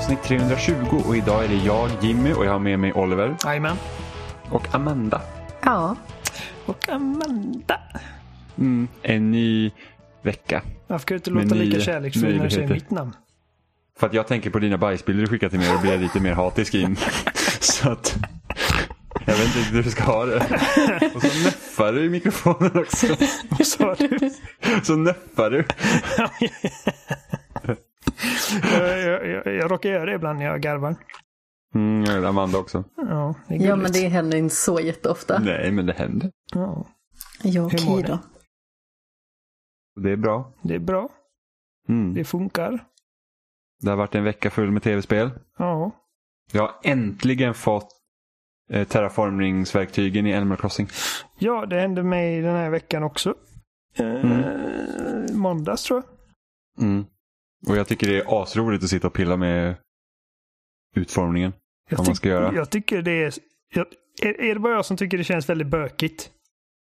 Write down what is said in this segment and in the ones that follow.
Avsnitt 320 och idag är det jag, Jimmy och jag har med mig Oliver Jajamän. och Amanda. Ja. Och Amanda. Mm, en ny vecka. Varför kan du inte låta lika kärleksfull när du säger mitt namn? För att jag tänker på dina bajsbilder du skickar till mig och blir lite mer hatisk in. Så att jag vet inte riktigt hur du ska ha det. Och så nöffar du i mikrofonen också. Vad sa du? Så nöffar du. jag, jag, jag, jag råkar göra det ibland när jag garvar. Mm, jag Amanda också. Ja, ja, men det händer inte så jätteofta. Nej, men det händer. Ja, Ja, okej då. Det är bra. det är bra. Mm. Det funkar. Det har varit en vecka full med tv-spel. Ja. Jag har äntligen fått eh, terraformningsverktygen i Animal Crossing. ja, det hände mig den här veckan också. Eh, Måndags tror jag. Mm. Och jag tycker det är asroligt att sitta och pilla med utformningen. Jag, Vad man ska göra. jag tycker det är... Jag, är, är det bara jag som tycker det känns väldigt bökigt?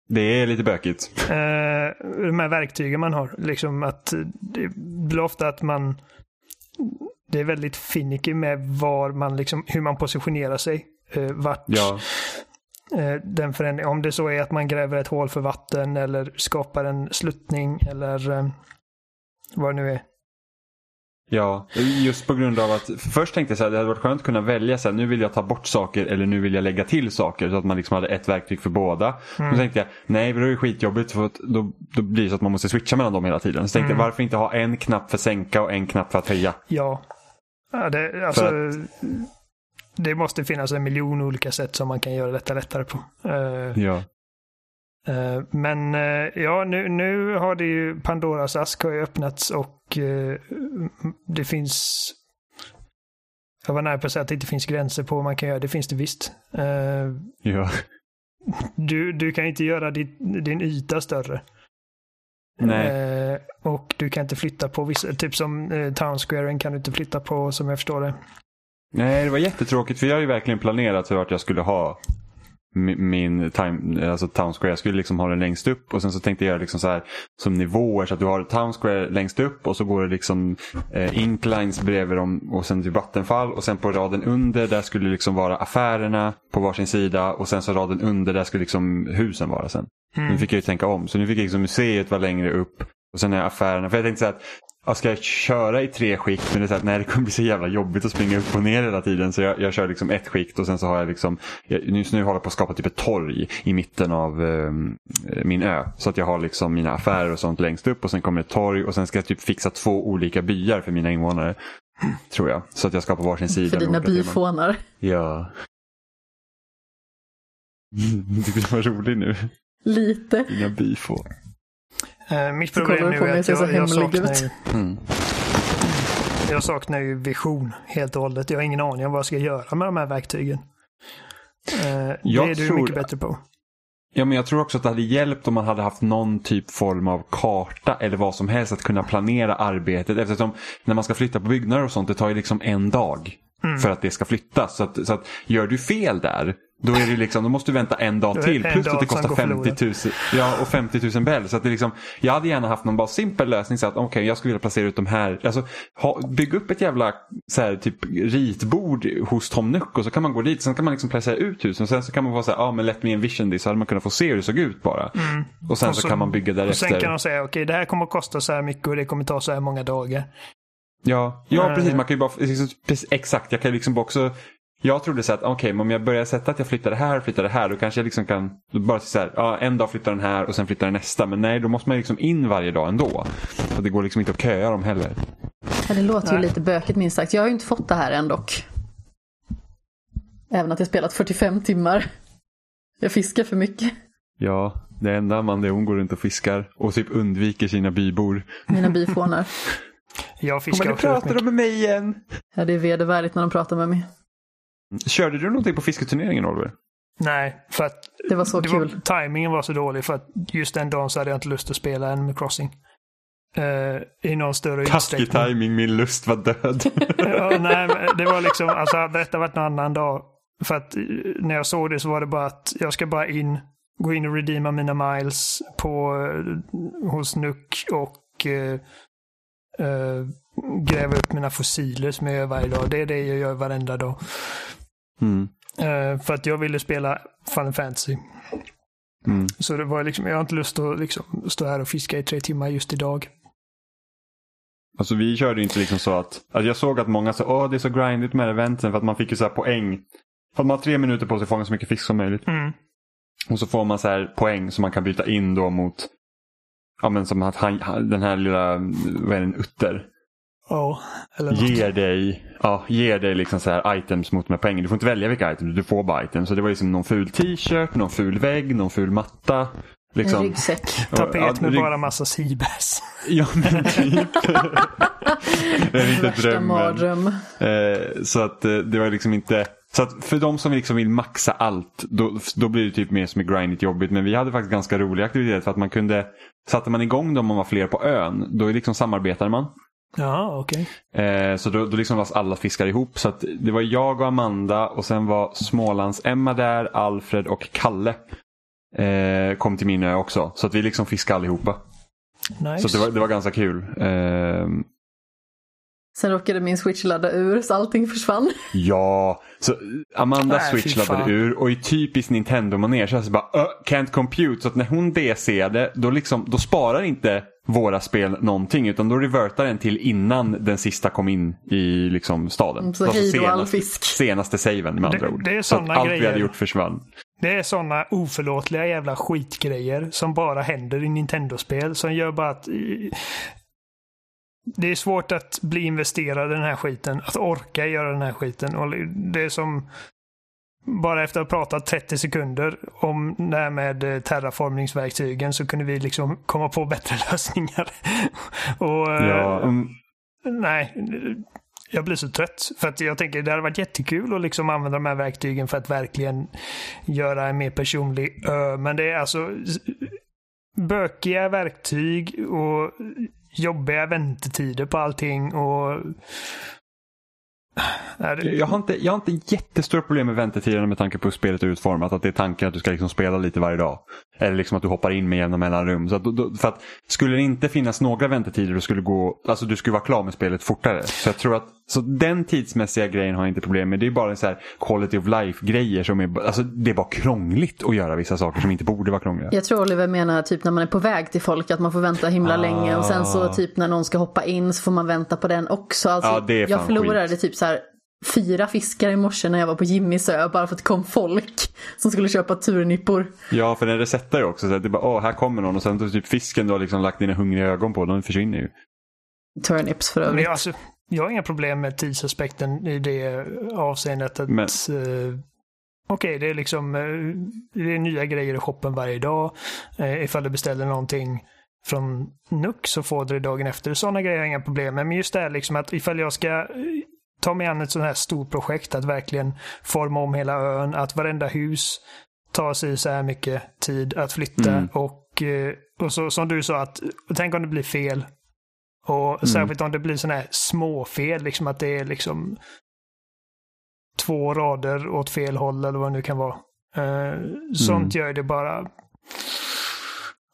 Det är lite bökigt. Eh, de här verktygen man har. Liksom att det blir ofta att man... Det är väldigt finicky med var man liksom, hur man positionerar sig. Eh, vart Ja, eh, den förändringen, om det så är att man gräver ett hål för vatten eller skapar en sluttning eller eh, vad det nu är. Ja. Just på grund av att först tänkte jag så här, det hade varit skönt att kunna välja så här, nu vill jag ta bort saker eller nu vill jag lägga till saker så att man liksom hade ett verktyg för båda. Mm. Då tänkte jag, nej det är ju skitjobbigt för att då, då blir det så att man måste switcha mellan dem hela tiden. Så tänkte Mm. jag, varför inte ha en knapp för sänka och en knapp för att höja? Ja. ja det, alltså, För det måste finnas en miljon olika sätt som man kan göra detta lättare på. Eh, Ja. Eh, Men eh, ja, nu, nu har det ju Pandoras ask har ju öppnats och eh, det finns... Jag var nära på att säga att det inte finns gränser på vad man kan göra. Det finns det visst. Ja. Du, du kan inte göra din, din yta större. Nej. Och du kan inte flytta på vissa, typ som eh, Town Squaren kan du inte flytta på som jag förstår det. Nej, det var jättetråkigt för jag har ju verkligen planerat för att jag skulle ha min time, alltså town square. Jag skulle liksom ha den längst upp och sen så tänkte jag liksom så här som nivåer så att du har town square längst upp och så går det liksom eh, inclines bredvid dem och sen till vattenfall och sen på raden under där skulle liksom vara affärerna på varsin sida och sen så raden under där skulle liksom husen vara sen. Nu fick jag ju tänka om så nu fick jag liksom museet vara längre upp och sen är affärerna. För jag tänkte så här att Ja, ska jag köra i tre skikt? Men det är så att, nej, det kommer bli så jävla jobbigt att springa upp och ner hela tiden. Så jag, jag kör liksom ett skikt och sen så har jag liksom, jag, just nu håller jag på att skapa typ ett torg i mitten av eh, min ö. Så att jag har liksom mina affärer och sånt längst upp och sen kommer ett torg och sen ska jag typ fixa två olika byar för mina invånare. Tror jag. Så att jag skapar varsin sida. För dina byfånar. Ja. Du var rolig nu? Lite. Dina byfår. Eh, Mitt Så problem du nu är att jag, jag, hemlig saknar ut. ju, Mm. jag saknar ju vision helt och hållet. Jag har ingen aning om vad jag ska göra med de här verktygen. Eh, Jag det är du tror- mycket bättre på. Ja, men jag tror också att det hade hjälpt om man hade haft någon typ form av karta eller vad som helst att kunna planera arbetet. Eftersom när man ska flytta på byggnader och sånt, det tar ju liksom en dag Mm. för att det ska flyttas. Så att, så att gör du fel där, då, är det liksom, då måste du vänta en dag till. en Plus dag att det kostar går 50 000, ja, och 50 000 bell. Så att det liksom, jag hade gärna haft någon bara simpel lösning. Så att okej, jag skulle vilja placera ut de här. Alltså, ha, bygg upp ett jävla så här, typ, ritbord hos Tom Nook och så kan man gå dit. Sen kan man liksom placera ut husen. Och sen så kan man vara så här, ja ah, men let me envision this. Så hade man kunnat få se hur det såg ut bara. Och sen Och så, kan man bygga Och sen därefter. kan de säga, okej, det här kommer att kosta så här mycket och det kommer ta så här många dagar. Ja, ja Eh. precis. Man kan ju bara, liksom, precis, exakt, jag kan liksom också jag trodde så att okej, men om jag börjar sätta att jag flyttar det här och flyttar det här, då kanske jag liksom kan då bara så här, ja, en dag flyttar den här och sen flyttar den nästa. Men nej, då måste man liksom in varje dag ändå. Och det går liksom inte att köa dem heller. Ja, det låter ju Nej. lite bökigt minst sagt. Jag har ju inte fått det här än dock. Även att jag spelat 45 timmar. Jag fiskar för mycket. Ja, det enda man det är hon går runt och fiskar och typ undviker sina bybor. Mina byfånar. Jag fiskar pratar mycket. de med mig igen. Ja, det är vedervärdigt när de pratar med mig. Körde du någonting på fisketurneringen Oliver? Nej, för att Det var så det kul. Var, timingen var så dålig för att just den dagen så hade jag inte lust att spela Animal Crossing. Eh, I någon större Taskig utsträckning. timing, min lust var död. ja, nej, men det var liksom, alltså hade detta varit någon annan dag. För att eh, när jag såg det så var det bara att jag ska bara in, gå in och redeema mina miles på, eh, hos Nuck och eh, eh, gräva upp mina fossiler som jag gör varje dag. Det är det jag gör varenda dag. Mm. Eh, för att jag ville spela Final Fantasy. Mm. Så det var liksom, jag har inte lust att liksom stå här och fiska i tre timmar just idag. Alltså vi körde inte liksom så att, alltså jag såg att många sa åh det är så grindigt med eventen för att man fick ju så här poäng. För att man har tre minuter på sig att fånga så mycket fisk som möjligt. Mm. Och så får man så här poäng som man kan byta in då mot, ja men som att han, den här lilla, vad är det, en utter. Något. Ger dig, ja, ger dig liksom så här items mot de här poängen. Du får inte välja vilka items, du får bara items. Så det var liksom någon ful t-shirt, någon ful vägg, någon ful matta. En Liksom. ryggsäck. Tapet med bara massa seabass. Ja men typ. det är Värsta drömmen. mardröm. Eh, så att eh, det var liksom inte... Så att för de som liksom vill maxa allt, då, då blir det typ mer som är grindigt jobbigt. Men vi hade faktiskt ganska roliga aktiviteter för att man kunde... Satte man igång dem om man var fler på ön, då liksom samarbetade man. Ja, okej. Eh, så då, då liksom var alla fiskar ihop. Så att det var jag och Amanda och sen var Smålands-Emma där, Alfred och Kalle. Eh, kom till min ö också. Så att vi liksom fiskade allihopa. Nice. Så det var, det var ganska kul. Eh, Sen råkade min switch ladda ur så allting försvann. Ja, så Amanda fy Switch laddade ur och i typiskt Nintendo-manér så så bara uh, can't compute. Så att när hon DCade då, liksom, då sparar inte våra spel någonting utan då revertar den till innan den sista kom in i liksom, staden. Mm, så Det var hej då all senaste, fisk. senaste saven med andra Det- ord. det är så att såna allt vi grejer. hade gjort försvann. Det är sådana oförlåtliga jävla skitgrejer som bara händer i Nintendo-spel som gör bara att... Det är svårt att bli investerad i den här skiten, att orka göra den här skiten. Och det är som... Bara efter att ha pratat 30 sekunder om det här med eh, terraformningsverktygen så kunde vi liksom komma på bättre lösningar. och, eh, Ja, mm, Nej, jag blir så trött. För att jag tänker det hade varit jättekul att liksom använda de här verktygen för att verkligen göra en mer personlig ö. Men det är alltså bökiga verktyg och jobbiga väntetider på allting. och... Det- jag, har inte, jag har inte jättestora problem med väntetiderna med tanke på hur spelet är utformat. Att det är tanken att du ska liksom spela lite varje dag. Eller liksom att du hoppar in med jämna mellanrum. Så att, då- för att skulle det inte finnas några väntetider, då skulle gå, alltså du skulle vara klar med spelet fortare. Så jag tror att så den tidsmässiga grejen har jag inte problem med. Det är bara en så här quality of life-grejer som är, alltså det är bara krångligt att göra vissa saker som inte borde vara krångliga. Jag tror Oliver menar typ när man är på väg till folk att man får vänta himla Ah. länge och sen så typ när någon ska hoppa in så får man vänta på den också. Alltså, är jag förlorade skit. typ så här fyra fiskar i morse när jag var på Jimmys ö bara för att det kom folk som skulle köpa turnippor. Ja, för den resetar ju också. Så att det är bara, åh, här kommer någon och sen typ fisken du har liksom lagt dina hungriga ögon på, den försvinner ju. Turnips för Men övrigt. jag, alltså, jag har inga problem med tidsaspekten i det avseendet. att Men- eh, Okej, det är liksom eh, det är nya grejer i shoppen varje dag. Eh, ifall du beställer någonting från Nook så får du det dagen efter. Sådana grejer har jag inga problem med. Men just det här liksom att ifall jag ska eh, ta mig an ett sånt här stort projekt, att verkligen forma om hela ön, att varenda hus tar sig så här mycket tid att flytta. Mm. Och, eh, och så, som du sa, att tänk om det blir fel. Och särskilt om det blir sådana här småfel, liksom att det är liksom två rader åt fel håll eller vad det nu kan vara. Eh, sånt gör det bara...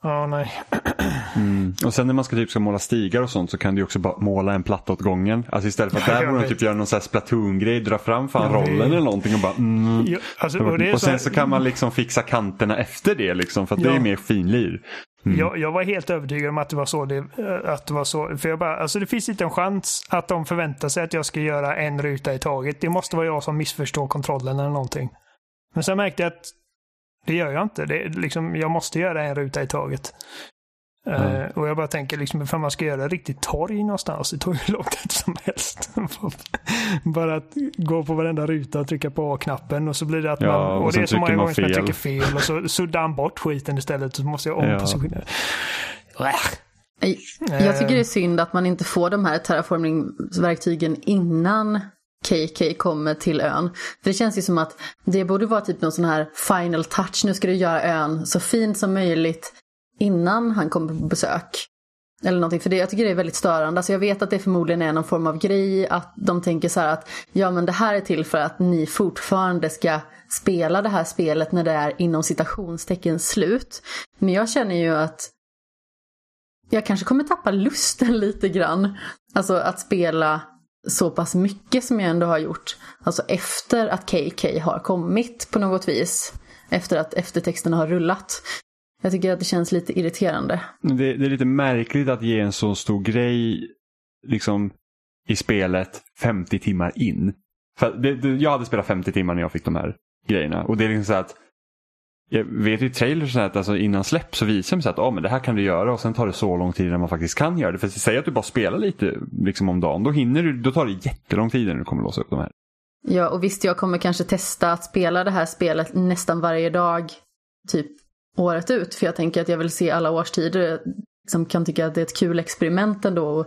Ja, nej. Mm. Och sen när man ska, typ, ska måla stigar och sånt så kan du också bara måla en platta åt gången. Alltså istället för att Ja, där borde de typ göra någon sån här Splatoon-grej, dra fram fan Jag rollen eller någonting och bara mm. Ja, alltså, och Och sen så kan man liksom fixa kanterna efter det liksom för att det Ja. är mer finlir. Mm. Jag, jag var helt övertygad om att det var så. Det, eh, att det, var så. För jag bara, alltså det finns inte en chans att de förväntar sig att jag ska göra en ruta i taget. Det måste vara jag som missförstår kontrollen eller någonting. Men sen märkte jag att det gör jag inte. Det, liksom, jag måste göra en ruta i taget. Eh, och jag bara tänker liksom ifall man ska göra riktigt torg någonstans, det tar ju hur lång tid som helst. bara att gå på varenda ruta och trycka på A-knappen och så blir det att Ja, man... och Och, det är så många man gånger som jag fel. trycker fel och så suddar han bort skiten istället och så måste jag Ja. ompositionera. Nej, Jag tycker det är synd att man inte får de här terraforming-verktygen innan KK kommer till ön. För det känns ju som att det borde vara typ någon sån här final touch. Nu ska du göra ön så fint som möjligt innan han kommer på besök. Eller någonting, för det, jag tycker det är väldigt störande. Alltså jag vet att det förmodligen är någon form av grej, att de tänker så här att ja men det här är till för att ni fortfarande ska spela det här spelet när det är inom citationstecken slut. Men jag känner ju att jag kanske kommer tappa lusten lite grann. Alltså att spela så pass mycket som jag ändå har gjort. Alltså efter att KK har kommit på något vis. Efter att eftertexterna har rullat. Jag tycker att det känns lite irriterande. Det, det är lite märkligt att ge en så stor grej liksom i spelet 50 timmar in. För det, det, jag hade spelat 50 timmar när jag fick de här grejerna. Och det är liksom så att jag vet ju i trailers att alltså innan släpp så visar de så att oh, men det här kan du göra och sen tar det så lång tid när man faktiskt kan göra det. För säg att du bara spelar lite liksom om dagen, då hinner du, då tar det jättelång tid när du kommer låsa upp de här. Ja, och visst jag kommer kanske testa att spela det här spelet nästan varje dag, typ året ut. För jag tänker att jag vill se alla årstider. Jag liksom kan tycka att det är ett kul experiment ändå. att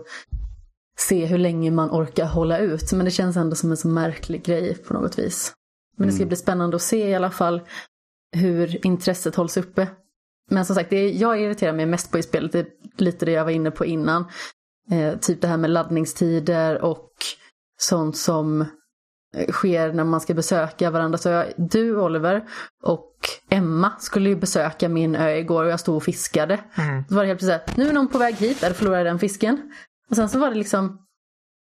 se hur länge man orkar hålla ut. Men det känns ändå som en så märklig grej på något vis. Men det ska bli spännande att se i alla fall hur intresset hålls uppe. Men som sagt, det jag irriterar mig mest på i spelet är lite det jag var inne på innan. Eh, typ det här med laddningstider och sånt som sker när man ska besöka varandra. Så jag, du Oliver och Emma skulle ju besöka min ö igår och jag stod och fiskade. Mm. Då var det helt plötsligt såhär, nu är någon på väg hit, där förlorade den fisken. Och sen så var det liksom,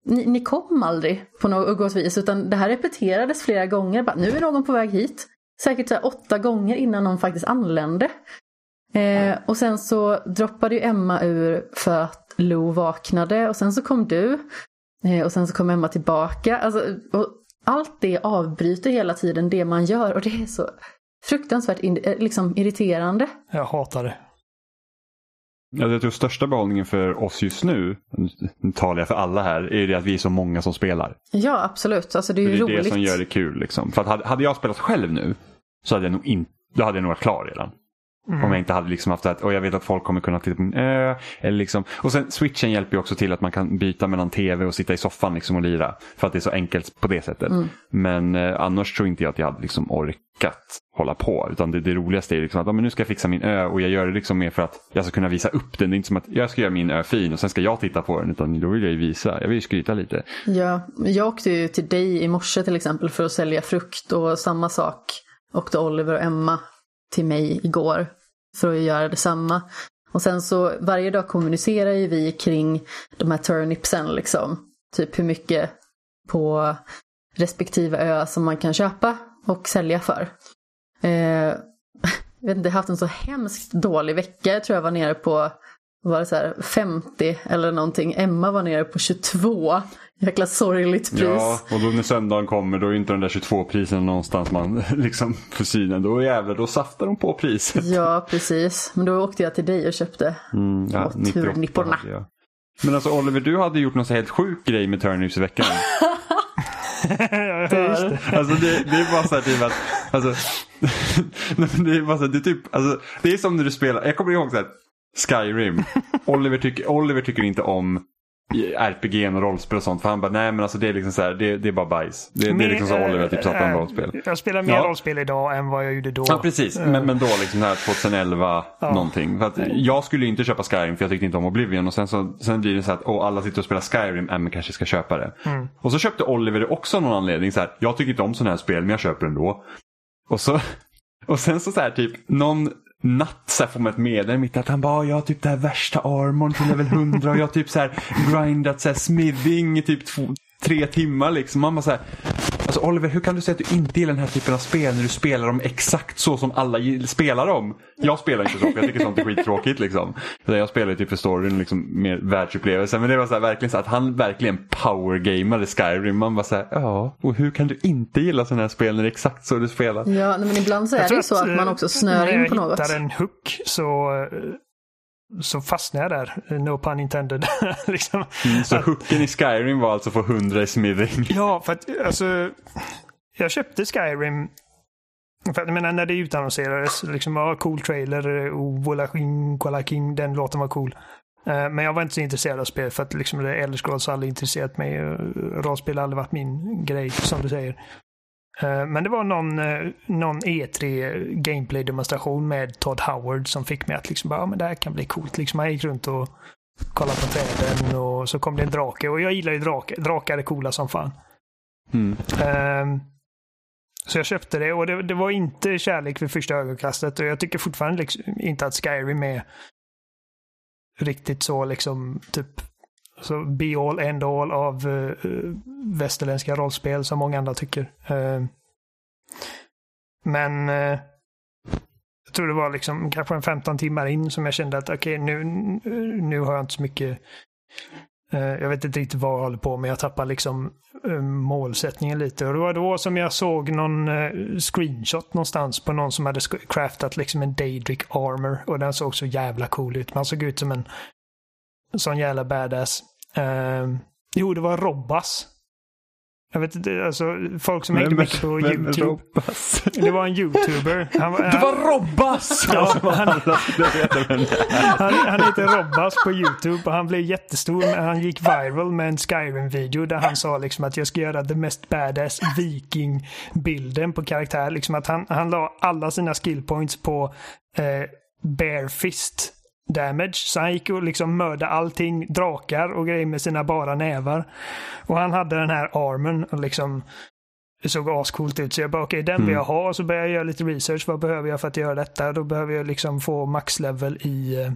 ni, ni kom aldrig på något vis utan det här repeterades flera gånger. Bara, nu är någon på väg hit säkert så åtta gånger innan någon faktiskt anlände. Eh, och sen så droppade ju Emma ur för att Lo vaknade och sen så kom du. Eh, och sen så kom Emma tillbaka. Alltså, och allt det avbryter hela tiden det man gör och det är så fruktansvärt in, eh, liksom irriterande. Jag hatar det. Ja, jag tror största behållningen för oss just nu, nu talar jag för alla här, är det att vi är så många som spelar. Ja, absolut. Alltså det är ju det är roligt. det som gör det kul. Liksom. För att hade jag spelat själv nu så hade jag nog inte, då hade jag nog varit klar redan. Mm. Om jag inte hade liksom haft det och jag vet att folk kommer kunna titta på min ö. Eller liksom. Och sen switchen hjälper ju också till att man kan byta mellan tv och sitta i soffan liksom och lira. För att det är så enkelt på det sättet. Mm. Men eh, annars tror inte jag att jag hade liksom orkat hålla på. Utan det, det roligaste är liksom att ja, men nu ska jag fixa min ö och jag gör det liksom mer för att jag ska kunna visa upp den. Det är inte som att jag ska göra min ö fin och sen ska jag titta på den. Utan då vill jag ju visa. Jag vill ju skryta lite. Ja, jag åkte ju till dig i morse till exempel för att sälja frukt och samma sak åkte Oliver och Emma till mig igår för att göra detsamma. Och sen så varje dag kommunicerar ju vi kring de här turnipsen liksom. Typ hur mycket på respektive ö som man kan köpa och sälja för. Eh, jag vet inte, jag har haft en så hemskt dålig vecka. Jag tror jag var nere på var det så här 50 eller någonting. Emma var nere på 22. Jäkla sorgligt pris. Ja, och då när söndagen kommer då är inte de där 22 priserna någonstans man liksom får synen. Då jävlar, då saftar de på priset. Ja, precis. Men då åkte jag till dig och köpte mm, ja, turnipporna. Men alltså Oliver, du hade gjort någon så helt sjuk grej med turnips i veckan. alltså det, det, är bara så här typ att, alltså, det är bara så här, det är typ, alltså, det är som när du spelar, jag kommer ihåg så här, Skyrim. Oliver, tycker, Oliver tycker inte om RPG och rollspel och sånt. För han bara, nej men alltså det är liksom så här, det, det är bara bajs. Det, det är liksom så Oliver typ satt om rollspel. Jag spelar mer ja. rollspel idag än vad jag gjorde då. Ja precis, men, men då liksom här 2011 ja. någonting. För att jag skulle inte köpa Skyrim för jag tyckte inte om Oblivion. Och sen, så, sen blir det så att oh, alla sitter och spelar Skyrim, äh, men kanske ska köpa det. Mm. Och så köpte Oliver det också av någon anledning. Så här, jag tycker inte om sådana här spel men jag köper ändå. Och så och sen så, så här, typ någon natt så får man ett meddelande mitt att han bara, jag har typ det här värsta armorn till level 100 och jag har typ så här grindat så här smithing i typ två, tre timmar liksom. Man bara så här, Alltså Oliver, hur kan du säga att du inte gillar den här typen av spel när du spelar dem exakt så som alla spelar dem? Jag spelar inte så, för jag tycker sånt är skittråkigt liksom. Jag spelar typ för storyn, liksom mer världsupplevelse. Men det var så här, verkligen så att han verkligen powergamade Skyrim. Man bara såhär, ja, och hur kan du inte gilla sådana här spel när det är exakt så du spelar? Ja, men ibland så är det ju så att man också snör in på något. När jag hittar en hook så eh, så fastnade jag där. No pun intended. liksom. mm, så hooken i Skyrim var alltså för 100 i smithing? Ja, för att alltså, jag köpte Skyrim för att, jag menar, när det utannonserades, liksom, ja, cool trailer, oh, Vola King, den låten var cool. Uh, men jag var inte så intresserad av spel för att liksom, Elder Scrolls aldrig intresserat mig. Rollspel har aldrig varit min grej, som du säger. Eh, men det var någon, eh, någon E3 gameplay-demonstration med Todd Howard som fick mig att liksom bara, ja men det här kan bli coolt. Liksom, jag gick runt och kollade på träden och så kom det en drake. Och jag gillar ju drake. Drakar är coola som fan. Mm. Um, så jag köpte det och det, det, var inte kärlek vid första ögonkastet. Och jag tycker fortfarande liksom inte att Skyrim är riktigt så liksom typ så be all end all av uh, västerländska rollspel som många andra tycker. Uh, men uh, jag tror det var liksom kanske en 15 timmar in som jag kände att okej okay, nu, nu har jag inte så mycket jag vet inte riktigt vad jag håller på med. Jag tappar liksom målsättningen lite. Och det var då som jag såg någon screenshot någonstans på någon som hade craftat liksom en Daedric armor. Och den såg så jävla cool ut. Man såg ut som en sån jävla badass. Uh, jo, det var Robbas. Jag vet inte, alltså folk som hängde mycket på YouTube. Det var en YouTuber. Han, det var Robbas! Ja, han, han, han heter Robbas på YouTube och han blev jättestor. Han gick viral med en Skyrim-video där han sa liksom att jag ska göra the mest badass viking-bilden på karaktär. Liksom att han, han la alla sina skill points på eh, bare fist damage. Så han gick och liksom mördade allting, drakar och grejer med sina bara nävar. Och han hade den här armen och liksom det såg ascoolt ut. Så jag bara okej, okay, den vill jag mm. ha. Och så började jag göra lite research. Vad behöver jag för att göra detta? Då behöver jag liksom få maxlevel i, eh,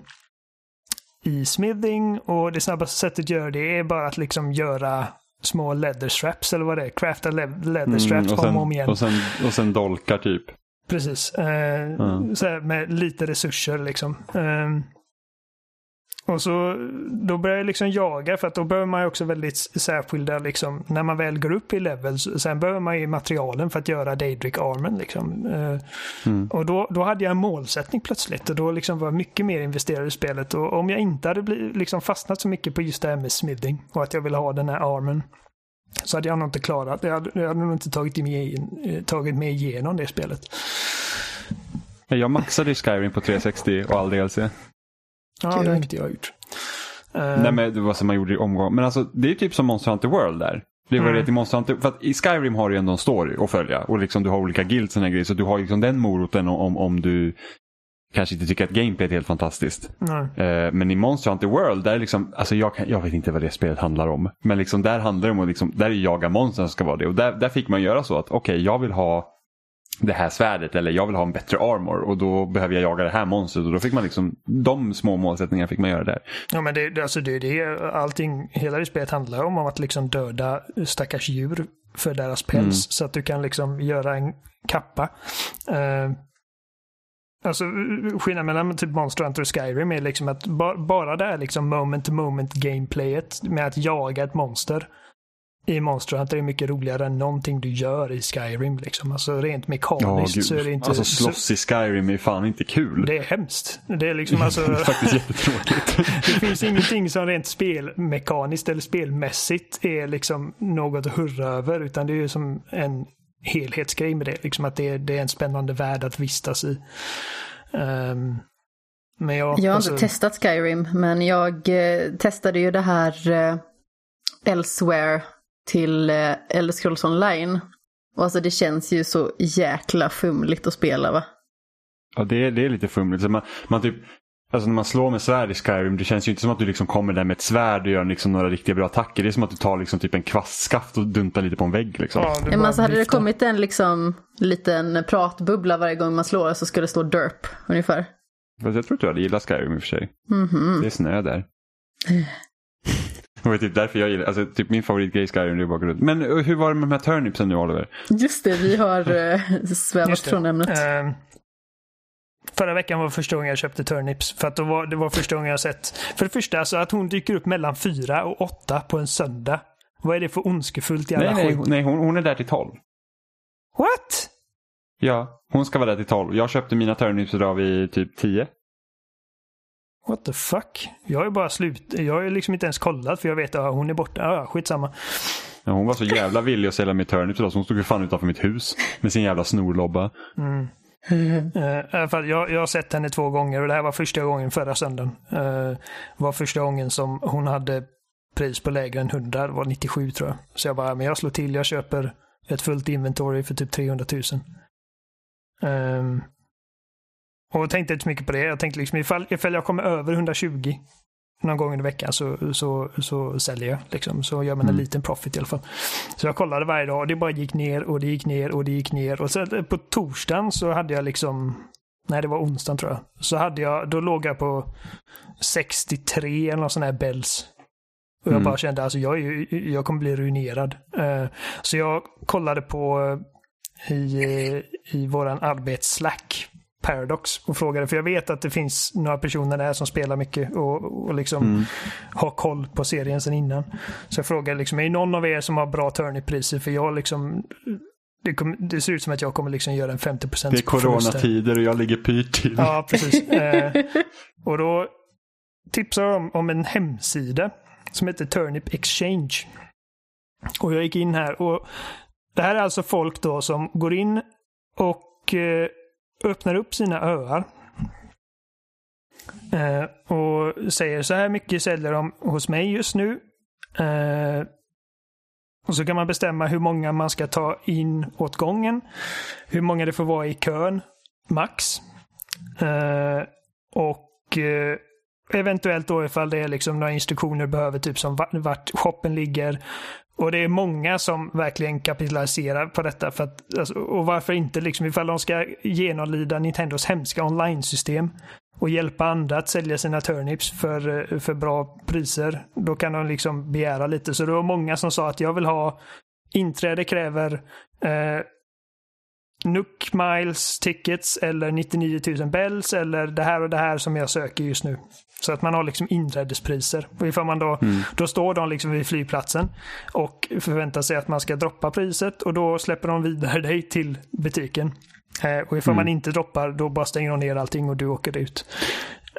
i smithing. Och det snabbaste sättet att göra det är bara att liksom göra små leather straps eller vad det är. Crafta leather straps mm, om och om igen. Och sen, och sen dolkar typ. Precis. Eh, mm. så med lite resurser liksom. Eh, och så då börjar jag liksom jaga för att då behöver man ju också väldigt särskilda liksom när man väl går upp i levels. Sen behöver man ju materialen för att göra Daedric armen liksom. Eh, mm. Och då, då hade jag en målsättning plötsligt och då liksom var jag mycket mer investerad i spelet. Och om jag inte hade blivit, liksom fastnat så mycket på just det här med smithing och att jag ville ha den här armen. Så hade jag nog inte klarat Jag hade, jag hade nog inte tagit mig, eh, tagit mig igenom det spelet. Jag maxade i Skyrim på 360 och all DLC. Ja, det har inte jag gjort. Nej, eh, men det var som man gjorde i omgång. Men alltså, det är typ som Monster Hunter World där. Det var mm. det i Monster Hunter, för att i Skyrim har du ändå en story att följa och liksom du har olika guilds och grejer så du har liksom den moroten om, om du kanske inte tycker att gameplay är helt fantastiskt. Mm. men i Monster Hunter World, där liksom, alltså jag, kan, jag vet inte vad det spelet handlar om. Men liksom där handlar det om att liksom, där är jaga monster som ska vara det. Och där, där fick man göra så att okej, okay, jag vill ha det här svärdet eller jag vill ha en bättre armor och då behöver jag jaga det här monstret och då fick man liksom de små målsättningarna fick man göra där. Ja men det, alltså det, det allting, hela det spelet handlar om att liksom döda stackars djur för deras päls mm. så att du kan liksom göra en kappa. Uh, Alltså skillnaden mellan typ Monster Hunter och Skyrim är liksom att ba bara det här liksom moment to moment gameplayet med att jaga ett monster i Monster Hunter är mycket roligare än någonting du gör i Skyrim. Liksom. Alltså rent mekaniskt oh, så är det inte... Alltså slåss i Skyrim är fan inte kul. Det är hemskt. Det är liksom alltså... det är faktiskt jättetråkigt. det finns ingenting som rent spelmekaniskt eller spelmässigt är liksom något att hurra över. Utan det är ju som en helhetsgrej med det. Liksom att det är, det är en spännande värld att vistas i. Um, men jag, jag har alltså... inte testat Skyrim, men jag eh, testade ju det här eh, Elsewhere till eh, Elder Scrolls Online. Och alltså det känns ju så jäkla fumligt att spela va? Ja det är, det är lite fumligt. Så man, man typ, alltså när man slår med svärd i Skyrim det känns ju inte som att du liksom kommer där med ett svärd och gör liksom några riktiga bra attacker. Det är som att du tar liksom typ en kvastskaft och duntar lite på en vägg. Liksom. Ja, men alltså hade det kommit en liksom, liten pratbubbla varje gång man slår så skulle det stå derp ungefär. Fast jag tror att du hade gillat Skyrim i och för sig. Mm -hmm. Det är snö där. Det var typ därför jag gillar, alltså typ min favoritgrej i Skyrim är bakgrund. Men eh, hur var det med de här turnipsen nu Oliver? Just det, vi har uh, svävat från ämnet. Uh, förra veckan var första gången jag köpte turnips. För att det var, det var första gången jag sett. För det första, alltså att hon dyker upp mellan fyra och åtta på en söndag. Vad är det för ondskefullt jävla nej, nej, nej hon, hon är där till tolv. What? Ja, hon ska vara där till tolv. Jag köpte mina turnips idag vid typ tio. What the fuck? Jag har ju bara slut. Jag har ju liksom inte ens kollat för jag vet att hon är borta. Ja, skitsamma. Ja, hon var så jävla villig att sälja mig turnips idag så hon stod ju fan utanför mitt hus med sin jävla snorlobba. Mm. Uh, för jag, jag har sett henne två gånger och det här var första gången förra söndagen. Uh, var första gången som hon hade pris på lägre än 100. Det var 97 tror jag. Så jag bara, men jag slår till. Jag köper ett fullt inventory för typ 300 000. Um, och tänkte inte så mycket på det. Jag tänkte liksom ifall, ifall jag kommer över 120 någon gång i veckan så, så, så säljer jag. Liksom. Så gör man en mm. liten profit i alla fall. Så jag kollade varje dag och det bara gick ner och det gick ner och det gick ner. Och så på torsdagen så hade jag liksom nej det var onsdagen tror jag. Så hade jag, då låg jag på 63 eller någon sån här bells. Och jag Mm. bara kände, alltså jag, är jag kommer bli ruinerad. Eh, så jag kollade på eh, i, eh, i våran arbetsslack Paradox och frågade, för jag vet att det finns några personer där som spelar mycket och, och liksom har koll på serien sedan innan. Så jag frågade, liksom, är det någon av er som har bra turnip-priser? För jag liksom, det, kommer- det ser ut som att jag kommer liksom göra en 50% Det är coronatider och jag ligger pyrt till. Ja, precis. Eh, och då tipsade de om en hemsida som heter Turnip Exchange. Och jag gick in här och det här är alltså folk då som går in och eh, öppnar upp sina öar. Eh, och säger så här mycket säljer de hos mig just nu. Eh, och så kan man bestämma hur många man ska ta in åt gången. Hur många det får vara i kön, max. Eh, och eh, eventuellt då ifall det är liksom några instruktioner behöver, typ som vart shoppen ligger. Och det är många som verkligen kapitaliserar på detta. För att, alltså, och varför inte liksom ifall de ska genomlida Nintendos hemska online-system och hjälpa andra att sälja sina turnips för, för bra priser. Då kan de liksom begära lite. Så det var många som sa att jag vill ha inträde kräver eh, Nook Miles tickets eller 99 000 bells eller det här och det här som jag söker just nu. Så att man har liksom inträdespriser. Och ifall man då, då står de liksom vid flygplatsen och förväntar sig att man ska droppa priset och då släpper de vidare dig till butiken. Eh, och ifall man inte droppar då bara stänger de ner allting och du åker ut.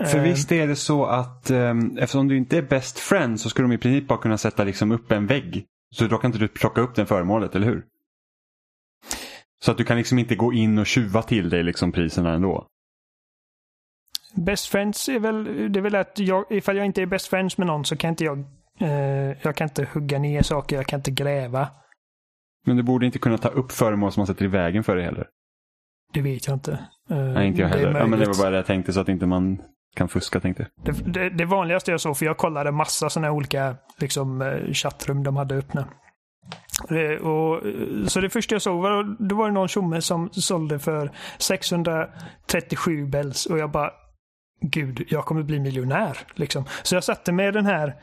För Eh, visst är det så att um, eftersom du inte är best friend så skulle de i princip bara kunna sätta liksom upp en vägg. Så då kan inte du plocka upp den föremålet, eller hur? Så att du kan liksom inte gå in och tjuva till dig liksom priserna ändå. Best friends är väl, det är väl att jag, ifall jag inte är best friends med någon så kan inte jag, eh, jag kan inte hugga ner saker, jag kan inte gräva. Men du borde inte kunna ta upp föremål som man sätter i vägen för dig heller. Det vet jag inte. Eh, Nej, inte jag det heller. Ja, men det var bara det jag tänkte så att inte man kan fuska tänkte jag. Det, det, det vanligaste jag såg, för jag kollade massa sådana olika liksom, eh, chattrum de hade öppna. Eh, Och, eh, så det första jag såg var, då var det någon tjomme som sålde för 637 bells och jag bara Gud, jag kommer bli miljonär. Liksom. Så jag satte mig i den här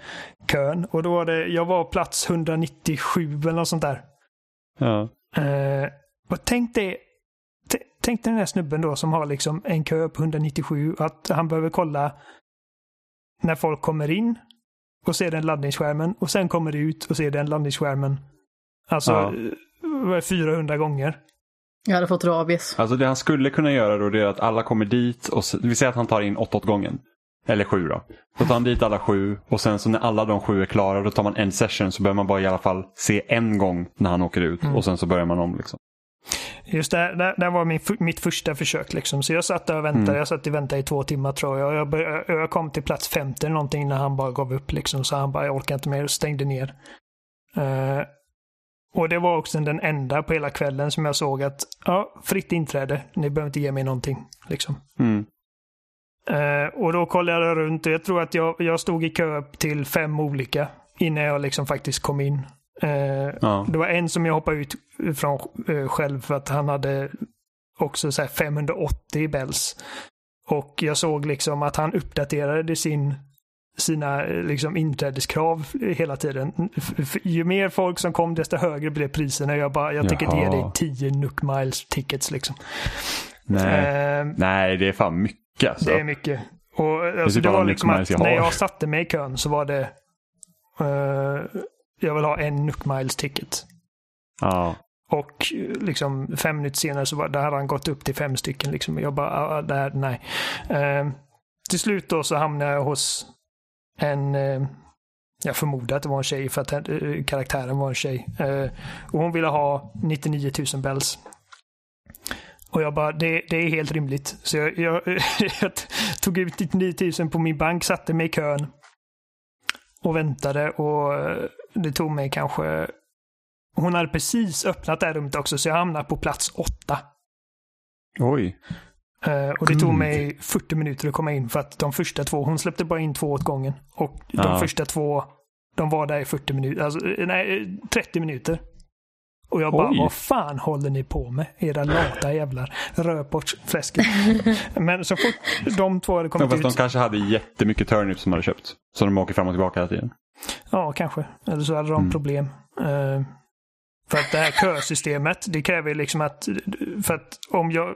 kön och då var det, jag var plats 197 eller något sånt där. Ja. Eh, och tänk dig, tänk dig den här snubben då som har liksom en kö på 197 att han behöver kolla när folk kommer in och ser den laddningsskärmen och sen kommer det ut och ser den laddningsskärmen. Alltså Ja. eh, 400 gånger. Jag hade fått rabies. Alltså det han skulle kunna göra då det är att alla kommer dit och vi säger att han tar in åtta åt gången. Eller sju då. Så tar han dit alla sju och sen så när alla de sju är klara då tar man en session så behöver man bara i alla fall se en gång när han åker ut och sen så börjar man om. Liksom. Just där, där, där var min, mitt första försök. Liksom. Så jag satt där och väntade. Jag satt och väntade i två timmar tror jag. Jag, bör, jag kom till plats 50 eller någonting när han bara gav upp. Liksom. Så han bara, jag orkar inte mer och stängde ner. Eh, och det var också den enda på hela kvällen som jag såg att, ja, fritt inträde. Ni behöver inte ge mig någonting. Liksom. Mm. Eh, och då kollade jag runt och jag tror att jag, jag stod i kö till fem olika innan jag liksom faktiskt kom in. Eh, Ja. det var en som jag hoppade ut från eh, själv för att han hade också så här 580 bells. Och jag såg liksom att han uppdaterade sin, sina eh, liksom inträdeskrav hela tiden. Ju mer folk som kom desto högre blev priserna. Jag bara, jag tänker ge dig Jaha. 10 Nook Miles tickets liksom. Nej. Eh, Nej, det är fan mycket alltså. det är mycket. Och, alltså, typ det var liksom att jag när jag satte mig i kön så var det eh, jag vill ha en Nook Miles ticket. Ja. Och liksom fem minuter senare så var, där hade han gått upp till fem stycken. Liksom. Jag bara, ah, det här, nej. Eh, till slut då så hamnade jag hos en, eh, jag förmodar att det var en tjej för att eh, karaktären var en tjej. Eh, och hon ville ha 99 000 bells. Och jag bara, det, det är helt rimligt. Så jag, jag, jag tog ut 99 000 på min bank, satte mig i kön och väntade och eh, det tog mig kanske hon hade precis öppnat det här rummet också, så jag hamnade på plats åtta. Oj. Eh, och det tog Gud. mig 40 minuter att komma in för att de första två, hon släppte bara in två åt gången. Och de Ja. första två, de var där i 40 minuter, alltså eh, nej, eh, 30 minuter. Och jag bara, Oj. vad fan håller ni på med? Era lata jävlar. Rör bort fläsket. Men så fort de två hade Ja, kommit fast de ut. kanske hade jättemycket turnips som de hade köpt. Så de åker fram och tillbaka hela tiden. Ja, kanske. Eller så hade de Mm. problem. Eh, för att det här kösystemet, det kräver ju liksom att, för att om jag,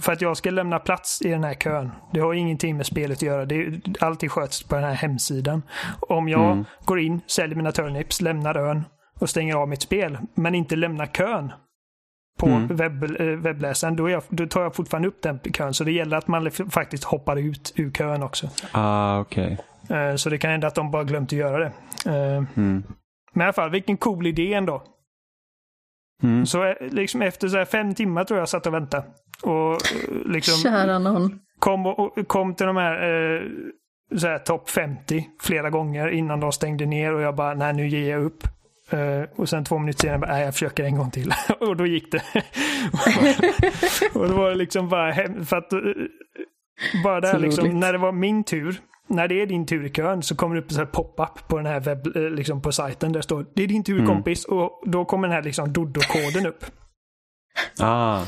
för att jag ska lämna plats i den här kön, det har ingenting med spelet att göra. Det är, alltid sköts på den här hemsidan. Om jag Mm. går in, säljer mina turnips, lämnar ön och stänger av mitt spel, men inte lämnar kön på Mm. webb, eh, webbläsaren, då, jag, då tar jag fortfarande upp den kön. Så det gäller att man faktiskt hoppar ut ur kön också. Ah, okej. Eh, Så det kan hända att de bara glömt att göra det. Eh, Mm. Men i alla fall, vilken cool idé ändå. Mm. Så eh, liksom efter så här fem timmar tror jag satt och väntade. Och eh, liksom Kära någon. kom, och, kom till de här, eh, så här topp 50 flera gånger innan de stängde ner och jag bara, nej nu ger jag upp. Eh, och sen två minuter senare, bara, nej jag försöker en gång till. och då gick det. och då var det liksom bara, hem, för att eh, bara där liksom, när det var min tur, när det är din tur i kön så kommer det upp en pop-up på den här webb, eh, liksom på sajten där det står det är din tur Mm. kompis och då kommer den här liksom Dodo-koden upp. Ah.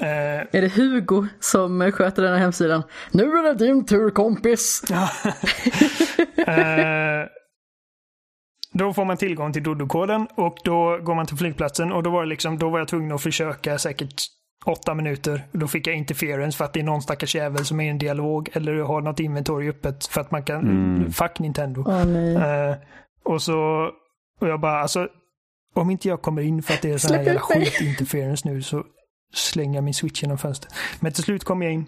Eh, Är det Hugo som sköter den här hemsidan? Nu är det din tur kompis! Ja. Eh, då får man tillgång till Dodo-koden och då går man till flygplatsen och då var, det liksom, då var jag tvungen att försöka säkert åtta minuter. Då fick jag interference för att det är någon stackars jävel som är i en dialog eller har något inventory öppet för att man kan... Mm. Fuck Nintendo. Nej. Eh, och så... Och jag bara, alltså... Om inte jag kommer in för att det är sån här jävla skit-interference nu så slänger jag min switch genom fönstret. Men till slut kom jag in.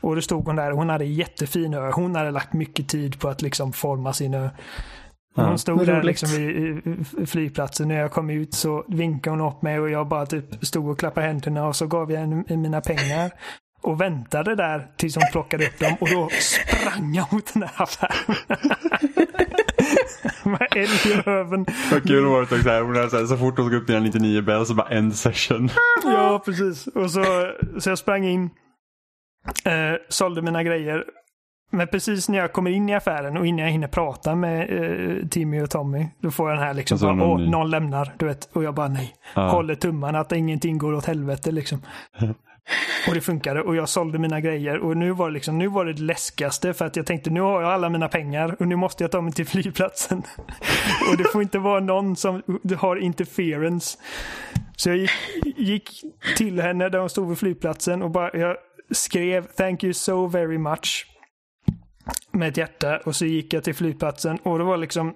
Och då stod hon där och hon hade jättefin ö. Hon hade lagt mycket tid på att liksom forma sin ö. Ja, hon stod där liksom vid flygplatsen. När jag kom ut så vinkade hon upp mig och jag bara typ stod och klappade händerna och så gav jag henne mina pengar. Och väntade där tills hon plockade upp dem och då sprang jag mot den här affären. Med eld i röven. Vad kul var det också. här, Hon så, här, så fort hon ska upp till 99 bell så bara end session. Ja, precis. Och så, så jag sprang in, eh, sålde mina grejer. Men precis när jag kommer in i affären och innan jag hinner prata med eh, Timmy och Tommy, då får jag den här liksom, bara, någon någon lämnar, du vet. Och jag bara nej. Ja. Håller tummarna att ingenting går åt helvete liksom. Och det funkade och jag sålde mina grejer och nu var det liksom, nu var det det läskigaste för att jag tänkte nu har jag alla mina pengar och nu måste jag ta mig till flygplatsen. och det får inte vara någon som har interference. Så jag gick, gick till henne där hon stod vid flygplatsen och bara, jag skrev thank you so very much. Med ett hjärta och så gick jag till flygplatsen och det var liksom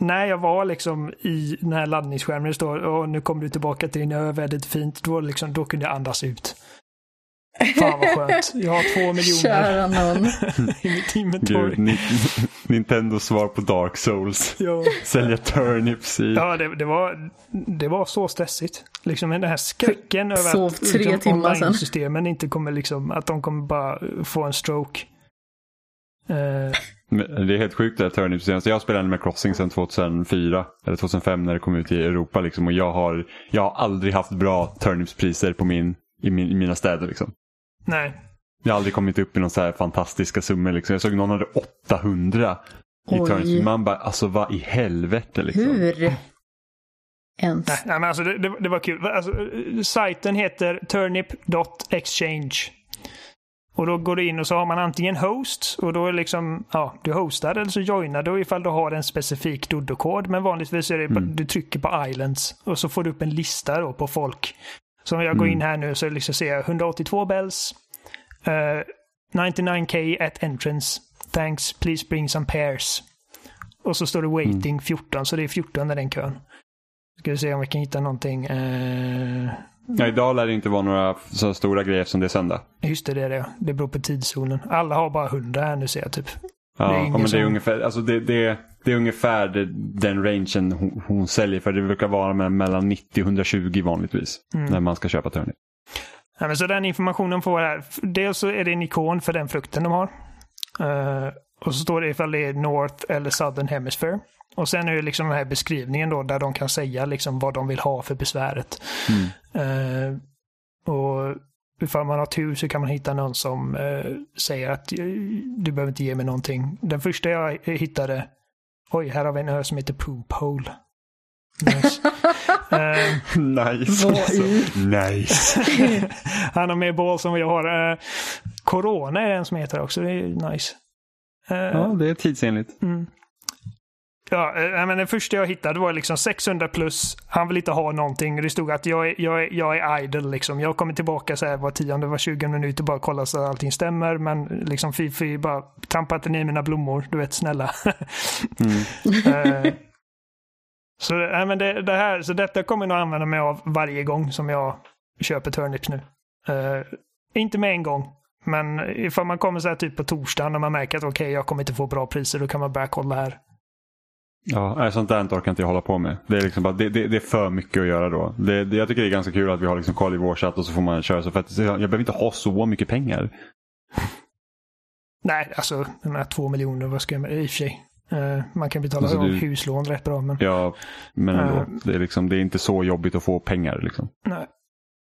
när jag var liksom i den här laddningsskärmen det står Åh, nu kommer du tillbaka till din ö, är fint. Då, liksom, då kunde jag andas ut. Fan vad skönt. Jag har två miljoner Kära någon. i mitt inventory. Gud, Ni- Nintendos svar på Dark Souls. Ja, Sälja turnips i... ja det, det, var, det var så stressigt. Liksom den här skräcken över Sov att tre liksom, timmar sen. online-systemen inte kommer liksom, att de kommer bara få en stroke. Eh, Det är helt sjukt det här turnips. Alltså, Jag spelade Animal Crossing sedan 2004 eller 2005 när det kom ut i Europa. Liksom, och jag har, jag har aldrig haft bra turnipspriser på min, i, min, i mina städer. Liksom. nej, Jag har aldrig kommit upp i några så här fantastiska summor. Liksom. Jag såg någon hade 800 i Oj. turnips. Man bara, alltså vad i helvete liksom. Hur? Ens. Nej, nej men alltså det, det, det var kul. Alltså, eh, sajten heter turnip.exchange. Och då går du in och så har man antingen host och då är liksom, ja, du hostar eller så joinar du ifall du har en specifik Dodo-kod. Men vanligtvis är det Mm. du trycker på islands och så får du upp en lista då på folk. Så om jag går Mm. in här nu så liksom ser jag 182 bells, eh, 99k at entrance, thanks, please bring some pairs. Och så står det waiting 14, så det är 14 i den kön. Ska vi se om vi kan hitta någonting. Eh, Ja, idag lär det inte vara några så stora grejer som det är söndag. just det, det är det. Det beror på tidszonen. Alla har bara 100 här nu ser jag typ. Ja, Det är men det är som- ungefär, alltså det, det, det är ungefär det, den rangen hon, hon säljer för. Det brukar vara med, mellan 90 och 120 vanligtvis. Mm. När man ska köpa turnip. Ja, men så den informationen får här. Dels så är det en ikon för den frukten de har. Eh, och så står det ifall det är North eller Southern Hemisphere. Och sen är det liksom den här beskrivningen då där de kan säga liksom vad de vill ha för besväret. Mm. Eh, och ifall man har tur så kan man hitta någon som eh, säger att eh, du behöver inte ge mig någonting. Den första jag hittade, oj, här har vi en ö som heter Poop Hole. Nice. uh, nice. Alltså. nice. han har mer ball som jag har. Uh, Corona är den som heter också. Det är nice. Uh, ja, det är tidsenligt. Mm. Ja, äh, men det första jag hittade var liksom 600 plus. Han vill inte ha någonting. Det stod att jag är, jag är, jag är idle liksom. Jag kommer tillbaka så här var tionde, var 20 minuter bara kolla så att allting stämmer. Men liksom fy, bara trampa inte ner mina blommor. Du vet, snälla. mm. uh, så, äh, men det, det, här, så detta kommer jag nog använda mig av varje gång som jag köper turnips nu. Uh, inte med en gång. Men ifall man kommer så här typ på torsdagen och man märker att okej, okay, jag kommer inte få bra priser, då kan man börja kolla här. Ja, sånt där orkar inte jag hålla på med. Det är, liksom bara, det, det, det är för mycket att göra då. Det, det, jag tycker det är ganska kul att vi har liksom koll i vår chatt och så får man köra så. För att jag behöver inte ha så mycket pengar. Nej, alltså de här två miljoner, vad ska jag med i och för sig. Uh, man kan betala alltså, du... huslån rätt bra. Men... Ja, men ändå. Uh, det, är liksom, det är inte så jobbigt att få pengar. Liksom. Nej.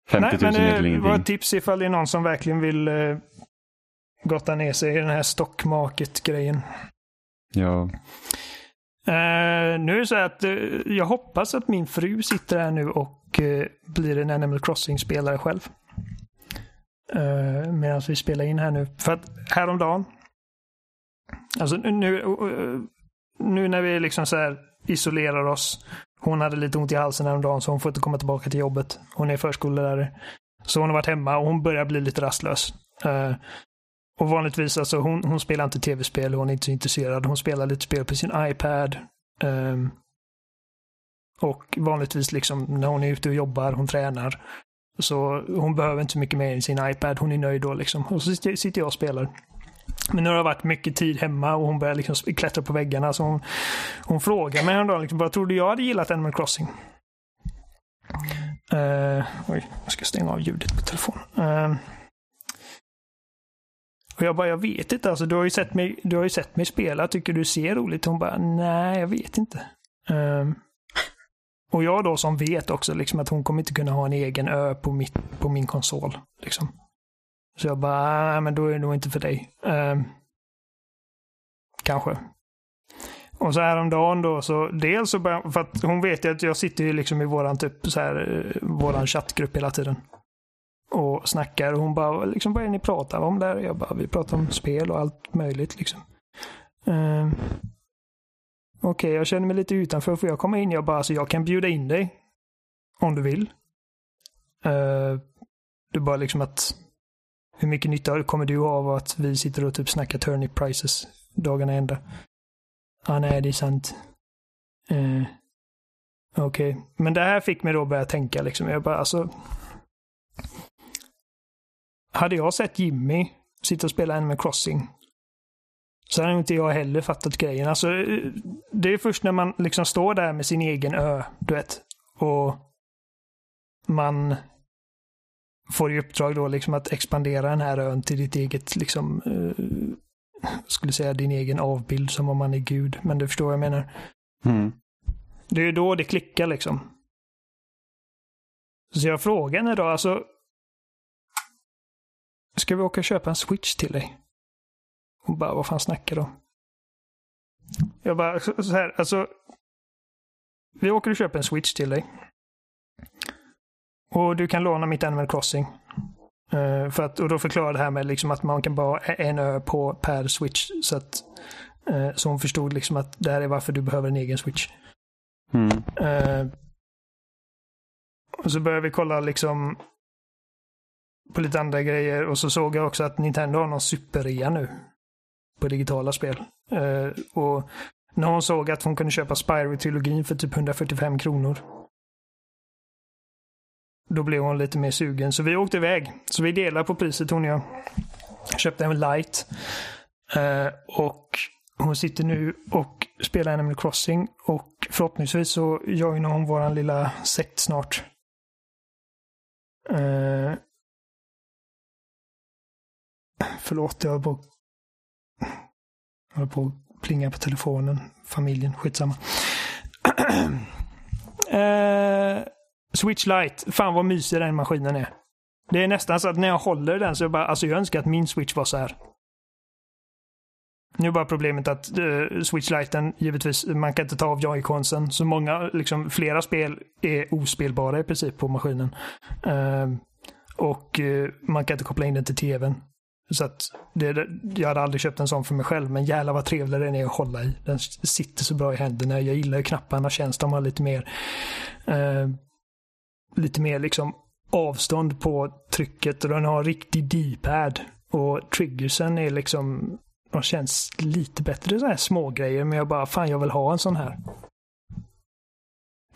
50 000 nej, men det var ett tips ifall det är någon som verkligen vill uh, gotta ner sig i den här stockmarket-grejen. Ja. Uh, nu är det så att uh, jag hoppas att min fru sitter här nu och uh, blir en Animal Crossing-spelare själv. Uh, Medan vi spelar in här nu. För att häromdagen. Alltså nu, nu när vi liksom så här isolerar oss. Hon hade lite ont i halsen häromdagen så hon får inte komma tillbaka till jobbet. Hon är förskollärare. Så hon har varit hemma och hon börjar bli lite rastlös. Och vanligtvis, alltså hon, hon spelar inte tv-spel, hon är inte så intresserad. Hon spelar lite spel på sin iPad. Um, och vanligtvis liksom när hon är ute och jobbar, hon tränar. Så hon behöver inte så mycket mer än sin iPad, hon är nöjd då liksom. Och så sitter jag och spelar. Men nu har det varit mycket tid hemma och hon börjar liksom klättra på väggarna. Så hon, hon frågar mig häromdagen, liksom, vad tror du jag hade gillat Animal Crossing? Uh, oj, jag ska stänga av ljudet på telefonen. Uh, och jag bara, jag vet inte. Alltså, du, har ju sett mig, du har ju sett mig spela. Tycker du ser roligt? Hon bara, nej, jag vet inte. Um, och jag då som vet också liksom att hon kommer inte kunna ha en egen ö på, mitt, på min konsol. Liksom. Så jag bara, nej men då är det nog inte för dig. Um, kanske. Och så häromdagen då så, dels så började, för att hon vet ju att jag sitter ju liksom i våran typ så här, eh, våran chattgrupp hela tiden och snackar. Och hon bara, liksom, vad är det ni pratar om där? Jag bara, vi pratar om spel och allt möjligt liksom. Uh, Okej, okay, jag känner mig lite utanför. Får jag komma in? Jag bara, alltså jag kan bjuda in dig. Om du vill. Uh, det är bara liksom att hur mycket nytta kommer du ha av att vi sitter och typ snackar turnip prices dagarna ända? Ja, ah, nej, det är sant. Uh, Okej, okay. men det här fick mig då börja tänka liksom. Jag bara, alltså hade jag sett Jimmy sitta och spela Animal Crossing så hade inte jag heller fattat grejen. Alltså, det är först när man liksom står där med sin egen ö, du vet. Och man får i uppdrag då liksom att expandera den här ön till ditt eget, liksom, uh, skulle säga din egen avbild som om man är gud. Men du förstår vad jag menar. Mm. Det är då det klickar liksom. Så jag frågar henne då, alltså Ska vi åka och köpa en switch till dig? Hon bara, vad fan snackar du om? Jag bara, så här, alltså. Vi åker och köper en switch till dig. Och du kan låna mitt Animal Crossing. Uh, för att, och då förklarade det här med liksom att man kan bara ha en ö på per switch. Så att uh, så hon förstod liksom att det här är varför du behöver en egen switch. Mm. Uh, och så började vi kolla liksom på lite andra grejer. Och så såg jag också att Nintendo har någon superrea nu. På digitala spel. Uh, och när hon såg att hon kunde köpa Spyro-trilogin för typ 145 kronor. Då blev hon lite mer sugen. Så vi åkte iväg. Så vi delar på priset hon och jag. Köpte en light. Uh, eh, och hon sitter nu och spelar Animal Crossing. Och förhoppningsvis så joinar hon våran lilla sekt snart. Uh, Förlåt, jag bara... Jag håller på att plinga på telefonen. Familjen, skitsamma. eh, Switch Lite. Fan vad mysig den maskinen är. Det är nästan så att när jag håller den så jag bara, alltså jag önskar att min Switch var så här. Nu är bara problemet att uh, Switch Liten, givetvis, man kan inte ta av joyconsen. Så många, liksom flera spel är ospelbara i princip på maskinen. Uh, och uh, man kan inte koppla in den till tvn. Så att det, jag hade aldrig köpt en sån för mig själv, men jävlar vad trevlig den är att hålla i. Den sitter så bra i händerna. Jag gillar ju knapparna, känns de har lite mer eh, lite mer liksom avstånd på trycket och den har riktig D-pad. Och triggersen är liksom, de känns lite bättre så här små grejer men jag bara, fan jag vill ha en sån här.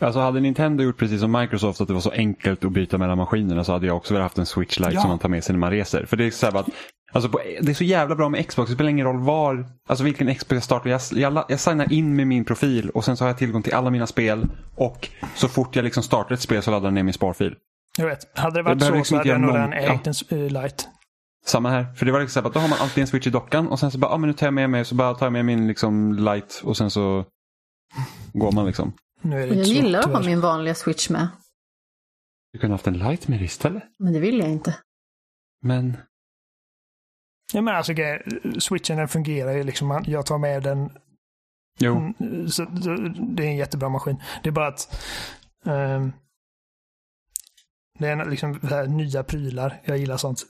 Alltså hade Nintendo gjort precis som Microsoft att det var så enkelt att byta mellan maskinerna så hade jag också velat haft en Switch Lite ja. som man tar med sig när man reser. För det är så att Alltså på, det är så jävla bra med Xbox, det spelar ingen roll var, alltså vilken Xbox jag startar. Jag, jag, jag signar in med min profil och sen så har jag tillgång till alla mina spel och så fort jag liksom startar ett spel så laddar jag ner min sparfil. Jag vet, hade det varit det så liksom så hade jag nog redan ägt en uh, Lite. Samma här, för det var liksom så att då har man alltid en switch i dockan och sen så bara, ah, men nu tar jag med mig, så bara tar jag med min liksom light och sen så går man liksom. Nu är det jag gillar att ha min vanliga switch med. Du kunde haft en light med istället. Men det vill jag inte. Men Ja, men alltså, switchen den fungerar ju liksom. Jag tar med den. Jo. Mm, så, så, det är en jättebra maskin. Det är bara att um, det är liksom nya prylar. Jag gillar sånt.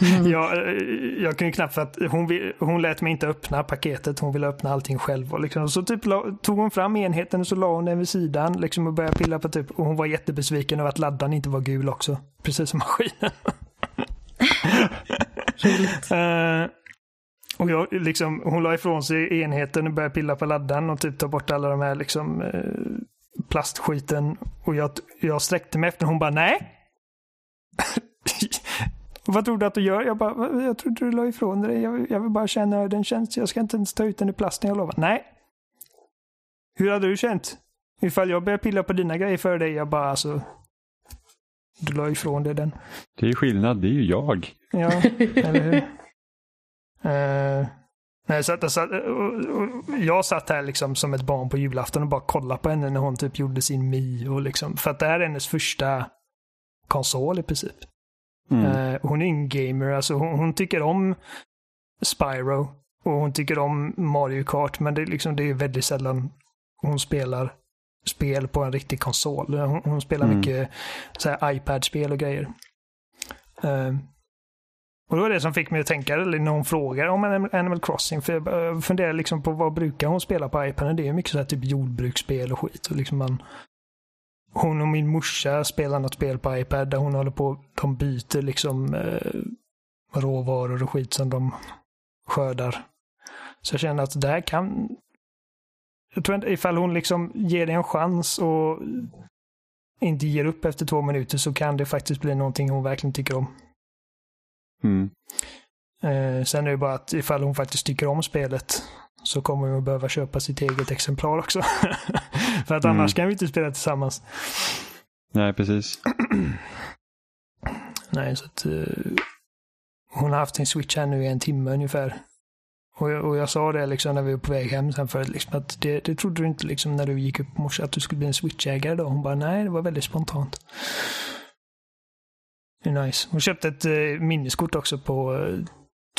mm. jag, jag kunde knappt för att hon, hon lät mig inte öppna paketet. Hon ville öppna allting själv. Och liksom, så typ la, tog hon fram enheten och så la hon den vid sidan liksom, och började pilla på typ. Och hon var jättebesviken över att laddaren inte var gul också. Precis som maskinen. uh, och jag, liksom, hon la ifrån sig enheten och började pilla på laddaren och typ ta bort alla de här liksom, uh, plastskiten. Och jag, jag sträckte mig efter hon bara nej. Vad tror du att du gör? Jag bara, jag trodde du la ifrån dig. Jag, jag vill bara känna hur den känns. Jag ska inte ens ta ut den i plasten, jag lovar. Nej. Hur hade du känt? Ifall jag började pilla på dina grejer för dig, jag bara alltså. Du la ifrån dig den. Det är skillnad, det är ju jag. Ja, eller hur? Uh, så, så, jag satt här liksom som ett barn på julafton och bara kollade på henne när hon typ gjorde sin Mi. Och liksom, för att det här är hennes första konsol i princip. Mm. Uh, hon är en gamer, alltså hon, hon, tycker om Spyro. Och hon tycker om Mario Kart, men det, liksom, det är väldigt sällan hon spelar spel på en riktig konsol. Hon, hon spelar mm. mycket iPad-spel och grejer. Och det var det som fick mig att tänka, eller när hon frågar om Animal Crossing. För jag eh, funderar liksom på vad brukar hon spela på iPaden. Det är mycket så här typ jordbruksspel och skit. Och liksom man, hon och min morsa spelar något spel på iPad där hon håller på, de byter liksom eh, råvaror och skit som de skördar. Så jag känner att det här kan, jag tror inte, ifall hon liksom ger det en chans och inte ger upp efter två minuter så kan det faktiskt bli någonting hon verkligen tycker om. Mm. Eh, sen är det bara att ifall hon faktiskt tycker om spelet så kommer hon att behöva köpa sitt eget exemplar också. För att annars mm. kan vi inte spela tillsammans. Nej, precis. Nej, så att uh, hon har haft sin switch här nu i en timme ungefär. Och jag, och jag sa det liksom när vi var på väg hem sen förut, liksom, att det, det trodde du inte liksom när du gick upp i morse att du skulle bli en switchägare då? Hon bara, nej, det var väldigt spontant. Det är nice. Hon köpte ett eh, minneskort också på eh,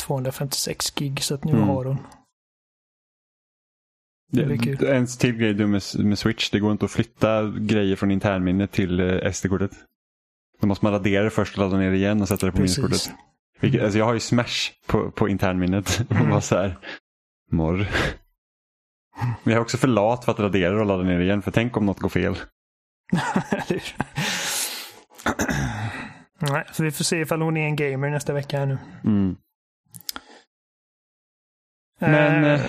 256 gig, så att nu mm. har hon. Det, det en till grej med, med Switch, det går inte att flytta grejer från internminnet till eh, SD-kortet. Då måste man radera det först och ladda ner det igen och sätta det på Precis. minneskortet. Vilket, alltså jag har ju Smash på, på internminnet. Mm. och bara så här, morr. Men jag är också för lat för att radera och ladda ner det igen, för tänk om något går fel. Nej, så vi får se ifall hon är en gamer nästa vecka här nu. Mm. Men, eh,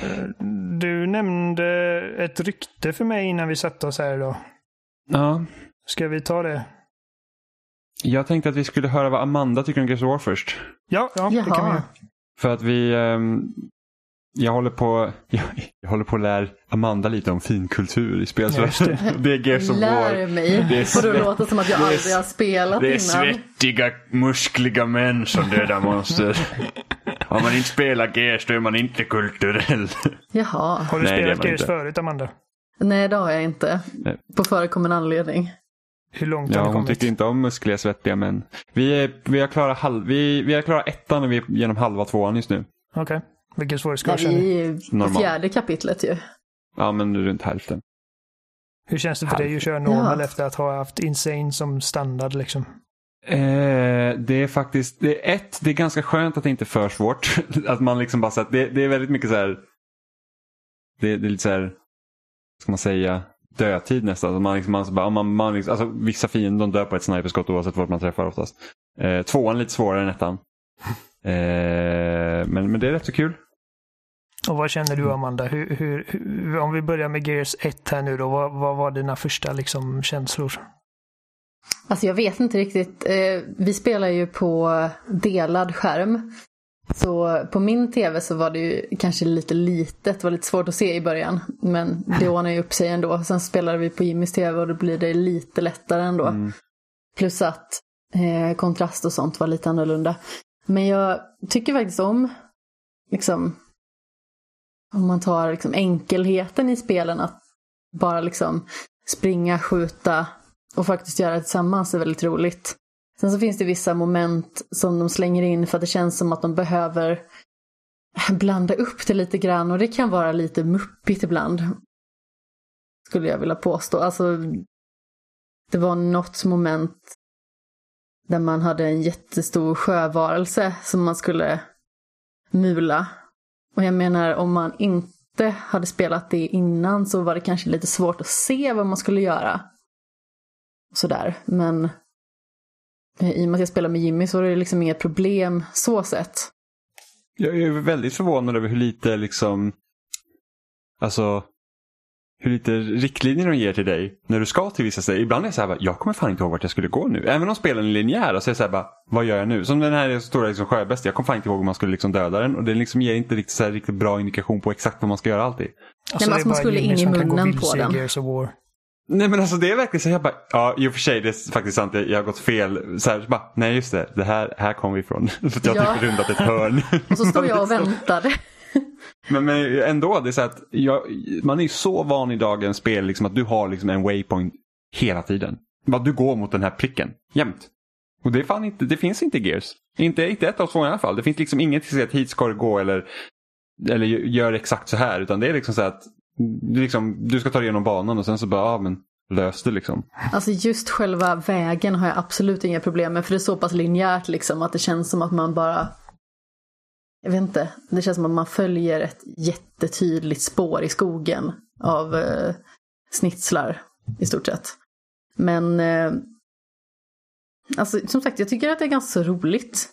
du nämnde ett rykte för mig innan vi satte oss här idag. Ja. Ska vi ta det? Jag tänkte att vi skulle höra vad Amanda tycker om Gears of War först. Ja, ja det kan vi göra. För att vi, um, jag håller på jag, jag håller på att lära Amanda lite om finkultur i spelsvärlden. Det. är Gears of Lär War. mig. Det är Får det låta som att jag aldrig har spelat det innan. Det är svettiga, muskliga män som dödar monster. Om man inte spelar Gears då är man inte kulturell. Jaha. Har du Nej, spelat Gears förut Amanda? Nej det har jag inte. Nej. På förekommande anledning. Hur långt ja, har hon kommit? tycker inte om muskliga, svettiga män. Vi, är, vi, har klarat halv, vi, vi har klarat ettan och vi är genom halva tvåan just nu. Okej. Okay. Vilken svårighetsgrad Nej, känner du? vi är Normal. fjärde kapitlet ju. Ja, men runt hälften. Hur känns det för dig att köra normal efter att ha haft insane som standard liksom? Eh, det är faktiskt, det är ett, det är ganska skönt att det inte är för svårt. att man liksom bara så att det, det är väldigt mycket så här. Det, det är lite så här, ska man säga, dödtid nästan. Alltså man liksom, man, bara, man, man liksom, alltså, vissa fiender de dör på ett sniperskott oavsett vart man träffar oftast. Eh, tvåan är lite svårare än ettan. Eh, men, men det är rätt så kul. Och vad känner du Amanda? Hur, hur, hur, om vi börjar med Gears 1 här nu då. Vad, vad var dina första liksom, känslor? Alltså jag vet inte riktigt. Eh, vi spelar ju på delad skärm. Så på min tv så var det ju kanske lite litet, det var lite svårt att se i början. Men det ordnar ju upp sig ändå. Sen spelade vi på Jimmys tv och då blir det lite lättare ändå. Mm. Plus att eh, kontrast och sånt var lite annorlunda. Men jag tycker faktiskt om, liksom, om man tar liksom enkelheten i spelen, att bara liksom springa, skjuta och faktiskt göra det tillsammans är väldigt roligt. Sen så finns det vissa moment som de slänger in för att det känns som att de behöver blanda upp det lite grann och det kan vara lite muppigt ibland. Skulle jag vilja påstå. Alltså, det var något moment där man hade en jättestor sjövarelse som man skulle mula. Och jag menar om man inte hade spelat det innan så var det kanske lite svårt att se vad man skulle göra. Sådär, men eh, i och med att jag spelar med Jimmy så är det liksom inget problem så sett. Jag är väldigt förvånad över hur lite liksom, alltså hur lite riktlinjer de ger till dig när du ska till vissa ställen. Ibland är jag så här, bara, jag kommer fan inte ihåg vart jag skulle gå nu. Även om spelen är linjära så är jag så här, bara, vad gör jag nu? Som den här stora liksom, sjöbäst, jag kommer fan inte ihåg hur man skulle liksom döda den. Och det liksom ger inte riktigt, så här, riktigt bra indikation på exakt vad man ska göra alltid. Alltså, men det är alltså, man skulle in i munnen på den. Nej men alltså det är verkligen så jag bara, ja i och för sig det är faktiskt sant, jag, har gått fel. Så här, så bara, nej just det, det här, här kom vi ifrån. För att jag har Ja. typ rundat ett hörn. Och så står jag och väntade. Men, men ändå, det är så att jag, man är ju så van i dagens spel liksom, att du har liksom en waypoint hela tiden. Du går mot den här pricken, jämt. Och det, fan inte, det finns inte i Gears. Inte, inte ett av två i alla fall. Det finns liksom inget som säger att hit ska du gå eller, eller gör exakt så här. Utan det är liksom så att du, liksom, du ska ta dig igenom banan och sen så bara, ja men lös det liksom. Alltså just själva vägen har jag absolut inga problem med för det är så pass linjärt liksom att det känns som att man bara jag vet inte, det känns som att man följer ett jättetydligt spår i skogen av eh, snitslar i stort sett. Men eh, alltså som sagt, jag tycker att det är ganska så roligt.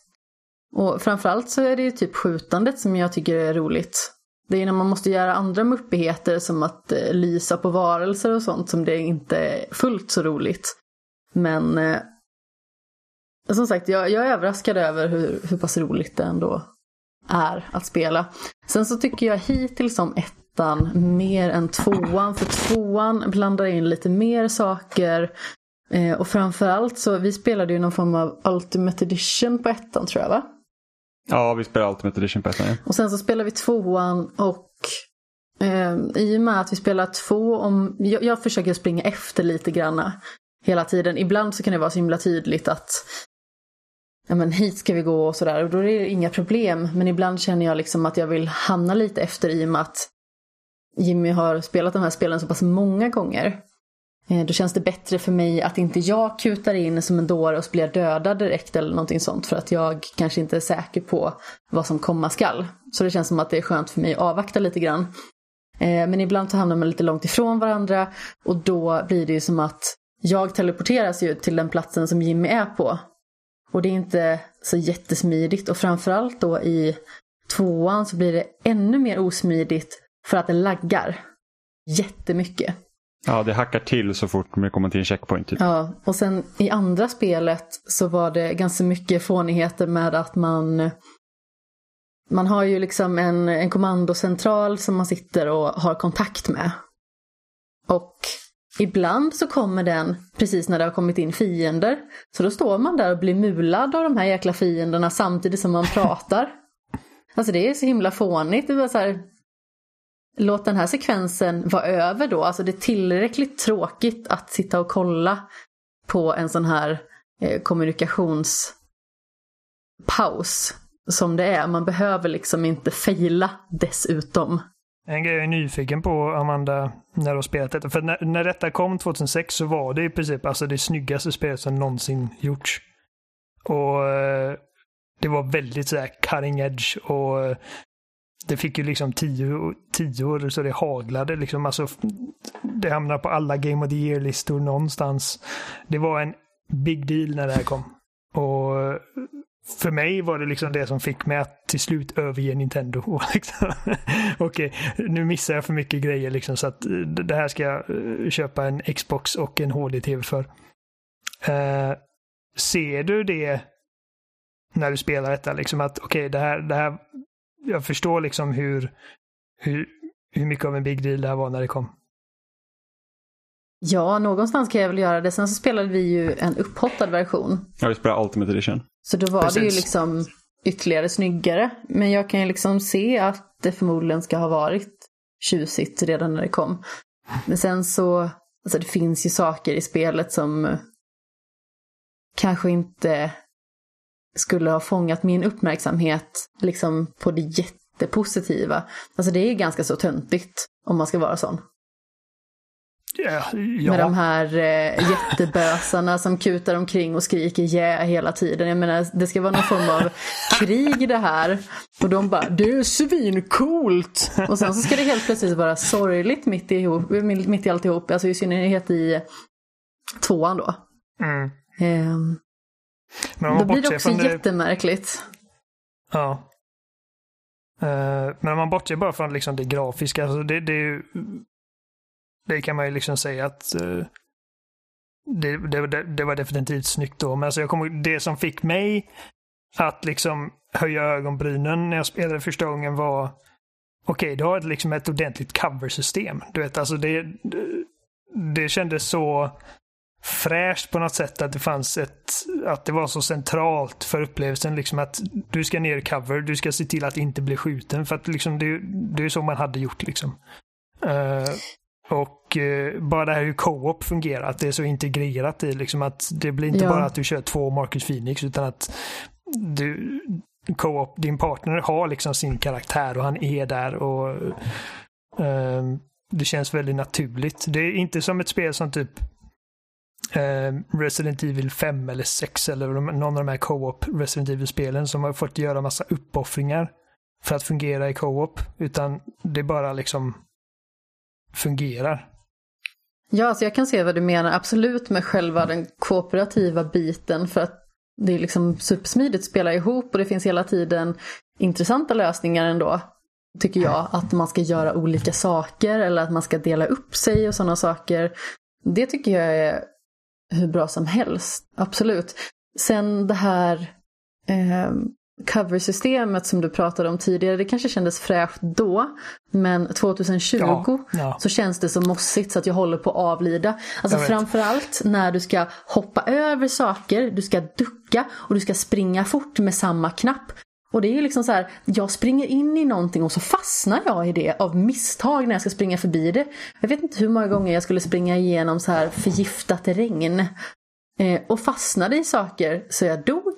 Och framförallt så är det ju typ skjutandet som jag tycker är roligt. Det är när man måste göra andra muppigheter som att eh, lysa på varelser och sånt som det inte är fullt så roligt. Men eh, som sagt, jag, jag är överraskad över hur, hur pass roligt det ändå är att spela. Sen så tycker jag hittills om ettan mer än tvåan. För tvåan blandar in lite mer saker. Eh, och framförallt så, vi spelade ju någon form av Ultimate Edition på ettan tror jag va? Ja, vi spelar Ultimate Edition på ettan. ja. Och sen så spelar vi tvåan och eh, i och med att vi spelar två om, jag, jag försöker springa efter lite granna hela tiden. Ibland så kan det vara så himla tydligt att ja men hit ska vi gå och sådär och då är det inga problem. Men ibland känner jag liksom att jag vill hamna lite efter i och med att Jimmy har spelat de här spelen så pass många gånger. Eh, då känns det bättre för mig att inte jag kutar in som en dåre och blir dödad direkt eller någonting sånt för att jag kanske inte är säker på vad som komma skall. Så det känns som att det är skönt för mig att avvakta lite grann. Eh, men ibland så hamnar man lite långt ifrån varandra och då blir det ju som att jag teleporteras ju till den platsen som Jimmy är på. Och det är inte så jättesmidigt och framförallt då i tvåan så blir det ännu mer osmidigt för att det laggar jättemycket. Ja, det hackar till så fort man kommer till en checkpoint. Typ. Ja, och sen i andra spelet så var det ganska mycket fånigheter med att man man har ju liksom en, en kommandocentral som man sitter och har kontakt med. Och ibland så kommer den precis när det har kommit in fiender. Så då står man där och blir mulad av de här jäkla fienderna samtidigt som man pratar. Alltså det är så himla fånigt. Det var så här, låt den här sekvensen vara över då. Alltså det är tillräckligt tråkigt att sitta och kolla på en sån här eh, kommunikationspaus som det är. Man behöver liksom inte fejla dessutom. En grej jag är nyfiken på, Amanda, när du har spelat detta. För när, när detta kom 2006 så var det i princip alltså det snyggaste spelet som någonsin gjorts. Och eh, det var väldigt så här cutting edge och eh, det fick ju liksom tio, tior så det haglade liksom. Alltså, det hamnade på alla Game of the Year-listor någonstans. Det var en big deal när det här kom. Och eh, för mig var det liksom det som fick mig att till slut överge Nintendo. Liksom, Okej, okay, nu missar jag för mycket grejer liksom så att eh, det här ska jag eh, köpa en Xbox och en HD-TV för. Uh, ser du det när du spelar detta? Liksom att okej, okay, det, här, det här... Jag förstår liksom hur, hur, hur mycket av en big deal det här var när det kom. Ja, någonstans kan jag väl göra det. Sen så spelade vi ju en upphottad version. Ja, vi spelade Ultimate Edition. Så då var Precis. det ju liksom ytterligare snyggare. Men jag kan ju liksom se att det förmodligen ska ha varit tjusigt redan när det kom. Men sen så, alltså det finns ju saker i spelet som kanske inte skulle ha fångat min uppmärksamhet liksom på det jättepositiva. Alltså det är ganska så töntigt om man ska vara sån. Ja, ja. Med de här eh, jättebösarna som kutar omkring och skriker ja yeah hela tiden. Jag menar, det ska vara någon form av krig det här. Och de bara, det är svincoolt! Och sen så ska det helt plötsligt vara sorgligt mitt i, mitt i alltihop. Alltså i synnerhet i tvåan då. Mm. Eh, men då blir det också det... jättemärkligt. Ja. Uh, men om man bortser bara från liksom det grafiska, alltså det, det, det kan man ju liksom säga att uh, det, det, det, var definitivt snyggt då. Men alltså jag kommer, det som fick mig att liksom höja ögonbrynen när jag spelade första gången var okej, okay, du har liksom ett ordentligt coversystem. Du vet, alltså det, det kändes så fräscht på något sätt att det fanns ett, att det var så centralt för upplevelsen liksom att du ska ner i cover, du ska se till att inte bli skjuten för att liksom det, det är så man hade gjort liksom. Uh, och uh, bara det här hur co-op fungerar, att det är så integrerat i liksom att det blir inte ja. bara att du kör två Marcus Phoenix utan att du, co-op, din partner har liksom sin karaktär och han är där och uh, det känns väldigt naturligt. Det är inte som ett spel som typ eh, Resident Evil 5 eller 6 eller någon av de här co-op Resident Evil-spelen som har fått göra massa uppoffringar för att fungera i co-op. Utan det bara liksom fungerar. Ja, alltså jag kan se vad du menar absolut med själva den kooperativa biten för att det är liksom supersmidigt att spela ihop och det finns hela tiden intressanta lösningar ändå. Tycker jag, att man ska göra olika saker eller att man ska dela upp sig och sådana saker. Det tycker jag är hur bra som helst. Absolut. Sen det här eh, coversystemet som du pratade om tidigare, det kanske kändes fräscht då. Men 2020 ja, ja. så känns det så mossigt så att jag håller på att avlida. Alltså framförallt när du ska hoppa över saker, du ska ducka och du ska springa fort med samma knapp. Och det är ju liksom så här, jag springer in i någonting och så fastnar jag i det av misstag när jag ska springa förbi det. Jag vet inte hur många gånger jag skulle springa igenom så här förgiftat regn. Eh, och fastnade i saker så jag dog.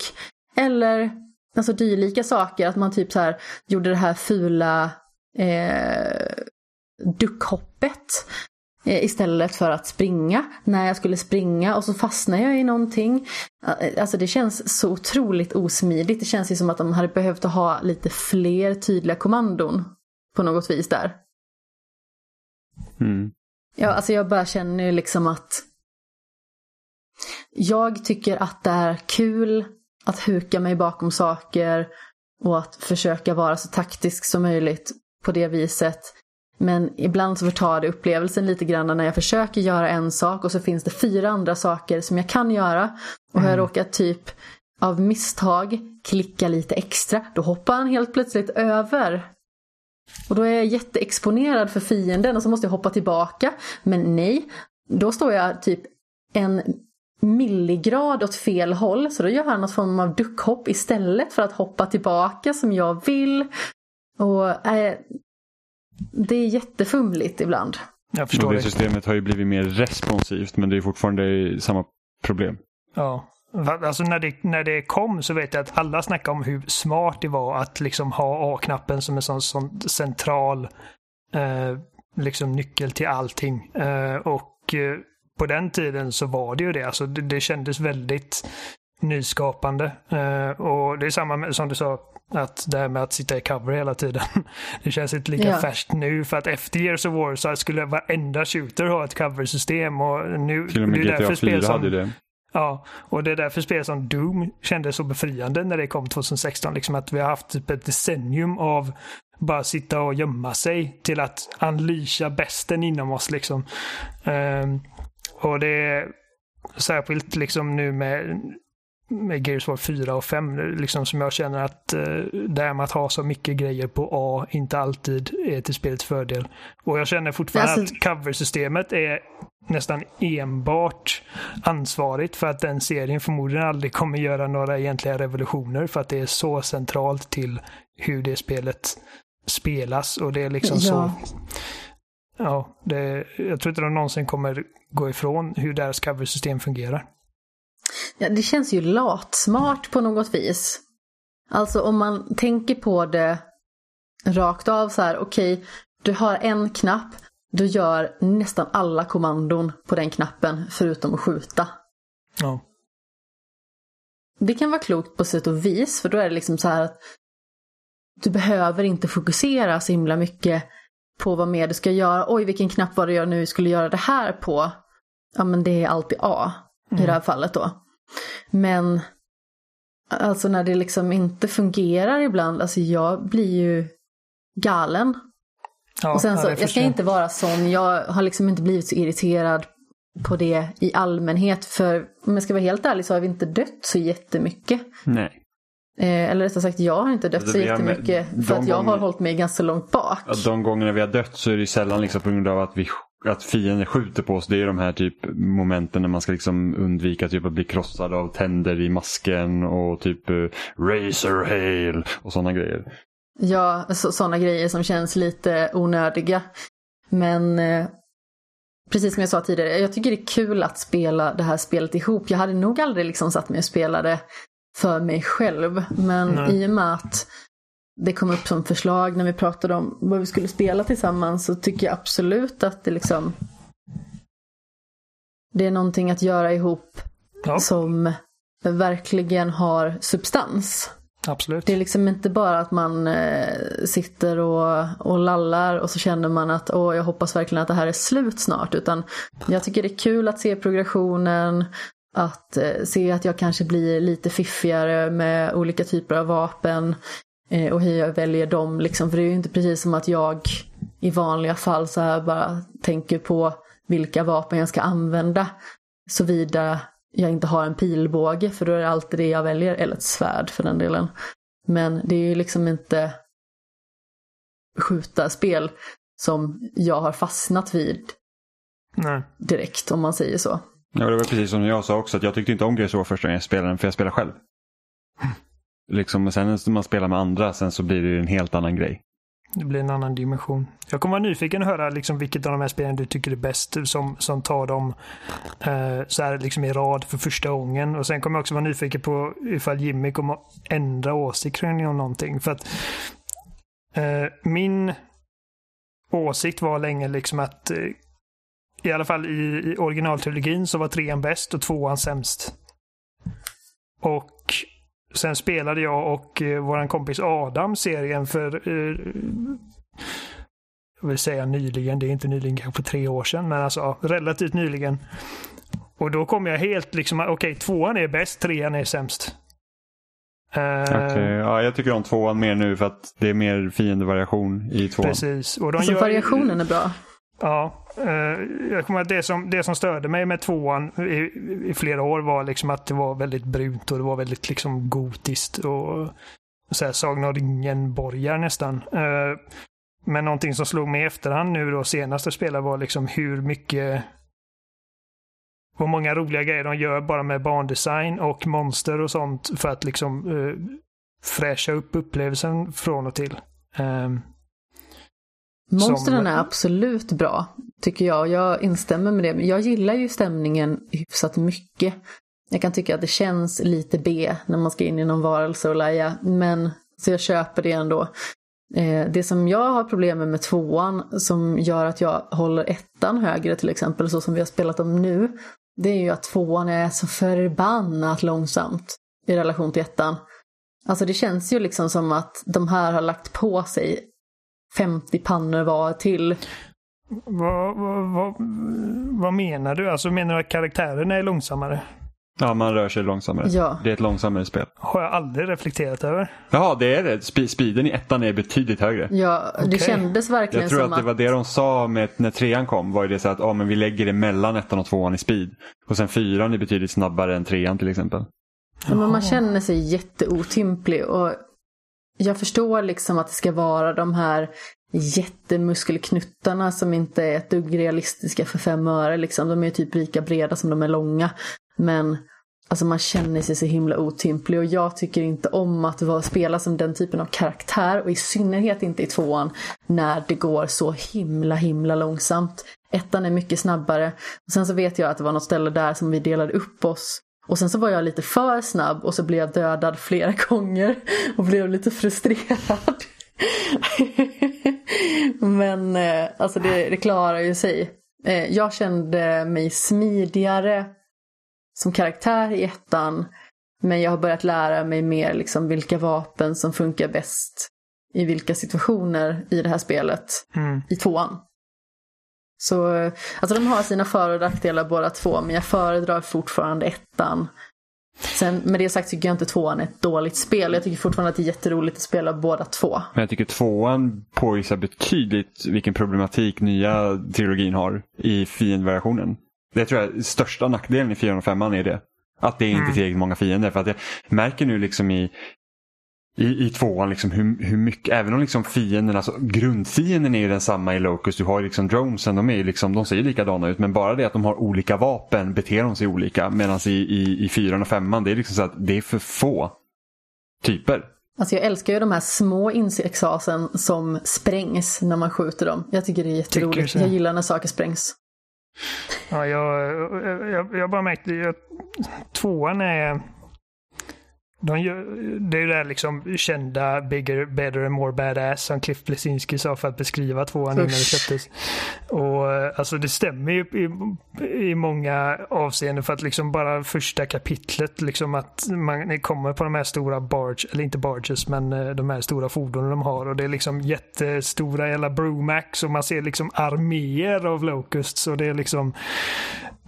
Eller alltså dylika saker, att man typ så här gjorde det här fula eh, duckhoppet. Eh, istället för att springa när jag skulle springa och så fastnar jag i någonting. Eh, alltså det känns så otroligt osmidigt. Det känns ju som att de hade behövt ha lite fler tydliga kommandon på något vis där. Mm. Ja, alltså jag bara känner ju liksom att jag tycker att det är kul att huka mig bakom saker och att försöka vara så taktisk som möjligt på det viset. Men ibland så förtar det upplevelsen lite grann när jag försöker göra en sak och så finns det fyra andra saker som jag kan göra. Och har jag mm. råkat typ av misstag klicka lite extra, då hoppar han helt plötsligt över. Och då är jag jätteexponerad för fienden och så måste jag hoppa tillbaka. Men nej, då står jag typ en milligrad åt fel håll. Så då gör han något form av duckhopp istället för att hoppa tillbaka som jag vill. Och äh, det är jättefumligt ibland. Jag förstår och det, det systemet har ju blivit mer responsivt men det är fortfarande samma problem. Ja, Alltså när det, när det kom så vet jag att alla snackade om hur smart det var att liksom ha A-knappen som en sån, sån central eh, liksom nyckel till allting. Eh, och eh, på den tiden så var det ju det. Alltså det, det kändes väldigt nyskapande. Eh, och det är samma med, som du sa, att det här med att sitta i cover hela tiden. Det känns inte lika ja. färskt nu för att efter Years of War så skulle varenda shooter ha ett cover-system. Och nu, Till och med GTA 4 hade det. Ja, och det är därför spel som Doom kändes så befriande när det kom 2016. Liksom att vi har haft typ ett decennium av bara sitta och gömma sig till att unleasha bästen inom oss. Liksom. Um, och det är särskilt liksom nu med med Gears War 4 och 5 liksom som jag känner att eh, det här med att ha så mycket grejer på A inte alltid är till spelets fördel. Och jag känner fortfarande alltså... att coversystemet är nästan enbart ansvarigt för att den serien förmodligen aldrig kommer göra några egentliga revolutioner för att det är så centralt till hur det spelet spelas och det är liksom ja. så Ja, det, jag tror inte de någonsin kommer gå ifrån hur deras coversystem fungerar. Ja, det känns ju latsmart på något vis. Alltså om man tänker på det rakt av så här, okej, okay, du har en knapp, du gör nästan alla kommandon på den knappen förutom att skjuta. Ja. Det kan vara klokt på sätt och vis, för då är det liksom så här att du behöver inte fokusera så himla mycket på vad mer du ska göra. Oj, vilken knapp var det jag nu skulle göra det här på? Ja, men det är alltid A mm. i det här fallet då. Men alltså när det liksom inte fungerar ibland, alltså jag blir ju galen. Ja, och sen så, jag ska inte vara sån, jag har liksom inte blivit så irriterad på det i allmänhet. För om jag ska vara helt ärlig så har vi inte dött så jättemycket. Nej. Eh, eller rättare sagt, jag har inte dött alltså, så jättemycket för att jag gånger, har hållit mig ganska långt bak. De gångerna vi har dött så är det sällan liksom på grund av att vi att fienden skjuter på oss. Det är de här typ momenten när man ska liksom undvika typ att bli krossad av tänder i masken och typ uh, razor hail och sådana grejer. Ja, sådana grejer som känns lite onödiga. Men eh, precis som jag sa tidigare, jag tycker det är kul att spela det här spelet ihop. Jag hade nog aldrig liksom satt mig och spelade för mig själv. Men Nej. i och med att det kom upp som förslag när vi pratade om vad vi skulle spela tillsammans så tycker jag absolut att det liksom det är någonting att göra ihop ja. som verkligen har substans. Absolut. Det är liksom inte bara att man eh, sitter och, och lallar och så känner man att åh, jag hoppas verkligen att det här är slut snart. Utan jag tycker det är kul att se progressionen, att eh, se att jag kanske blir lite fiffigare med olika typer av vapen. Eh, och hur jag väljer dem liksom. För det är ju inte precis som att jag i vanliga fall så här bara tänker på vilka vapen jag ska använda. Såvida jag inte har en pilbåge för då är det alltid det jag väljer. Eller ett svärd för den delen. Men det är ju liksom inte skjuta spel som jag har fastnat vid Nej. direkt om man säger så. Ja, det var precis som jag sa också att jag tyckte inte om Gears första gången jag spelade den för jag spelar själv. Liksom, sen när man spelar med andra sen så blir det en helt annan grej. Det blir en annan dimension. Jag kommer vara nyfiken att höra liksom vilket av de här spelen du tycker är bäst som, som tar dem eh, så här liksom i rad för första gången. Och sen kommer jag också vara nyfiken på ifall Jimmy kommer att ändra åsikt om någonting. För att eh, min åsikt var länge liksom att eh, i alla fall i, i originaltrilogin så var trean bäst och tvåan sämst. Och Sen spelade jag och eh, vår kompis Adam serien för eh, jag vill säga nyligen, det är inte nyligen, kanske för tre år sedan, men alltså relativt nyligen. Och då kom jag helt liksom, okej, okay, tvåan är bäst, trean är sämst. Uh, okay. Ja, jag tycker om tvåan mer nu för att det är mer fiendevariation i tvåan. Precis. Och de alltså gör... variationen är bra. Ja, eh, jag kommer att det som, det som störde mig med tvåan i, i, flera år var liksom att det var väldigt brunt och det var väldigt liksom gotiskt och så här, Sagan om ringen-borgar nästan. Eh, men någonting som slog mig i efterhand nu då senaste spelet var liksom hur mycket vad många roliga grejer de gör bara med bandesign och monster och sånt för att liksom uh, fräscha upp upplevelsen från och till. Um, Monstren är absolut bra, tycker jag. Jag instämmer med det. Jag gillar ju stämningen hyfsat mycket Jag kan tycka att det känns lite B när man ska in i någon varelse och leja. Men så jag köper det ändå. Eh, det som jag har problem med med tvåan som gör att jag håller ettan högre till exempel så som vi har spelat dem nu. Det är ju att tvåan är så förbannat långsamt i relation till ettan. Alltså det känns ju liksom som att de här har lagt på sig 50 pannor var till. Vad, vad, vad, vad menar du? Alltså menar du att karaktärerna är långsammare? Ja, man rör sig långsammare. Ja. Det är ett långsammare spel. Har jag aldrig reflekterat över. Ja, det är det. Spe- speeden i ettan är betydligt högre. Ja, det Okej. kändes verkligen Jag tror som att det var det de sa med när trean kom. Var ju det så att ah, men vi lägger det mellan ettan och tvåan i speed. Och sen fyran är betydligt snabbare än trean till exempel. Ja, men man känner sig jätteotymplig och jag förstår liksom att det ska vara de här jättemuskelknuttarna som inte är ett dugg realistiska för fem öre. Liksom. De är typ lika breda som de är långa. Men alltså, man känner sig så himla otymplig och jag tycker inte om att vara, spela som den typen av karaktär och i synnerhet inte i tvåan när det går så himla himla långsamt. Ettan är mycket snabbare. Och sen så vet jag att det var något ställe där som vi delade upp oss och sen så var jag lite för snabb och så blev jag dödad flera gånger och blev lite frustrerad. Men eh, alltså det, det klarar ju sig. Eh, jag kände mig smidigare som karaktär i ettan. Men jag har börjat lära mig mer liksom vilka vapen som funkar bäst i vilka situationer i det här spelet Mm. i tvåan. Så alltså de har sina för och nackdelar båda två, men jag föredrar fortfarande ettan. Sen med det sagt tycker jag inte tvåan är ett dåligt spel. Jag tycker fortfarande att det är jätteroligt att spela båda två. Men jag tycker tvåan påvisar betydligt vilken problematik nya trilogin har i fiendvariationen. Det tror jag är största nackdelen i 4 och 5 är det. Att det är inte Mm. tillräckligt många fiender. För att jag märker nu liksom i, i, i tvåan liksom hur, hur mycket, även om liksom fienden, alltså grundfienden är ju densamma i Locus. Du har ju liksom dronesen, de är ju liksom, de ser ju likadana ut. Men bara det att de har olika vapen beter de sig olika. Medan i, i, i 4 och 5 det är liksom så att det är för få typer. Alltså jag älskar ju de här små insektshasen som sprängs när man skjuter dem. Jag tycker det är jätteroligt. Jag gillar när saker sprängs. Ja, jag, jag, jag bara märkte att tvåan är... De gör, det är det där liksom kända bigger, better and more badass som Cliff Blesinski sa för att beskriva tvåan innan det släpptes. Och eh, alltså det stämmer ju i, i många avseenden för att liksom bara första kapitlet liksom att man kommer på de här stora barge, eller inte barges men eh, de här stora fordonen de har och det är liksom jättestora jävla Brumax och man ser liksom arméer av Locusts och det är liksom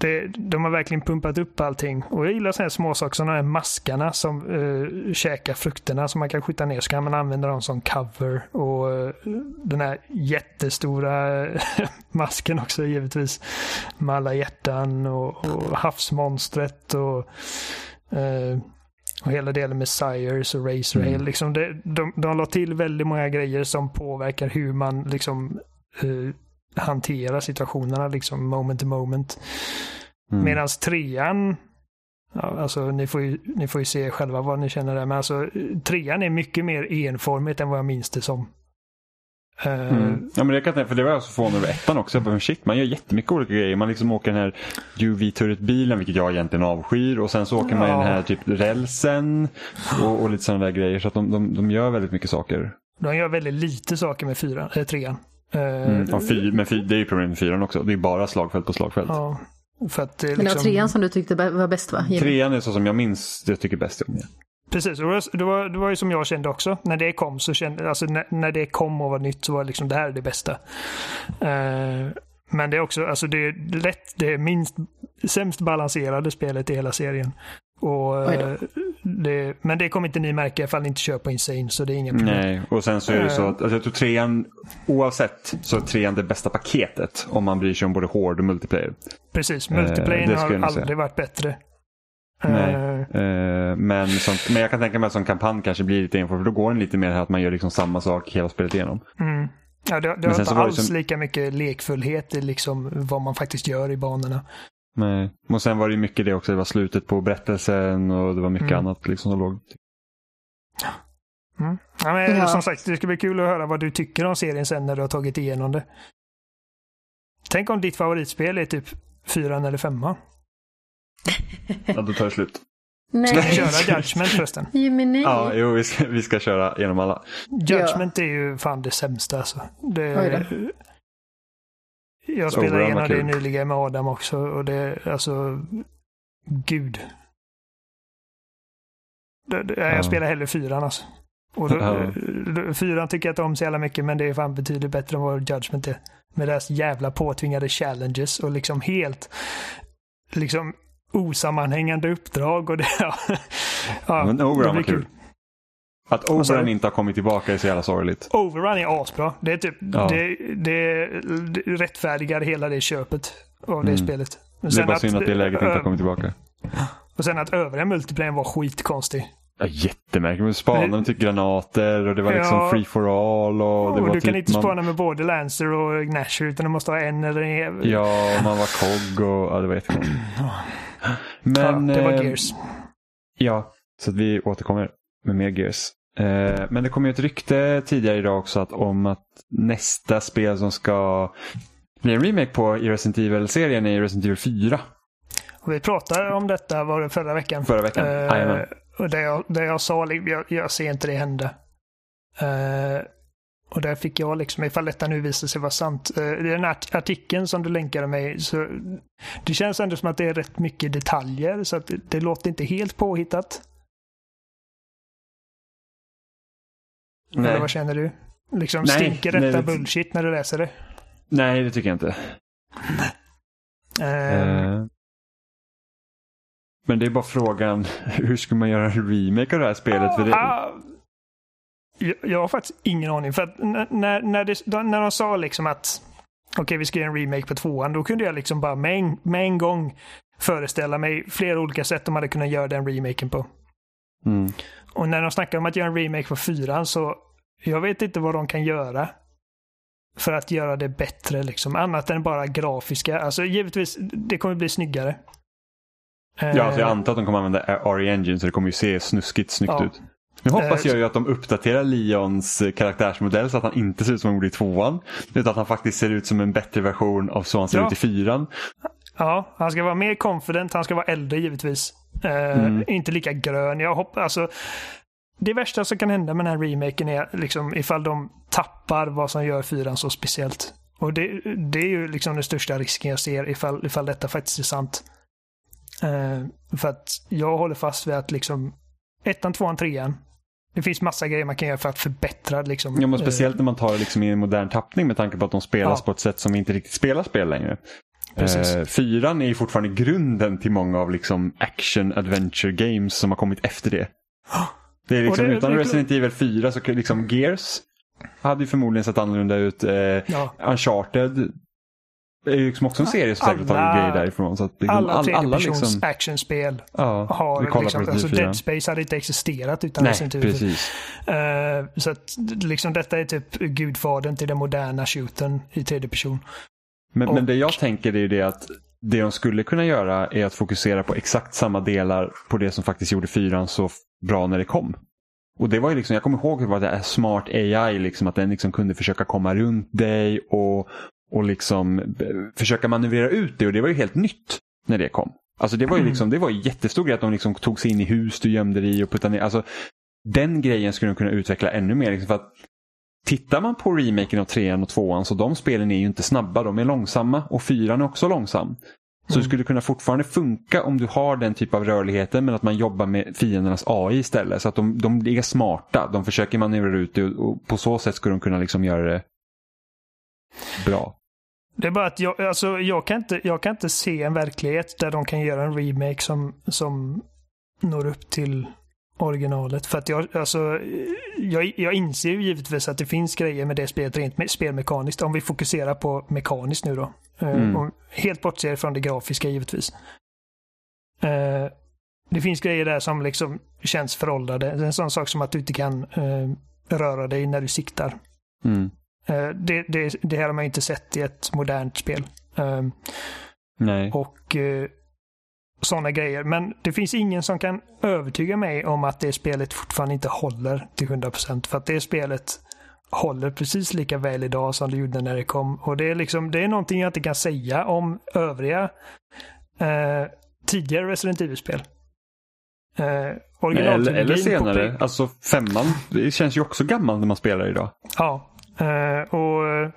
det, de har verkligen pumpat upp allting. Och jag gillar sådana här småsaker som de här maskarna som uh, käkar frukterna som man kan skjuta ner. Så kan man använda dem som cover. Och eh, den här jättestora masken också givetvis. Med alla hjärtan och, och havsmonstret och, eh, och hela delen med Sires och Razorhail. Mm. Liksom det, de, de la till väldigt många grejer som påverkar hur man liksom eh, hantera situationerna liksom moment to moment. Mm. Medan trean, ja, alltså ni får, ju, ni får ju se själva vad ni känner där, men alltså trean är mycket mer enformigt än vad jag minns det som. Eh, Mm. Ja, men det, kan, jag- för det var jag så förvånad över ettan också. Bara, shit, man gör jättemycket olika grejer. Man liksom åker den här UV-turretbilen, vilket jag egentligen avskyr. Och sen så åker man i Ja. den här typ rälsen och, och lite sådana där grejer. Så att de, de, de gör väldigt mycket saker. De gör väldigt lite saker med fyran, äh, trean. Eh, Mm. Och fy, men fy, det är ju problemet med fyran också. Det är bara slagfält på slagfält. Ja, för att det är Men det var liksom... trean som du tyckte var bäst va? Jimmy? Trean är så som jag minns, det jag tycker bäst om det. Precis, det var, det, var, det var ju som jag kände också. När det kom så kände alltså när, när det kom och var nytt så var det liksom det här är det bästa. Eh, men det är också, alltså det är lätt, det är minst, sämst balanserade spelet i hela serien. Och, det, men det kommer inte ni märka ifall ni inte kör på Insane så det är inga problem. Nej, och sen så är det så att alltså jag tror trean, oavsett så är trean det bästa paketet om man bryr sig om både hård och multiplayer. Precis, Eh, multiplayer skulle har aldrig säga. varit bättre. Nej. Eh, Eh, men, som, men jag kan tänka mig att som kampanj kanske blir lite enformig, för då går den lite mer här att man gör liksom samma sak hela spelet igenom. mm. Ja, det, det har inte alls som- lika mycket lekfullhet i liksom vad man faktiskt gör i banorna. Nej. Och sen var det ju mycket det också, det var slutet på berättelsen och det var mycket Mm. annat liksom som låg. Mm. Ja, men, Ja. Som sagt, det ska bli kul att höra vad du tycker om serien sen när du har tagit igenom det. Tänk om ditt favoritspel är typ fyran eller femman. Ja, då tar det slut. Ska vi Nej. köra Judgment förresten? Nej. Ja, jo, vi ska, vi ska köra genom alla. Judgment är ju fan det sämsta alltså. Det. Jag spelade igenom det nyligen med Adam också och det, alltså, gud. Det, det, Ja. Jag spelar hellre fyran alltså. Och då, Ja. Fyran tycker jag inte om så jävla mycket men det är fan betydligt bättre än vad Judgment är. Med deras jävla påtvingade challenges och liksom helt liksom osammanhängande uppdrag och det. Ja, ja Men det var kul. Att Overrun inte har kommit tillbaka är så jävla sorgligt. Overrun är asbra. Det är typ, Ja. det, det, det rättfärdigar hela det köpet av det Mm. spelet. Det är bara synd att det läget inte har kommit tillbaka. Och sen att övriga multiplayer var skitkonstig. Ja, jättemärkligt. Men spanade Men- med typ granater och det var liksom Ja. free for all. Och det Och, var du typ kan inte man, spana med både Lancer och Gnasher utan du måste ha en eller en. Ja, man var kogg och ja, det var jättekonstigt. Men, ja, det var eh, Gears. Ja, så att vi återkommer med mer Gears. Eh, men det kom ju ett rykte tidigare idag också att, om att nästa spel som ska bli en remake på i Resident Evil-serien är Resident Evil 4. Och vi pratade om detta var det förra veckan. Förra veckan. Eh, och där jag, där jag sa, jag, jag ser inte det hända. Eh, och där fick jag liksom, ifall detta nu visar sig vara sant. Uh, den art artikeln som du länkade mig, så det känns ändå som att det är rätt mycket detaljer. Så att det, det låter inte helt påhittat. Eller Nej. vad känner du? Liksom Nej, stinker nej, detta det- bullshit när du läser det? Nej, det tycker jag inte. Eh, men det är bara frågan, hur ska man göra en remake av det här spelet? För det, Ah, jag, jag har faktiskt ingen aning. För att när, när, det, när de sa liksom att okej, vi ska göra en remake på tvåan, då kunde jag liksom bara med en, med en gång föreställa mig flera olika sätt de hade kunnat göra den remaken på. mm. Och när de snackar om att göra en remake på fyran så jag vet inte vad de kan göra för att göra det bättre liksom. Annat än bara grafiska. Alltså givetvis, det kommer bli snyggare. Ja, alltså jag Eh, antar att de kommer använda RE Engine så det kommer ju se snuskigt snyggt Ja. ut. Nu hoppas Eh, jag ju att de uppdaterar Leons eh, karaktärsmodell så att han inte ser ut som han gjorde i tvåan. Utan att han faktiskt ser ut som en bättre version av så han ser Ja. ut i fyran. Ja, han ska vara mer confident. Han ska vara äldre givetvis. Mm. Inte lika grön. Jag hoppas, alltså, det värsta som kan hända med den här remaken är liksom ifall de tappar vad som gör fyran så speciellt. Och det, det är ju liksom den största risken jag ser ifall, ifall detta faktiskt är sant. Eh, för att jag håller fast vid att liksom ettan, tvåan, trean. Det finns massa grejer man kan göra för att förbättra liksom. Ja, men eh, speciellt när man tar det liksom i en modern tappning med tanke på att de spelas Ja. på ett sätt som inte riktigt spelar spel längre. Eh, fyran är ju fortfarande grunden till många av liksom action adventure games som har kommit efter det. Det är liksom, det- utan det Resident Evil 4 så liksom Gears hade ju förmodligen sett annorlunda ut. Eh, Ja. Uncharted är ju liksom också en serie som säkert har tagit grejer därifrån. Så att liksom, Alla all, alla tredjepersons liksom, actionspel ja, har liksom, alltså Resident Evil 4. Dead Space hade inte existerat utan Nej, Resident Evil. precis. Eh, så att liksom detta är typ gudfadern till den moderna shootern i tredje person. Men, Och- men det jag tänker är ju det att det de skulle kunna göra är att fokusera på exakt samma delar på det som faktiskt gjorde fyran så bra när det kom. Och det var ju liksom, jag kommer ihåg hur det här smart AI, liksom, att den liksom kunde försöka komma runt dig och, och liksom b- försöka manövrera ut det och det var ju helt nytt när det kom. Alltså det var ju Mm. liksom, det var jättestor grej att de liksom tog sig in i hus du gömde dig i och puttade ner. Alltså den grejen skulle de kunna utveckla ännu mer. Liksom, för att Tittar man på remaken av trean och tvåan så de spelen är ju inte snabba, de är långsamma och fyran är också långsam. Så det Mm. skulle kunna fortfarande funka om du har den typ av rörligheten men att man jobbar med fiendernas AI istället. Så att de, de är smarta, de försöker manövrera ut det och, och på så sätt skulle de kunna liksom göra det bra. Det är bara att jag, alltså, jag, kan inte, jag kan inte se en verklighet där de kan göra en remake som, som når upp till originalet. För att jag, alltså, jag, jag inser ju givetvis att det finns grejer med det spelet rent me- spelmekaniskt. Om vi fokuserar på mekaniskt nu då. Eh, Mm. och helt bortser från det grafiska givetvis. Eh, det finns grejer där som liksom känns föråldrade. Det är en sån sak som att du inte kan eh, röra dig när du siktar. Mm. Det, det, det här har man inte sett i ett modernt spel. Nej. och sådana grejer. Men det finns ingen som kan övertyga mig om att det spelet fortfarande inte håller till 100%. För att det spelet håller precis lika väl idag som det gjorde när det kom. Och det är liksom, det är någonting jag inte kan säga om övriga uh, tidigare Resident Evil-spel. Eh, eller, eller senare. Alltså femman, det känns ju också gammalt när man spelar idag. Ja. Eh, och...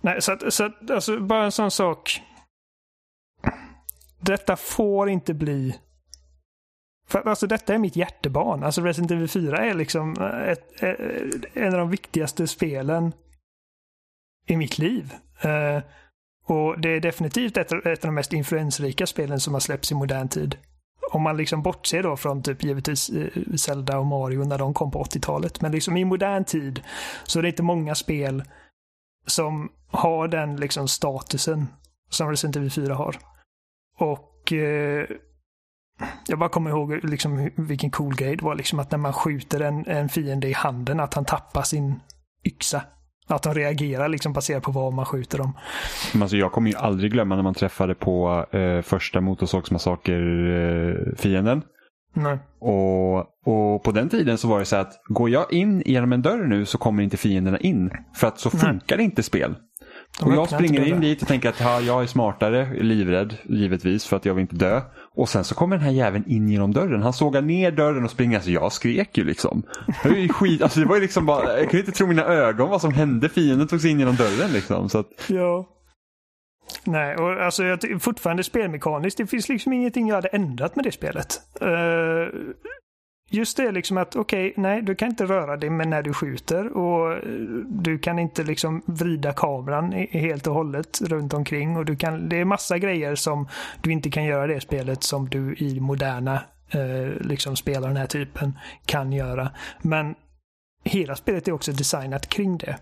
Nej, så att, så att, alltså bara en sån sak. Detta får inte bli för alltså detta är mitt hjärtebarn. Alltså Resident Evil 4 är liksom eh, ett, ett, en av de viktigaste spelen i mitt liv. Uh, och det är definitivt ett, ett av de mest influensrika spelen som har släppts i modern tid. Om man liksom bortser då från typ givetvis Zelda och Mario när de kom på 80-talet. Men liksom i modern tid så är det inte många spel som har den liksom statusen som Resident Evil 4 har. Och uh, jag bara kommer ihåg liksom vilken cool grej det var. Liksom att när man skjuter en, en fiende i handen, att han tappar sin yxa. Att de reagerar liksom baserat på vad man skjuter dem. Alltså jag kommer ju aldrig glömma när man träffade på eh, första Motorsågsmassaker-fienden. Eh, Nej. Och, och på den tiden så var det så att går jag in genom en dörr nu så kommer inte fienderna in. För att så funkar Nej. inte spel. Och jag springer in dit och tänker att ha, jag är smartare, livrädd givetvis för att jag vill inte dö. Och sen så kommer den här jäveln in genom dörren. Han sågar ner dörren och springer. Alltså jag skrek ju liksom. Det var ju skit. Alltså det var ju liksom bara, jag kunde inte tro mina ögon vad som hände. Fienden tog sig in genom dörren liksom. Så att... Ja. Nej, och alltså jag fortfarande spelmekaniskt. Det finns liksom ingenting jag hade ändrat med det spelet. Uh, just det liksom att okej, okay, nej, du kan inte röra dig med när du skjuter och du kan inte liksom vrida kameran helt och hållet runt omkring och du kan, det är massa grejer som du inte kan göra i det spelet som du i moderna eh, liksom spel av den här typen kan göra. Men hela spelet är också designat kring det.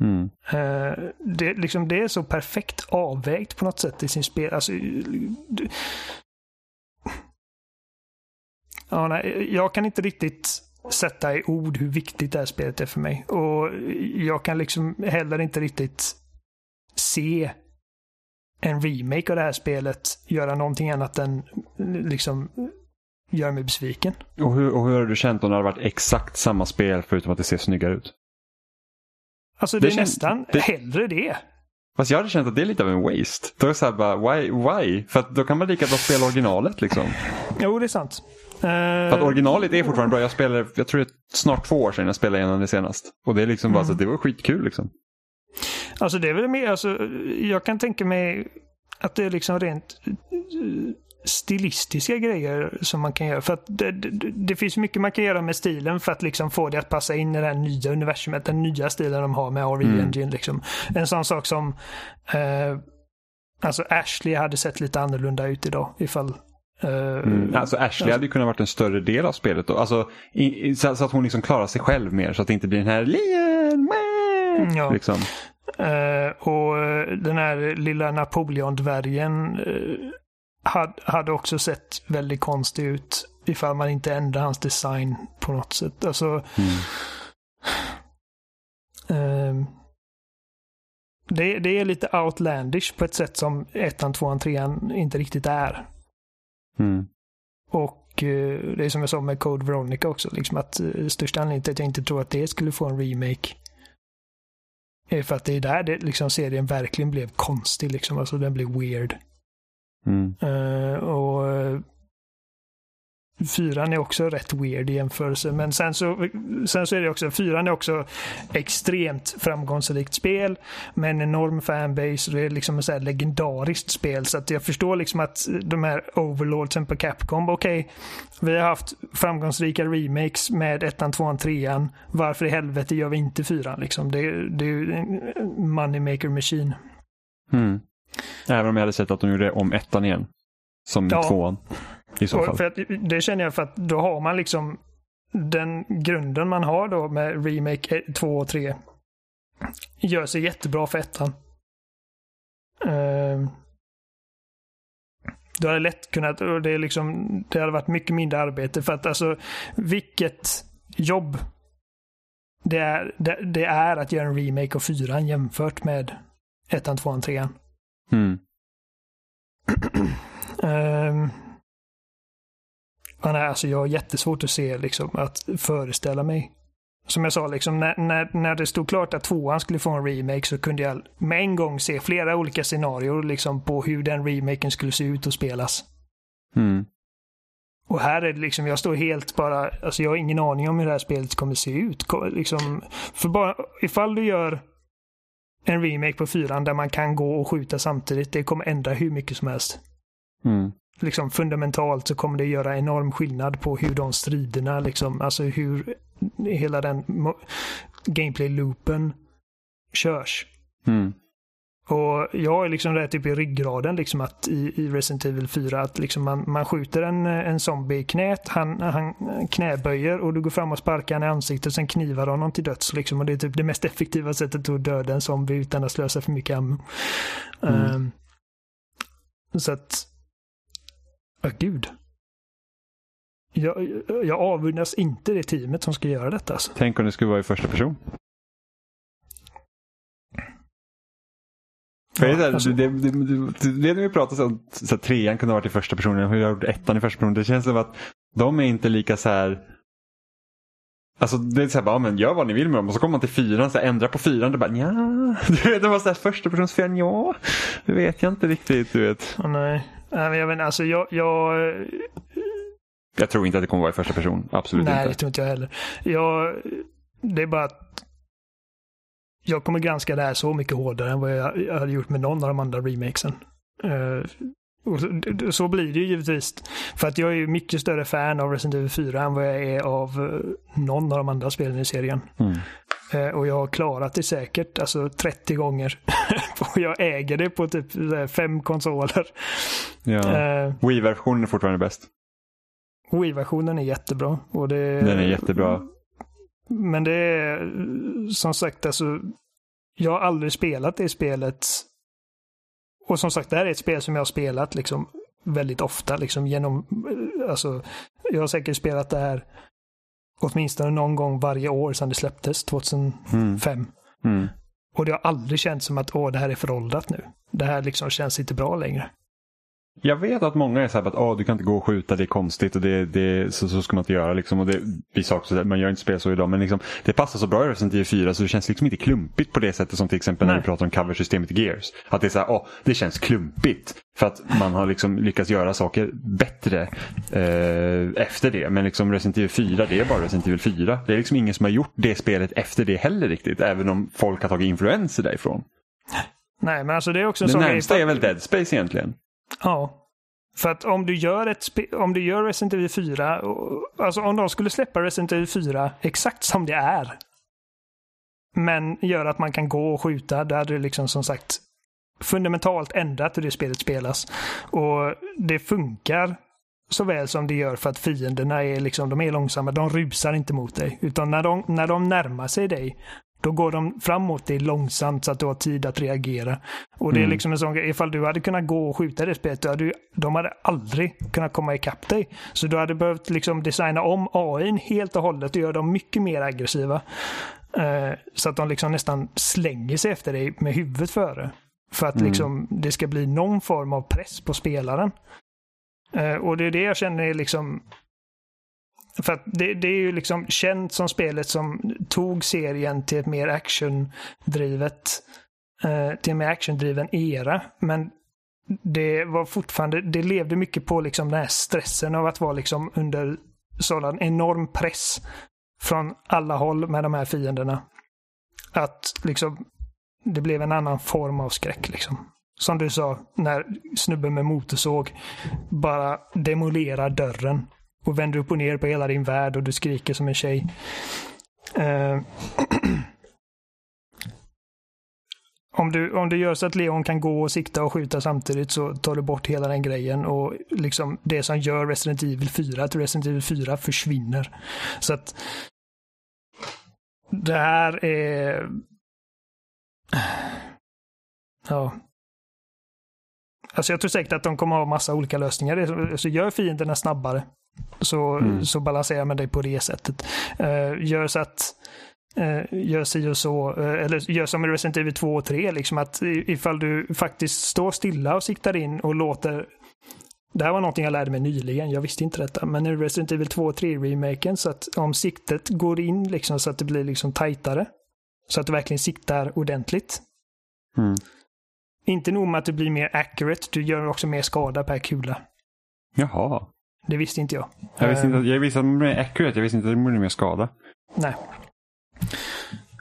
Mm. Eh, det, liksom, det är så perfekt avvägt på något sätt i sin spel. Alltså, Ja, nej, jag kan inte riktigt sätta i ord hur viktigt det här spelet är för mig. Och jag kan liksom heller inte riktigt se en remake av det här spelet göra någonting annat än liksom göra mig besviken. Och hur, och hur har du känt om det hade varit exakt samma spel förutom att det ser snyggare ut? Alltså det, det är nästan det... hellre det. Fast jag hade känt att det är lite av en waste. Då är det så här bara, why? why? För då kan man lika bra spela originalet liksom. Jo, det är sant. För att originalet är fortfarande bra. Jag spelade, jag tror det är snart två år sedan jag spelade igenom det senast. Och det är liksom bara mm. så att det var skitkul liksom. Alltså det är väl mer, alltså, jag kan tänka mig att det är liksom rent stilistiska grejer som man kan göra. För att det, det, det, finns mycket man kan göra med stilen för att liksom få det att passa in i det här nya universumet. Den nya stilen de har med RE mm. Engine. Liksom. En sån sak som eh, Alltså Ashley hade sett lite annorlunda ut idag ifall mm. Alltså Ashley hade kunnat varit en större del av spelet. Då. Alltså, i, så, så, att hon liksom klarar sig själv mer så att det inte blir den här Lian, mm, ja. liksom. Uh, och den här lilla Napoleon-dvärgen uh, hade, hade också sett väldigt konstig ut ifall man inte ändrade hans design på något sätt. Alltså, mm. uh, det, det, är lite outlandish på ett sätt som ettan, tvåan, trean inte riktigt är. Mm. Och eh, det är som jag sa med Code Veronica också, liksom att eh, största anledningen till att jag inte tror att det skulle få en remake är för att det är där det, liksom, serien verkligen blev konstig. Liksom. Alltså den blev weird. Mm. Uh, och Fyran är också rätt weird i jämförelse. Men sen så, sen så är det också, fyran är också extremt framgångsrikt spel med en enorm fanbase. Det är liksom ett legendariskt spel. Så att jag förstår liksom att de här overlordsen på Capcom, okej, okay, vi har haft framgångsrika remakes med ettan, tvåan, trean. Varför i helvete gör vi inte fyran liksom? Det, det är ju en moneymaker machine. Mm. Även om jag hade sett att de gjorde om ettan igen. Som ja. tvåan. I så fall. För att, det känner jag för att då har man liksom den grunden man har då med Remake 2 och 3 gör sig jättebra för ettan. Uh, du hade lätt kunnat, och det, är liksom, det hade varit mycket mindre arbete för att alltså vilket jobb det är, det, det är att göra en remake av fyran jämfört med ettan, tvåan, trean. Mm. Um, Men alltså jag har jättesvårt att se, liksom, att föreställa mig som jag sa, liksom, när, när, när det stod klart att tvåan skulle få en remake så kunde jag med en gång se flera olika scenarier liksom, på hur den remaken skulle se ut och spelas. Mm. Och här är det liksom, jag står helt bara, alltså jag har ingen aning om hur det här spelet kommer se ut. Liksom, för bara, ifall du gör en remake på fyran där man kan gå och skjuta samtidigt, det kommer ändra hur mycket som helst. Mm. Liksom fundamentalt så kommer det göra enorm skillnad på hur de striderna, liksom, alltså hur hela den gameplay-loopen körs. Mm. Och jag är liksom där typ i ryggraden liksom att i, i Resident Evil 4 att liksom man, man skjuter en, en zombie i knät, han, han knäböjer och du går fram och sparkar honom i ansiktet och sen knivar honom till döds. Liksom. Och det är typ det mest effektiva sättet att döda en zombie utan att slösa för mycket ammo. Mm. Um, så att, ja gud. Jag, jag avundas inte det teamet som ska göra detta. Alltså. Tänk om det skulle vara i första person. För ja, det, alltså. det, det, det, det vi pratade om, så att trean kunde ha varit i första personen, hur jag gjort ettan i första person. Det känns som att de är inte lika så här Alltså det är så här, bara, men gör vad ni vill med dem och så kommer man till fyran, så här, ändra på fyran, det bara. Du vet, det var så här första persons fyran, ja. Det vet jag inte riktigt, du vet. Oh, nej, jag vet alltså jag, jag... Jag tror inte att det kommer vara i första person, absolut nej, inte. Nej, det tror inte jag heller. Jag, det är bara att jag kommer granska det här så mycket hårdare än vad jag, jag hade gjort med någon av de andra remakesen. Uh, så, blir det ju givetvis. För att jag är ju mycket större fan av Resident Evil 4 än vad jag är av uh, någon av de andra spelen i serien. Mm. Uh, och jag har klarat det säkert alltså 30 gånger. och jag äger det på typ fem konsoler. Ja. Wii-versionen är fortfarande bäst. Wii-versionen är jättebra. Och det, Den är jättebra. Men det är som sagt alltså. Jag har aldrig spelat det spelet. Och som sagt, det här är ett spel som jag har spelat liksom väldigt ofta. Liksom genom, alltså, jag har säkert spelat det här åtminstone någon gång varje år sedan det släpptes, 2005. Mm. Mm. Och det har aldrig känts som att åh, det här är föråldrat nu. Det här liksom känns inte bra längre. Jag vet att många är så här att oh, du kan inte gå och skjuta, det är konstigt och det, det, så, så ska man inte göra. Liksom. Och det, vi sa också att man gör inte spel så idag, men liksom, det passar så bra i Resident Evil 4 så det känns liksom inte klumpigt på det sättet som till exempel Nej. när vi pratar om coversystemet i Gears. Att det är så här, oh, det känns klumpigt. För att man har liksom lyckats göra saker bättre eh, efter det. Men liksom Resident Evil 4, det är bara Resident Evil 4. Det är liksom ingen som har gjort det spelet efter det heller riktigt. Även om folk har tagit influenser därifrån. Nej, men alltså det är också en det närmsta är väl Dead Space egentligen. Ja. För att om du gör, ett om du gör Resident Evil 4, alltså om de skulle släppa Resident Evil 4 exakt som det är. Men gör att man kan gå och skjuta, då hade det liksom som sagt fundamentalt ändrat hur det spelet spelas. Och det funkar så väl som det gör för att fienderna är liksom, de är långsamma, de rusar inte mot dig. Utan när de, när de närmar sig dig då går de framåt dig långsamt så att du har tid att reagera. Och det är mm. liksom en sån grej, ifall du hade kunnat gå och skjuta det spelet, hade du, de hade aldrig kunnat komma ikapp dig. Så du hade behövt liksom designa om AI helt och hållet och göra dem mycket mer aggressiva. Eh, så att de liksom nästan slänger sig efter dig med huvudet före. För att mm. liksom, det ska bli någon form av press på spelaren. Eh, och det är det jag känner är liksom för att det, det, är ju liksom känt som spelet som tog serien till ett mer actiondrivet, eh, till en mer actiondriven era. Men det var fortfarande, det levde mycket på liksom den här stressen av att vara liksom under sådan enorm press från alla håll med de här fienderna. Att liksom det blev en annan form av skräck liksom. Som du sa, när snubben med motorsåg bara demolerar dörren och vänder upp och ner på hela din värld och du skriker som en tjej. Uh, om, du, om du gör så att Leon kan gå och sikta och skjuta samtidigt så tar du bort hela den grejen och liksom det som gör Resident Evil 4 till Resident Evil 4 försvinner. Så att det här är... Ja, Alltså jag tror säkert att de kommer ha massa olika lösningar. Så gör fienderna snabbare så, mm. så balanserar man det på det sättet. Uh, gör så att uh, gör si och så, uh, eller gör som i Resident Evil 2 och 3, liksom att ifall du faktiskt står stilla och siktar in och låter det här var någonting jag lärde mig nyligen, jag visste inte detta. Men nu Resident Evil 2 och 3-remaken, så att om siktet går in liksom så att det blir liksom tajtare. Så att du verkligen siktar ordentligt. Mm. Inte nog med att det blir mer accurate, du gör också mer skada per kula. Jaha. Det visste inte jag. Jag visste, inte, Eh, jag visste att de blev accurate, jag visste inte att de blev mer skada. Nej.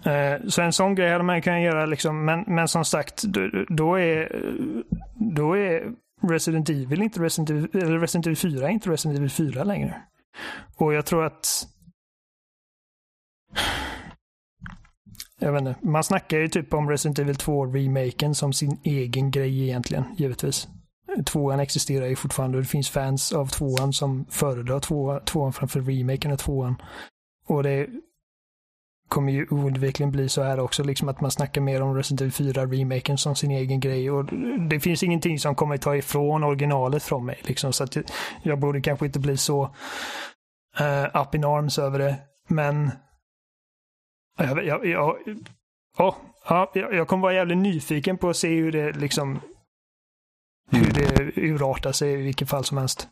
Eh, Så en sån grej hade man kunnat göra, liksom, men, men som sagt, då, är, då är Resident Evil inte Resident Evil, eller Resident Evil 4 är inte Resident Evil 4 längre. Och jag tror att... Jag vet inte, man snackar ju typ om Resident Evil 2-remaken som sin egen grej egentligen, givetvis. Tvåan existerar ju fortfarande och det finns fans av tvåan som föredrar tvåan, tvåan framför remaken av tvåan. Och det kommer ju oundvikligen bli så här också, liksom att man snackar mer om Resident Evil 4-remaken som sin egen grej. Och det finns ingenting som kommer ta ifrån originalet från mig. Liksom, så att jag- borde kanske inte bli så uh, up in arms över det. Men jag, jag, jag, oh, ja, jag kommer vara jävligt nyfiken på att se hur det liksom hur det urartar sig i vilket fall som helst.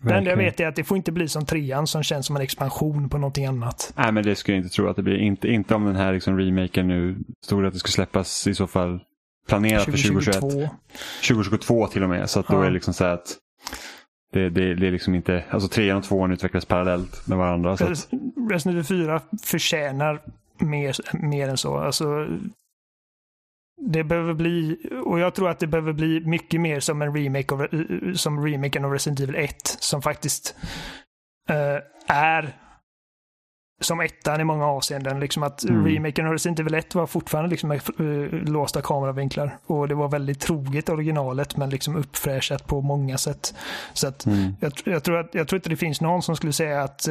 Det enda jag vet är att det får inte bli som trean som känns som en expansion på någonting annat. Nej, men det skulle jag inte tro att det blir. Inte, inte om den här liksom remaken nu stod att det skulle släppas i så fall planerat för 2021. 2022. 2022 till och med. Så att då Ja. är det liksom så att det, det, det är liksom inte, alltså trean och tvåan utvecklas parallellt med varandra. Resident Evil 4 förtjänar mer, mer än så. Alltså, det behöver bli, och jag tror att det behöver bli mycket mer som en remake av, som remaken av Resident Evil 1. Som faktiskt eh, är som ettan i många avseenden. Liksom att Mm. remaken av Resident Evil 1 var fortfarande liksom med eh, låsta kameravinklar. Och det var väldigt troget originalet men liksom uppfräschat på många sätt. Så att mm, jag, jag, tror att, jag tror inte det finns någon som skulle säga att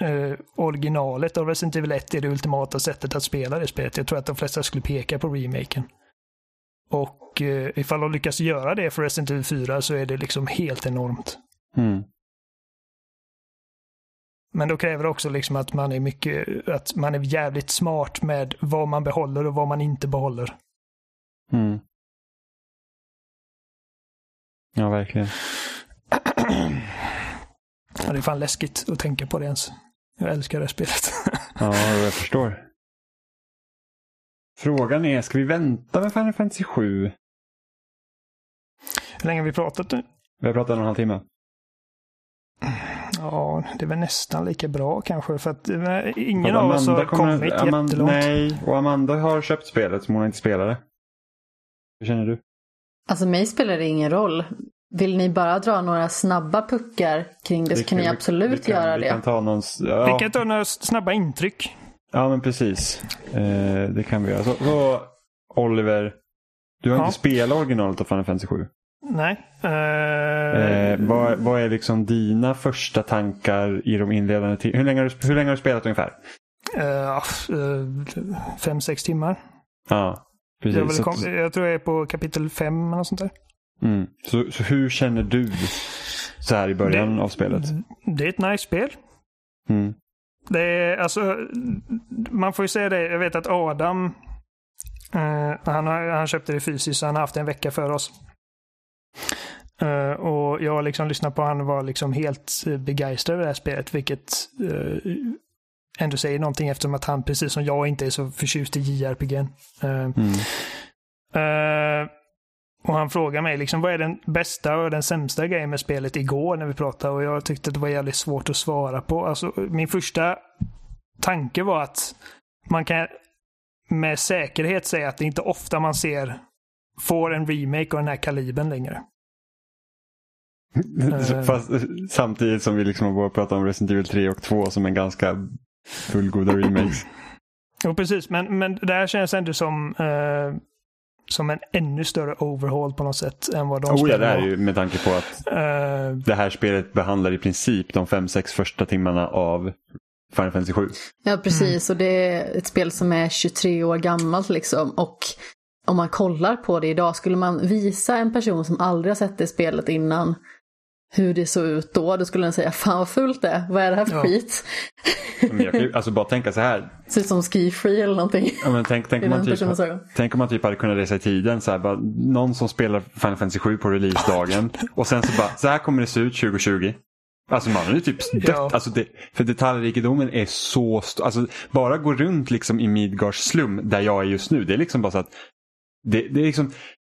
eh, originalet av Resident Evil 1 är det ultimata sättet att spela det spelet. Jag tror att de flesta skulle peka på remaken. Och eh, ifall de lyckas göra det för Resident Evil 4 så är det liksom helt enormt. mm, Men då kräver det också liksom att man är mycket, att man är jävligt smart med vad man behåller och vad man inte behåller. mm. Ja, verkligen. Ja, det är fan läskigt att tänka på det ens. Jag älskar det här spelet. Ja, jag förstår. Frågan är, ska vi vänta med Final Fantasy 7? Hur länge har vi pratat nu? Vi har pratat en och en halv timme. Ja, det är väl nästan lika bra kanske för att eh, ingen Och av oss har kommer- kommit Aman- jättelångt. Nej, och Amanda har köpt spelet som hon inte spelade. Hur känner du? Alltså mig spelar det ingen roll. Vill ni bara dra några snabba puckar kring det så kan ni absolut vi kan, göra vi det. kan ta någon... s- Vi Ja, kan ta några snabba intryck. ja men precis. Eh, det kan vi göra. Så, så Oliver, du har Ja. inte spelat originalet av Final Fantasy 7. Nej. Eh, Eh, vad, vad är liksom dina första tankar i de inledande ti- hur, länge har du, hur länge har du spelat ungefär? eh, ja, eh, fem, sex timmar. Ja, precis. Jag, kom, jag tror jag är på kapitel fem eller något sånt där. Mm. så, så hur känner du så här i början av spelet? Det är ett nice spel. Mm. Det är alltså, man får ju säga det. Jag vet att Adam, eh, han, han köpte det fysiskt så han har haft det en vecka för oss. Eh, och jag liksom lyssnat på han och var liksom helt begeistrad över det här spelet, vilket eh, ändå säger någonting eftersom att han precis som jag inte är så förtjust i JRPG. Uh, Mm. Och han frågade mig liksom, vad är den bästa och den sämsta grejen med spelet igår när vi pratade och jag tyckte att det var jävligt svårt att svara på. Alltså, min första tanke var att man kan med säkerhet säga att det inte ofta man ser får en remake av den här kalibern längre. Eh. Fast, samtidigt som vi liksom har börjat prata om Resident Evil 3 och 2 som en ganska fullgoda remakes. Jo, precis. Men, men det här känns ändå som, eh, som en ännu större overhaul på något sätt än vad de Oh ja, det är ju med tanke på att Eh, det här spelet behandlar i princip de fem sex första timmarna av Final Fantasy 7. Ja, precis. Och det är ett spel som är 23 år gammalt liksom. Och om man kollar på det idag, skulle man visa en person som aldrig har sett det spelet innan hur det såg ut då, då skulle den säga fan vad fult det är, vad är det här för Ja. skit? Men jag kan ju alltså bara tänka så här. Ser ut som ski free eller någonting. Ja, men tänk, tänk, om man typ, tänk om man typ hade kunnat resa i tiden. Så här, bara, någon som spelar Final Fantasy 7 på releasedagen. och sen så bara, så här kommer det se ut 2020. Alltså man har ju typ dött. Ja. Alltså det, för detaljrikedomen är så stor. Alltså bara gå runt liksom i Midgars slum där jag är just nu. Det är liksom bara så att det, det är liksom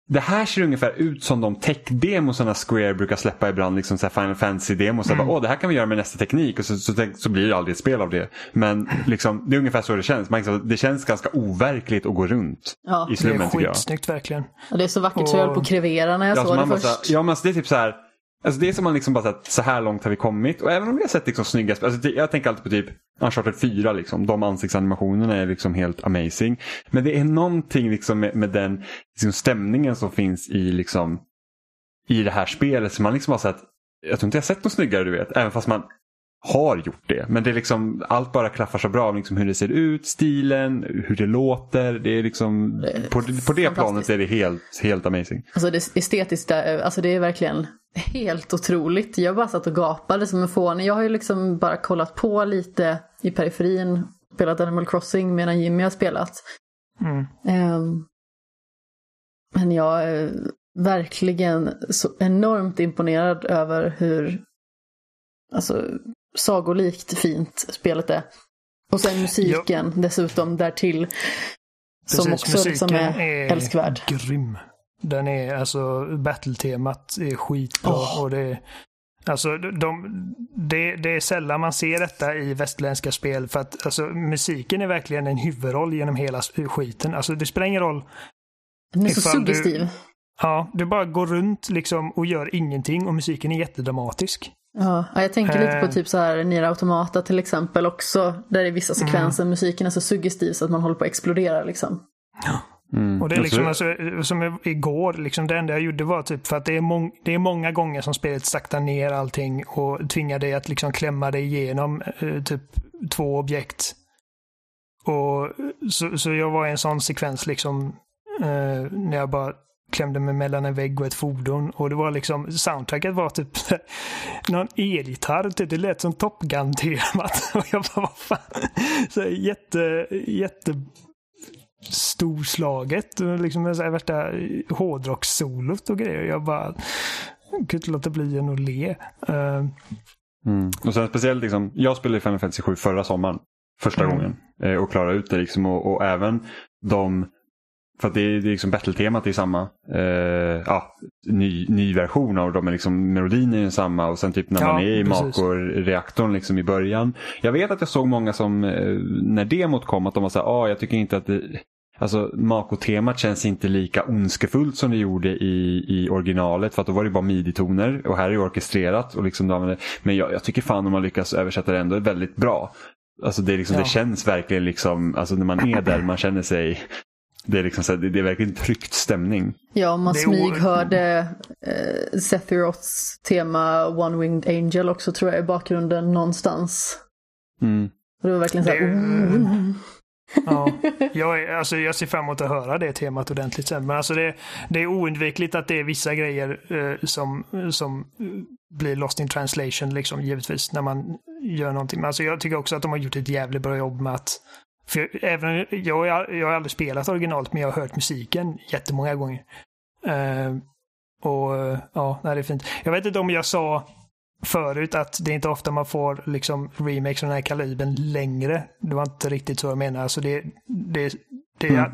det här ser ungefär ut som de tech-demosarna Square brukar släppa ibland. Liksom så här Final Fantasy-demos. Mm. Åh, det här kan vi göra med nästa teknik och så, så, så blir det aldrig ett spel av det. Men liksom, det är ungefär så det känns. Man, liksom, det känns ganska overkligt att gå runt Ja. i Det är slummen tycker jag. skitsnyggt verkligen. Och det är så vackert så jag höll på att krevera när jag Ja, så såg det bara så först. ja men alltså, det är typ så här. Alltså det är som man liksom bara så att så här långt har vi kommit. Och även om vi har sett liksom snygga spel. Alltså jag tänker alltid på typ Uncharted 4 liksom. De ansiktsanimationerna är liksom helt amazing. Men det är någonting liksom med, med den liksom stämningen som finns i liksom i det här spelet. Så man liksom har sett, jag tror inte jag har sett något snyggare du vet. Även fast man har gjort det. Men det är liksom, allt bara klaffar så bra. Liksom hur det ser ut, stilen, hur det låter. Det är liksom, är på, på det planet är det helt, helt amazing. Alltså det estetiska, alltså det är verkligen helt otroligt. Jag bara satt och gapade som en fånig. Jag har ju liksom bara kollat på lite i periferin, spelat Animal Crossing medan Jimmy har spelat. Mm. Ehm, men jag är verkligen så enormt imponerad över hur alltså, sagolikt fint spelet är. Och sen musiken dessutom därtill. Som Precis, också liksom musiken är, älskvärd. grym. Den är, alltså, battle-temat är skitbra. Åh. Och det, alltså, de, det, det är sällan man ser detta i västerländska spel. För att alltså, musiken är verkligen en huvudroll genom hela skiten. Alltså, det spelar ingen roll. Den är så Ifall du- suggestiv. Ja, du bara går runt liksom och gör ingenting och musiken är jättedramatisk. Ja, ja, jag tänker lite på Eh. typ så här Nier Automata till exempel också. Där i vissa sekvenser musiken är så suggestiv så att man håller på att explodera liksom. Mm. Och det är liksom, Alltså, som igår, liksom det enda jag gjorde var typ för att det är, mång, det är många gånger som spelet saktar ner allting och tvingar dig att liksom klämma dig igenom eh, typ två objekt. Och så, så jag var i en sån sekvens liksom eh, när jag bara klämde mig mellan en vägg och ett fordon och det var liksom soundtracket var typ någon elgitarr, typ. det lät som Top Gun-temat. Och jag bara, vad fan. Så jätte, jätte storslaget. och Liksom med så här värsta hårdrockssolot och grejer. Jag bara kunde inte låta bli än att le. Eh, Mm. Och sen speciellt, liksom, jag spelade Final Fantasy 7 förra sommaren. Första Mm. gången. Eh, och klarade ut det. Liksom, och, och även de, för att det är, det är liksom battle-temat är samma. Eh, ja, ny, ny version av dem. är Liksom, melodin är densamma. Och sen typ när Ja, man är i precis. Makor-reaktorn liksom, i början. Jag vet att jag såg många som, eh, när demot kom, att de var så här, ah, jag tycker inte att det, Alltså Mako-temat känns inte lika ondskefullt som det gjorde i, i originalet. För att då var det bara midi-toner och här är det orkestrerat. Och liksom, de men jag, jag tycker fan de har lyckats översätta det ändå väldigt bra. Alltså det, liksom, Ja. det känns verkligen liksom, alltså när man är där, man känner sig det är, liksom så här, det, det är verkligen tryckt stämning. Ja, om man smyghörde eh, Sephiroths tema One Winged Angel också tror jag i bakgrunden någonstans. Mm. Och det var verkligen så här, Det- oh. ja. jag, är, alltså, jag ser fram emot att höra det temat ordentligt sen. Men alltså det, det är oundvikligt att det är vissa grejer eh, som, som blir lost in translation, liksom, givetvis, när man gör någonting. Men alltså, jag tycker också att de har gjort ett jävligt bra jobb med att för även, jag, har- jag har aldrig spelat originalet, men jag har hört musiken jättemånga gånger. Eh, och ja, det är fint. Jag vet inte om jag sa förut att det är inte ofta man får liksom remakes av den här kalibern längre. Det var inte riktigt så jag menar. Alltså det, det, det är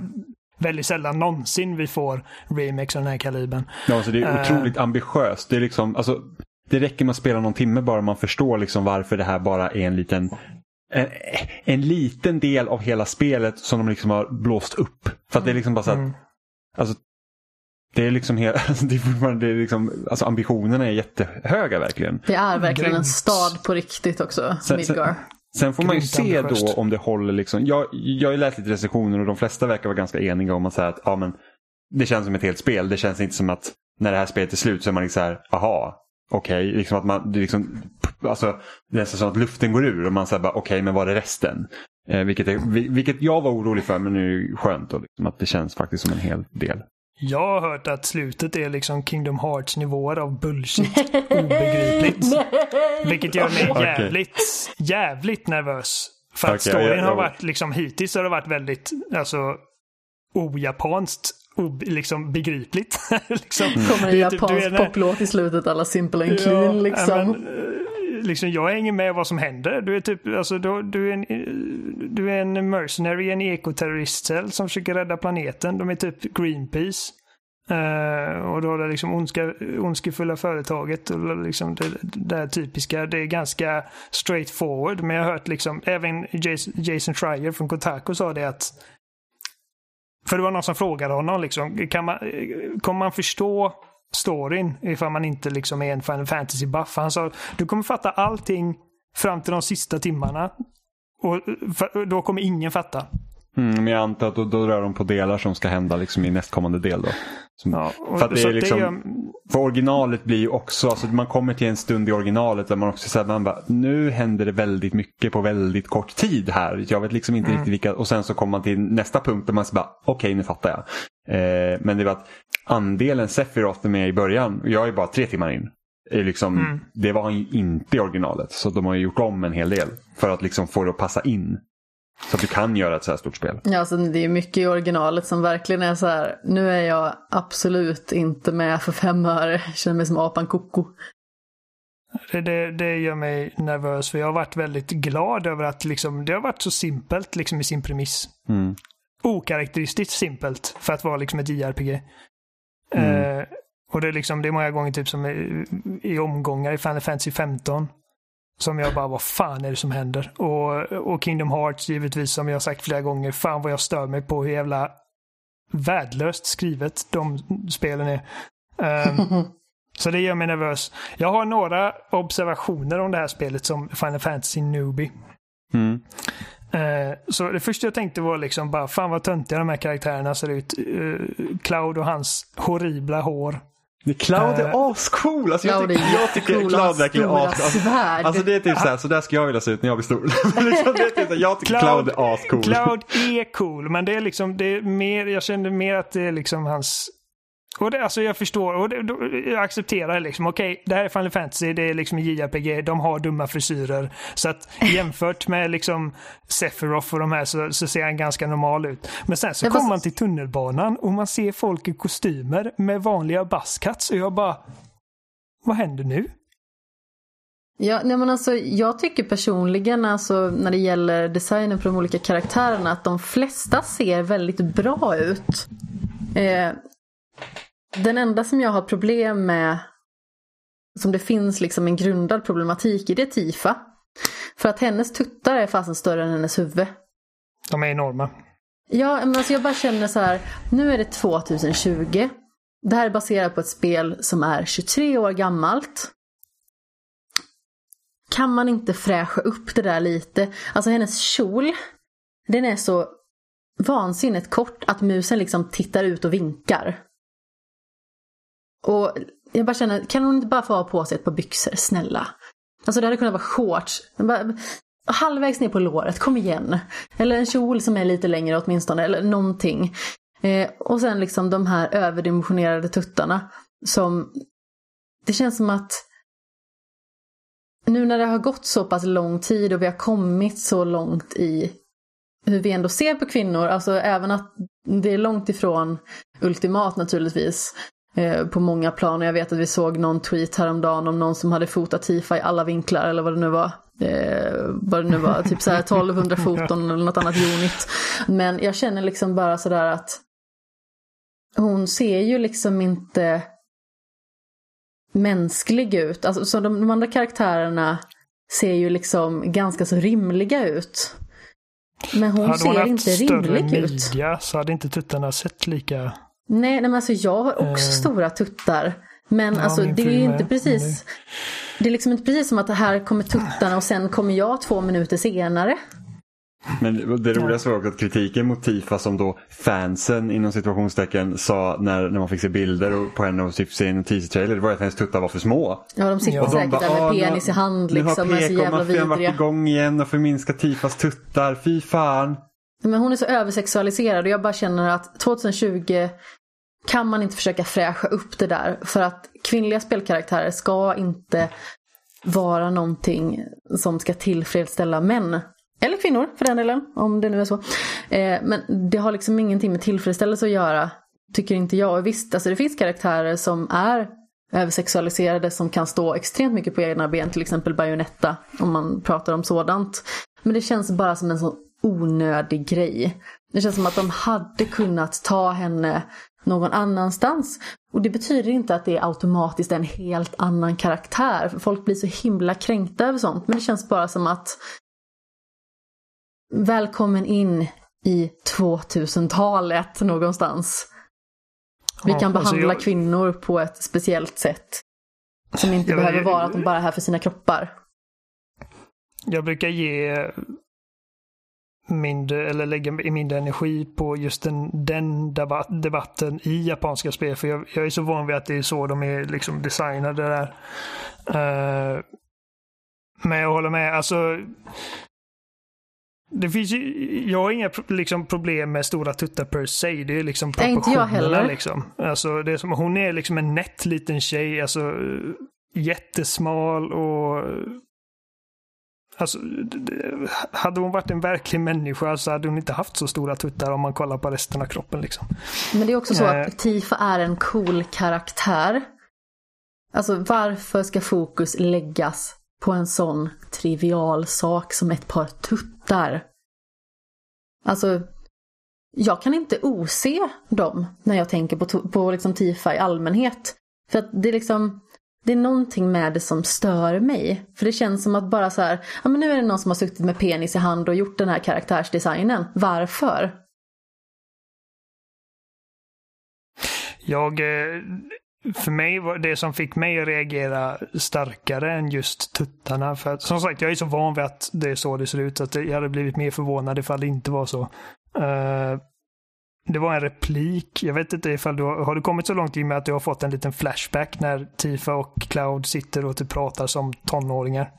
väldigt sällan någonsin vi får remakes av den här kalibern. Ja, alltså det är Eh. otroligt ambitiöst. Det, är liksom, alltså, det räcker med att spela någon timme bara man förstår liksom varför det här bara är en liten en, en liten del av hela spelet som de liksom har blåst upp. För att det är liksom bara så att Mm. Alltså, det är liksom helt, alltså, det är det är liksom, alltså ambitionerna är jättehöga verkligen. Det är verkligen en stad på riktigt också, Sen- Midgar. Sen får man ju Grymt se då om det håller. Liksom. Jag, jag har ju läst lite recensioner och de flesta verkar vara ganska eniga om att säga att ja, men, det känns som ett helt spel. Det känns inte som att när det här spelet är slut så är man liksom så här, aha, okej. Liksom att man, det liksom, alltså, det är nästan som att luften går ur och man säger bara okej, men var är resten? Eh, vilket, är, vilket jag var orolig för men nu är det ju skönt då, liksom, att det känns faktiskt som en hel del. Jag har hört att slutet är liksom Kingdom Hearts nivåer av bullshit. Obegripligt. Vilket gör mig jävligt, jävligt nervös. För att okay, storyn jag, jag, har varit liksom hittills har det varit väldigt alltså ojapanskt liksom begripligt. liksom, mm. Kommer en japansk poplåt i slutet alla simple and clean ja, liksom. Men, eh, liksom. Jag hänger med vad som händer. Du är typ, alltså, du, du, är, en, du är en mercenary, en ekoterroristcell som försöker rädda planeten. De är typ Greenpeace. Uh, och då har det liksom ondska, ondskefulla företaget och liksom det, det där typiska. Det är ganska straight forward. Men jag har hört liksom, även Jason, Jason Schreier från Kotaku sa det att för det var någon som frågade honom liksom, kan man, kommer man förstå storyn ifall man inte liksom är en Final Fantasy-buff? Han sa, du kommer fatta allting fram till de sista timmarna. Och då kommer ingen fatta. Mm, men jag antar att då, då rör de på delar som ska hända liksom i nästkommande del. Då. Som, ja, för, att det är liksom, det för originalet blir ju också, alltså man kommer till en stund i originalet där man också säger man bara, nu händer det väldigt mycket på väldigt kort tid här. Jag vet liksom inte mm. riktigt vilka, och sen så kommer man till nästa punkt där man säger bara, okej okay, nu fattar jag. Eh, men det var att andelen Sephiroth är med i början, och jag är bara tre timmar in. Är liksom, mm. Det var han ju inte i originalet, så de har gjort om en hel del för att liksom få det att passa in. Så att du kan göra ett så här stort spel. Ja, alltså det är mycket i originalet som verkligen är så här. Nu är jag absolut inte med för fem öre. Känner mig som apan koko. Det, det, det, gör mig nervös för jag har varit väldigt glad över att liksom, det har varit så simpelt liksom, i sin premiss. Mm. Okaraktäristiskt simpelt för att vara liksom ett JRPG. Mm. Eh, och det är, liksom, det är många gånger typ som i, i omgångar i Final Fantasy 15. Som jag bara, vad fan är det som händer? Och, och Kingdom Hearts givetvis, som jag sagt flera gånger, fan vad jag stör mig på hur jävla värdelöst skrivet de spelen är. Um, så det gör mig nervös. Jag har några observationer om det här spelet som Final Fantasy Newbie. Mm. Uh, så det första jag tänkte var liksom bara, fan vad töntiga de här karaktärerna ser ut. Uh, Cloud och hans horribla hår. Cloud är uh, ascool! Alltså jag, tycker, jag tycker Cloud verkligen är ascool. Alltså, det är typ såhär, så där ska jag vilja se ut när jag blir stor. liksom, det är typ så jag tycker Cloud, Cloud är ascool. Cloud är cool, men det är liksom, det är mer, jag kände mer att det är liksom hans och det, alltså jag förstår och det, jag accepterar liksom. Okej, okay, det här är Final Fantasy, det är liksom JRPG, de har dumma frisyrer. Så att jämfört med liksom Sephiroth och de här så, så ser han ganska normal ut. Men sen så kommer var... man till tunnelbanan och man ser folk i kostymer med vanliga buzzcuts och jag bara, vad händer nu? Ja, nej men alltså, jag tycker personligen alltså, när det gäller designen på de olika karaktärerna att de flesta ser väldigt bra ut. Eh, den enda som jag har problem med, som det finns liksom en grundad problematik i, det är Tifa. För att hennes tuttar är fasen större än hennes huvud. De är enorma. Ja, men alltså jag bara känner så här, nu är det 2020. Det här är baserat på ett spel som är 23 år gammalt. Kan man inte fräscha upp det där lite? Alltså hennes kjol, den är så vansinnigt kort att musen liksom tittar ut och vinkar. Och jag bara känner, kan hon inte bara få ha på sig ett par byxor, snälla? Alltså det hade kunnat vara shorts. Bara, halvvägs ner på låret, kom igen. Eller en kjol som är lite längre åtminstone, eller någonting. Eh, och sen liksom de här överdimensionerade tuttarna. Som, det känns som att nu när det har gått så pass lång tid och vi har kommit så långt i hur vi ändå ser på kvinnor, alltså även att det är långt ifrån ultimat naturligtvis. Eh, på många plan. Jag vet att vi såg någon tweet häromdagen om någon som hade fotat Tifa i alla vinklar eller vad det nu var. Eh, vad det nu var, typ så här 1200 foton eller något annat unit. Men jag känner liksom bara sådär att hon ser ju liksom inte mänsklig ut. Alltså, så de, de andra karaktärerna ser ju liksom ganska så rimliga ut. Men hon hade ser hon inte rimlig ut. Midja, så hade inte tuttarna sett lika Nej, nej men alltså jag har också uh, stora tuttar. Men ja, alltså det är ju inte precis. Det är liksom inte precis som att det här kommer tuttarna och sen kommer jag två minuter senare. Men det roligaste var också att kritiken mot Tifa som då fansen inom situationstecken sa när, när man fick se bilder på henne och typ se en teaser-trailer det var att hennes tuttar var för små. Ja de sitter ja. säkert de där med penis i hand liksom. Nu har PK-maffian varit igång igen och förminskat Tifas tuttar, fy fan. Men hon är så översexualiserad och jag bara känner att 2020 kan man inte försöka fräscha upp det där? För att kvinnliga spelkaraktärer ska inte vara någonting som ska tillfredsställa män. Eller kvinnor för den delen, om det nu är så. Eh, men det har liksom ingenting med tillfredsställelse att göra, tycker inte jag. Och visst, alltså det finns karaktärer som är översexualiserade som kan stå extremt mycket på egna ben, till exempel Bayonetta, om man pratar om sådant. Men det känns bara som en sån onödig grej. Det känns som att de hade kunnat ta henne någon annanstans. Och det betyder inte att det är automatiskt en helt annan karaktär. För folk blir så himla kränkta över sånt. Men det känns bara som att Välkommen in i 2000-talet någonstans. Vi kan ja, alltså behandla jag... kvinnor på ett speciellt sätt. Som inte jag behöver vara att de bara är här för sina kroppar. Jag brukar ge mindre, eller lägga mindre energi på just den, den debatten i japanska spel. För jag, jag, är så van vid att det är så de är liksom designade där. Uh, men jag håller med. Alltså, det finns ju, jag har inga liksom, problem med stora tuttar per se. Det är liksom proportionerna. Heller. Liksom. Alltså, det är som, hon är liksom en nätt liten tjej. Alltså, jättesmal och Alltså, hade hon varit en verklig människa så hade hon inte haft så stora tuttar om man kollar på resten av kroppen. Liksom. Men det är också så att eh. Tifa är en cool karaktär. Alltså varför ska fokus läggas på en sån trivial sak som ett par tuttar? Alltså, jag kan inte ose dem när jag tänker på, på liksom Tifa i allmänhet. För att det är liksom, det är någonting med det som stör mig. För det känns som att bara så här, ja men nu är det någon som har suttit med penis i hand och gjort den här karaktärsdesignen. Varför? Jag, eh, för mig var det som fick mig att reagera starkare än just tuttarna. För att, som sagt, jag är så van vid att det är så det ser ut. Att jag hade blivit mer förvånad ifall det inte var så. Uh, det var en replik. Jag vet inte ifall du har, har du kommit så långt i med att du har fått en liten flashback när Tifa och Cloud sitter och typ pratar som tonåringar?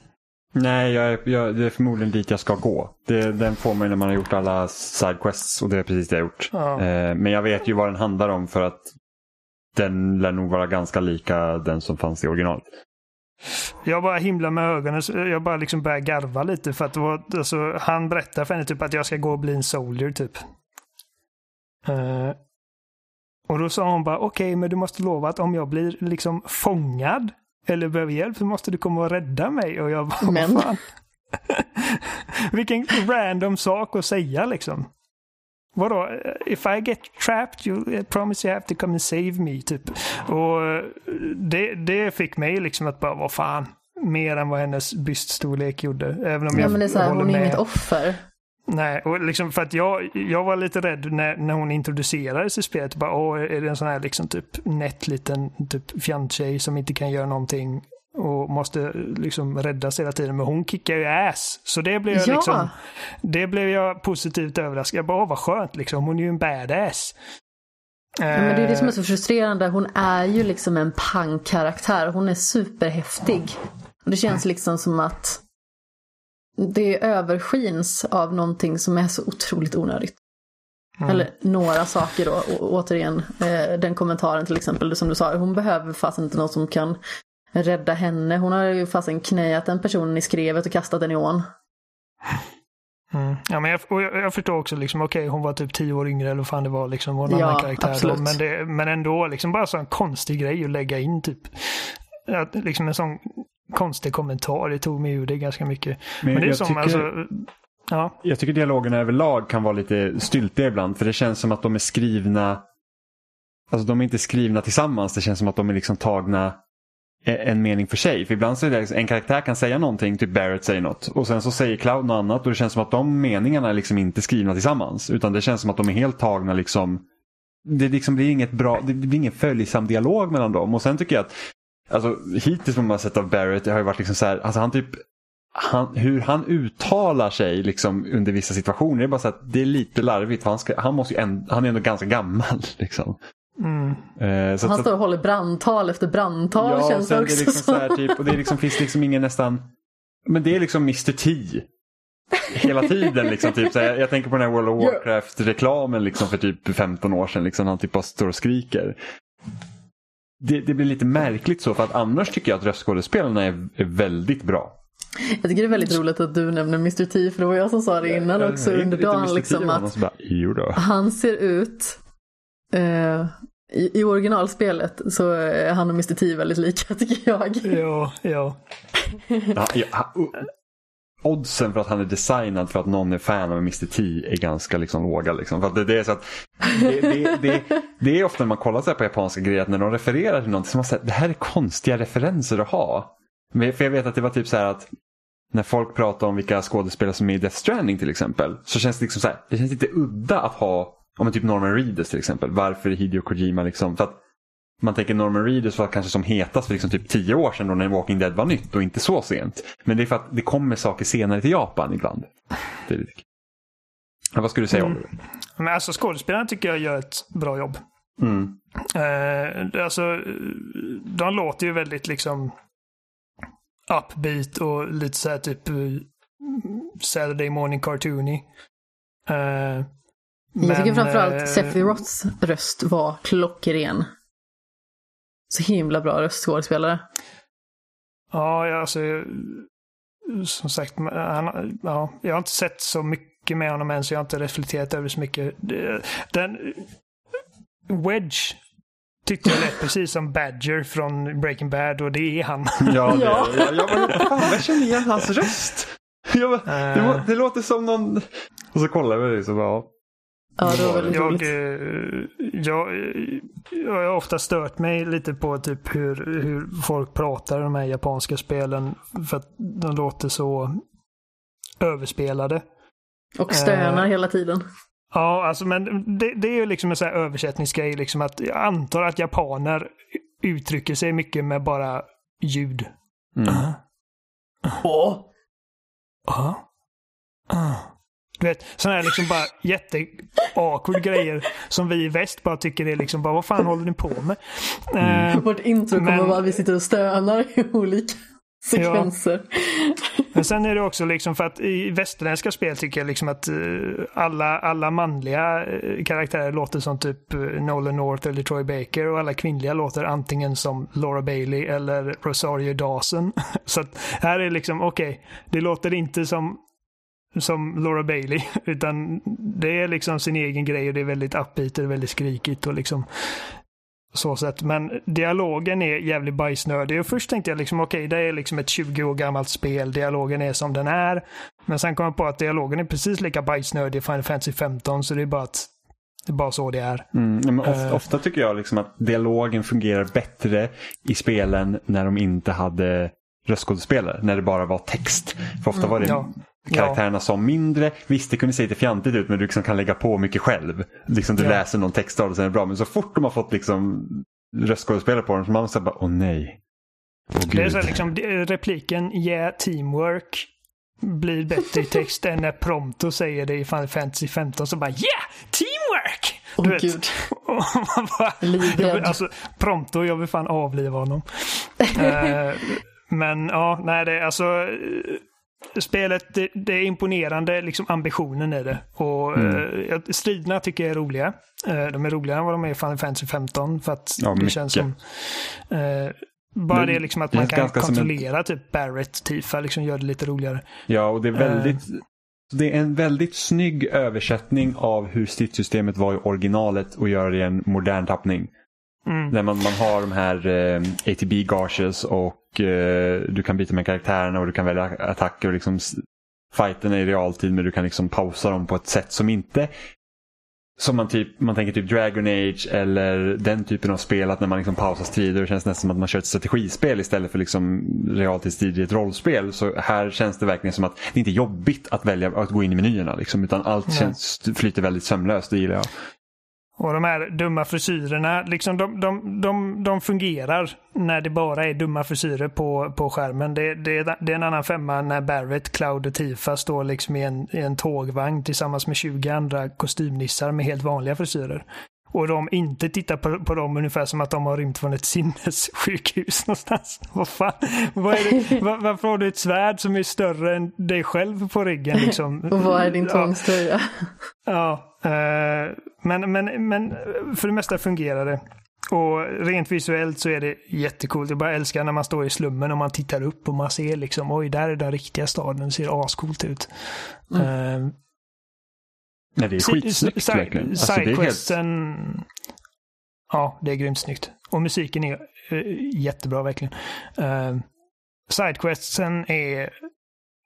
Nej, jag, jag, det är förmodligen dit jag ska gå. Det, den får man när man har gjort alla sidequests och det är precis det jag gjort. Ja. Eh, men jag vet ju vad den handlar om för att den lär nog vara ganska lika den som fanns i originalet. Jag bara himlar med ögonen. Jag bara liksom börjar garva lite för att det var, alltså, han berättar för henne typ att jag ska gå och bli en soldier typ. Uh, och då sa hon bara okej, okay, men du måste lova att om jag blir liksom fångad eller behöver hjälp så måste du komma och rädda mig. Och jag bara, men. fan. Vilken random sak att säga liksom. Vadå? If I get trapped you promise you have to come and save me. Typ. Och det, det fick mig liksom att bara, vad fan. Mer än vad hennes byststorlek gjorde. Även om ja, jag men det är så här, hon är inget offer. Nej, och liksom för att jag, jag var lite rädd när, när hon introducerades i spelet. Bara, Åh, är det en sån här liksom typ nätt liten typ fjanttjej som inte kan göra någonting och måste liksom räddas hela tiden. Men hon kickar ju ass. Så det blev jag, ja. liksom, det blev jag positivt överraskad. Jag bara, vad skönt liksom. Hon är ju en badass. Ja, men det är det som är så frustrerande. Hon är ju liksom en pang-karaktär. Hon är superhäftig. Och det känns liksom som att det överskins av någonting som är så otroligt onödigt. Mm. Eller några saker då, och, återigen eh, den kommentaren till exempel som du sa, hon behöver fast inte någon som kan rädda henne. Hon har ju fasen knäat den personen i skrevet och kastat den i ån. Mm. Ja, men jag, jag, jag, förstår också, liksom, okej okay, hon var typ tio år yngre eller vad fan det var, liksom, var en ja, annan karaktär. Då, men, det, men ändå, liksom bara så en konstig grej att lägga in typ. Att, liksom en sån konstig kommentar, det tog mig ur det ganska mycket. Men, men det är som, tycker... alltså, Ja. Jag tycker dialogerna överlag kan vara lite styltiga ibland. För det känns som att de är skrivna Alltså de är inte skrivna tillsammans. Det känns som att de är liksom tagna en mening för sig. För ibland så är det liksom, en karaktär kan säga någonting, typ Barrett säger något. Och sen så säger Cloud något annat och det känns som att de meningarna är liksom inte skrivna tillsammans. Utan det känns som att de är helt tagna liksom. Det liksom blir inget bra, det blir ingen följsam dialog mellan dem. Och sen tycker jag att Alltså hittills vad man har sett av Barrett det har ju varit liksom så här, alltså han typ han, hur han uttalar sig liksom under vissa situationer. Det är bara så att det är lite larvigt. För han, ska, han, måste ju en, han är ändå ganska gammal. Liksom. Mm. Eh, så han står och håller brandtal efter brandtal ja, känns det också det liksom så här, typ, Och det är liksom, finns liksom ingen nästan... Men det är liksom Mr T. hela tiden. Liksom, typ, så jag, jag tänker på den här World of Warcraft-reklamen liksom, för typ 15 år sedan. Liksom, han typ bara står och skriker. Det, det, blir lite märkligt så för att annars tycker jag att röstskådespelarna är, är väldigt bra. Jag tycker det är väldigt roligt att du nämner Mr T för det var jag som sa det innan också under dagen. Liksom, att bara, han ser ut eh, i, I originalspelet så är han och Mr T väldigt lika tycker jag. Ja, ja. ja, ja oddsen för att han är designad för att någon är fan av Mr T är ganska liksom låga. Liksom. För det, det, är så att, det, det, det, det är ofta när man kollar så på japanska grejer att när de refererar till någonting så man säger det här är konstiga referenser att ha. För jag vet att det var typ så här att när folk pratar om vilka skådespelare som är i Death Stranding till exempel så känns det liksom så här, det känns lite udda att ha om typ Norman Reedus till exempel. Varför är Hideo Kojima liksom? För att man tänker Norman Reedus var kanske som hetast för liksom typ tio år sedan då när Walking Dead var nytt och inte så sent. Men det är för att det kommer saker senare till Japan ibland. Det är ja, vad skulle du säga mm. om det? Men alltså skådespelarna tycker jag gör ett bra jobb. Mm. Eh, alltså, de låter ju väldigt liksom upbeat och lite så här typ Saturday morning cartoony. Eh, jag tycker framförallt eh, Sephiroths röst var klockren. Så himla bra röstskådespelare. Ja, alltså som sagt, han, ja, jag har inte sett så mycket med honom än så jag har inte reflekterat över så mycket. Den, Wedge tyckte jag lät precis som Badger från Breaking Bad och det är han. Ja, det, ja. jag, jag, jag, jag känner igen hans röst. Jag, det, uh, det, låter som någon... Och så kollar vi det så bara, ja. Ja, det var väldigt jag, roligt. Eh, jag, jag har ofta stört mig lite på typ hur, hur folk pratar i de här japanska spelen. För att de låter så överspelade. Och stönar uh, hela tiden. Ja, alltså men det, det är ju liksom en sån här översättningsgrej. Liksom att jag antar att japaner uttrycker sig mycket med bara ljud. Mm. Uh -huh. Uh -huh. Uh. Du vet, sådana här liksom bara jätte grejer som vi i väst bara tycker är liksom bara, vad fan håller ni på med? Mm. Uh, Vårt intro kommer vara att vi sitter och stönar i olika sekvenser. Ja. Men sen är det också liksom för att i västerländska spel tycker jag liksom att uh, alla, alla manliga uh, karaktärer låter som typ Nolan North eller Troy Baker och alla kvinnliga låter antingen som Laura Bailey eller Rosario Dawson. Så att här är liksom, okej, okay, det låter inte som som Laura Bailey. Utan det är liksom sin egen grej och det är väldigt upbeat och väldigt skrikigt och liksom så sätt. Men dialogen är jävligt bajsnödig. Och först tänkte jag liksom okej, okay, det är liksom ett 20 år gammalt spel. Dialogen är som den är. Men sen kom jag på att dialogen är precis lika bajsnödig i Final Fantasy 15. Så det är bara att det är bara så det är. Mm, ofta, uh, ofta, tycker jag liksom att dialogen fungerar bättre i spelen när de inte hade röstskådespelare. När det bara var text. För ofta var det ja karaktärerna ja. som mindre. Visst, det kunde se lite fjantigt ut men du liksom kan lägga på mycket själv. Liksom du ja. läser någon text och sen är det bra. Men så fort de har fått liksom röstskådespelare på dem så man säger bara åh nej. Åh, det är så liksom, repliken yeah, teamwork blir bättre i text än när Prompto säger det i Final Fantasy 15 så bara yeah, teamwork! Du oh, vet. Gud. bara, alltså, Prompto, jag vill fan avliva honom. uh, men ja, nej det är alltså spelet, det, det, är imponerande, liksom ambitionen i det. Och mm. eh, striderna tycker jag är roliga. Eh, de är roligare än vad de är i Final Fantasy 15 för att ja, det mycket. känns som eh, bara det, det liksom att man kan kontrollera en... typ Barrett, Tifa, liksom gör det lite roligare. Ja, och det är väldigt det är en väldigt snygg översättning av hur stridssystemet var i originalet och göra det i en modern tappning. Mm. Där man, man har de här eh, ATB gages och eh, du kan byta med karaktärerna och du kan välja attacker och liksom fighten är i realtid men du kan liksom pausa dem på ett sätt som inte som man, typ, man tänker typ Dragon Age eller den typen av spel att när man liksom pausar strider och känns nästan som att man kör ett strategispel istället för liksom realtidsstrider i ett rollspel. Så här känns det verkligen som att det inte är jobbigt att välja att gå in i menyerna liksom, utan allt känns, flyter väldigt sömlöst, det gillar jag. Och de här dumma frisyrerna, liksom de, de, de, de fungerar när det bara är dumma frisyrer på, på skärmen. Det, det, det är en annan femma när Barrett, Cloud och Tifa står liksom i en, i en tågvagn tillsammans med 20 andra kostymnissar med helt vanliga frisyrer. Och de inte tittar på, på dem ungefär som att de har rymt från ett sinnessjukhus någonstans. Vad fan? Vad är? Var, varför har du ett svärd som är större än dig själv på ryggen? Liksom? Och vad är din tvångströja? Ja, uh, men, men, men för det mesta fungerar det. Och rent visuellt så är det jättekult. Jag bara älskar när man står i slummen och man tittar upp och man ser liksom oj, där är den riktiga staden. Det ser ascoolt ut. Mm. Uh, Nej, det är skitsnyggt verkligen. Alltså, Sidequesten... Helt... Ja, det är grymt snyggt. Och musiken är uh, jättebra verkligen. Uh, Sidequesten är,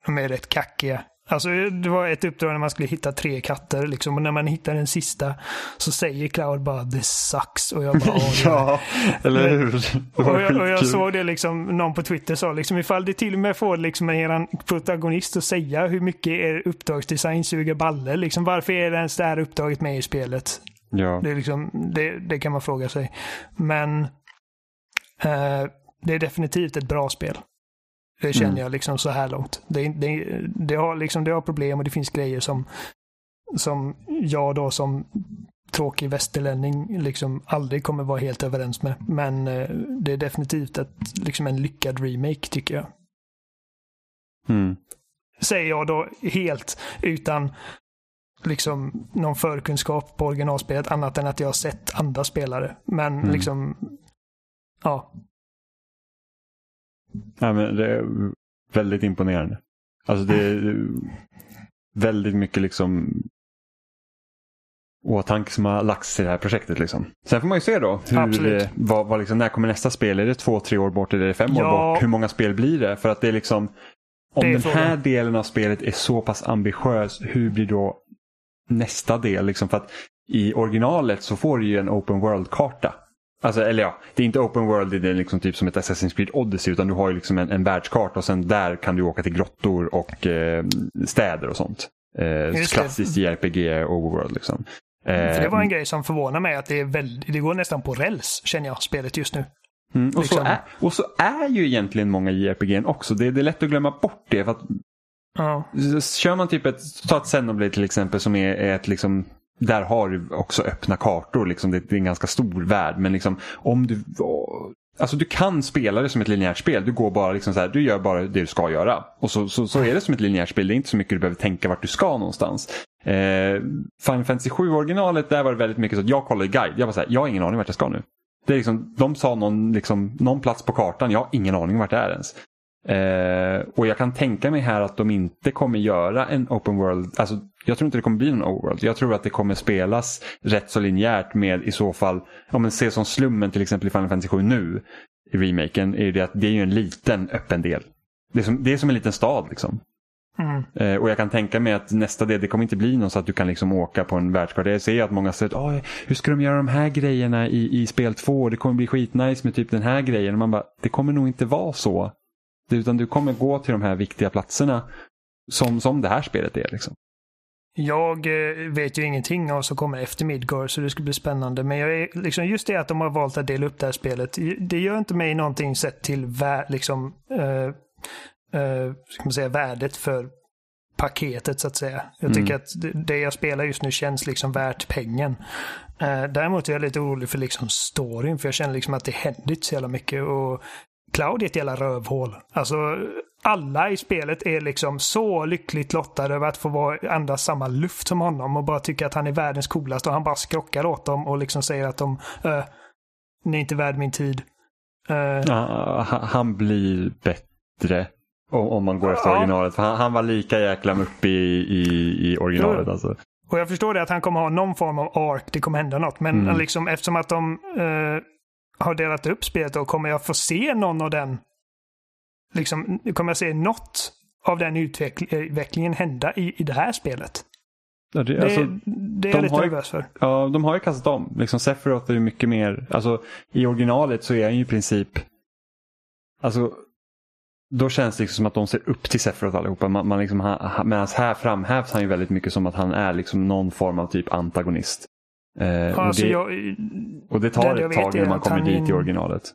de är rätt kackiga. Alltså det var ett uppdrag när man skulle hitta tre katter liksom. Och när man hittar den sista så säger Cloud bara “this sucks” och jag bara Ja, eller hur? Och jag, och jag, såg det liksom, någon på Twitter sa liksom ifall det till och med får liksom en protagonist att säga hur mycket er uppdragsdesign suger balle liksom. Varför är ens det här uppdraget med i spelet? Ja. Det, liksom, det, det kan man fråga sig. Men eh, det är definitivt ett bra spel. Det känner mm. jag liksom så här långt. Det, det, det, har liksom, det har problem och det finns grejer som, som jag då som tråkig västerlänning liksom aldrig kommer vara helt överens med. Men eh, det är definitivt ett, liksom en lyckad remake tycker jag. Mm. Säger jag då helt utan liksom någon förkunskap på originalspelet annat än att jag har sett andra spelare. Men mm. liksom, ja, Ja, men det är väldigt imponerande. Alltså det är väldigt mycket liksom åtanke som har lagts till det här projektet. Liksom. Sen får man ju se då. Hur, vad, vad liksom, när kommer nästa spel? Är det två, tre år bort eller är det fem ja. år bort? Hur många spel blir det? För att det är liksom om är den här frågan. delen av spelet är så pass ambitiös, hur blir då nästa del? Liksom för att I originalet så får du ju en open world-karta. Alltså, eller ja, det är inte open world, det är liksom typ som ett Assassin's Creed Odyssey utan du har ju liksom en, en världskarta och sen där kan du åka till grottor och eh, städer och sånt. Eh, klassiskt JRPG overworld liksom. Eh, För det var en grej som förvånar mig att det, är väldigt, det går nästan på räls känner jag, spelet just nu. Mm, och, liksom. så är, och så är ju egentligen många JRPG också. Det, det är lätt att glömma bort det. För att, ja. Kör man typ ett, ta ett Xenoblade till exempel som är, är ett liksom där har du också öppna kartor. Liksom. Det, är en ganska stor värld. Men liksom, om du, alltså du kan spela det som ett linjärt spel. Du går bara liksom så här, du gör bara det du ska göra. Och så, så, så är det som ett linjärt spel. Det är inte så mycket du behöver tänka vart du ska någonstans. Eh, Final Fantasy 7 originalet, där var det väldigt mycket så att jag kollade guide. Jag var så här, jag har ingen aning vart jag ska nu. Det är liksom, de sa någon, liksom, någon plats på kartan, jag har ingen aning vart det är ens. Eh, och jag kan tänka mig här att de inte kommer göra en open world, alltså jag tror inte det kommer bli någon overworld. Jag tror att det kommer spelas rätt så linjärt med i så fall, om man ser som slummen till exempel i Final Fantasy 7 nu i remaken, är det att det är ju en liten öppen del. Det är som, det är som en liten stad liksom. Mm. Eh, och jag kan tänka mig att nästa del, det kommer inte bli något så att du kan liksom åka på en världskarta. Jag ser att många säger att hur ska de göra de här grejerna i, i spel 2? Det kommer bli skitnice med typ den här grejen. Och man bara, det kommer nog inte vara så. Utan du kommer gå till de här viktiga platserna som, som det här spelet är. Liksom. Jag eh, vet ju ingenting om vad som kommer efter Midgard så det ska bli spännande. Men jag är, liksom, just det att de har valt att dela upp det här spelet. Det gör inte mig någonting sett till vä liksom, uh, uh, ska man säga, värdet för paketet så att säga. Jag mm. tycker att det jag spelar just nu känns liksom värt pengen. Däremot är jag lite orolig för liksom storyn för jag känner liksom att det händer inte så jävla mycket. Och Cloud är ett jävla rövhål. Alltså alla i spelet är liksom så lyckligt lottade över att få vara, andas samma luft som honom och bara tycker att han är världens coolaste och han bara skrockar åt dem och liksom säger att de, äh, ni är inte värd min tid. Uh, ja, han blir bättre om, om man går efter ja. originalet. För han, han, var lika jäkla muppig i, i, i originalet. Alltså. Och jag förstår det att han kommer ha någon form av ark, det kommer hända något. Men mm. liksom, eftersom att de uh, har delat upp spelet då kommer jag få se någon av den liksom, kommer jag se något av den utvecklingen hända i, i det här spelet? Ja, det, alltså, det, är jag lite nervös för. Ja, de har ju kastat om. Liksom Sephiroth är ju mycket mer, alltså i originalet så är han ju i princip, alltså då känns det liksom som att de ser upp till Sephiroth allihopa. Man, man liksom, Medan här framhävs han ju väldigt mycket som att han är liksom någon form av typ antagonist. Eh, alltså och, det, jag, och, det, tar ett tag innan man kommer dit i originalet.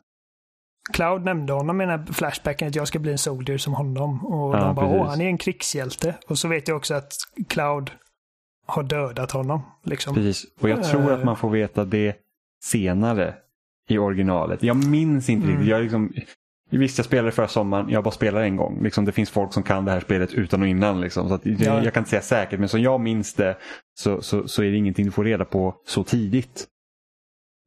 Cloud nämnde honom i den här flashbacken att jag ska bli en soldier som honom. Och ja, de bara, åh, han är en krigshjälte. Och så vet jag också att Cloud har dödat honom. Liksom. Precis, och jag tror att man får veta det senare i originalet. Jag minns inte Mm. riktigt. Jag liksom, visst, jag spelade förra sommaren. Jag bara spelar en gång. Liksom, det finns folk som kan det här spelet utan och innan. Liksom, så att, jag, Ja. jag kan inte säga säkert, men som jag minns det så, så, så är det ingenting du får reda på så tidigt.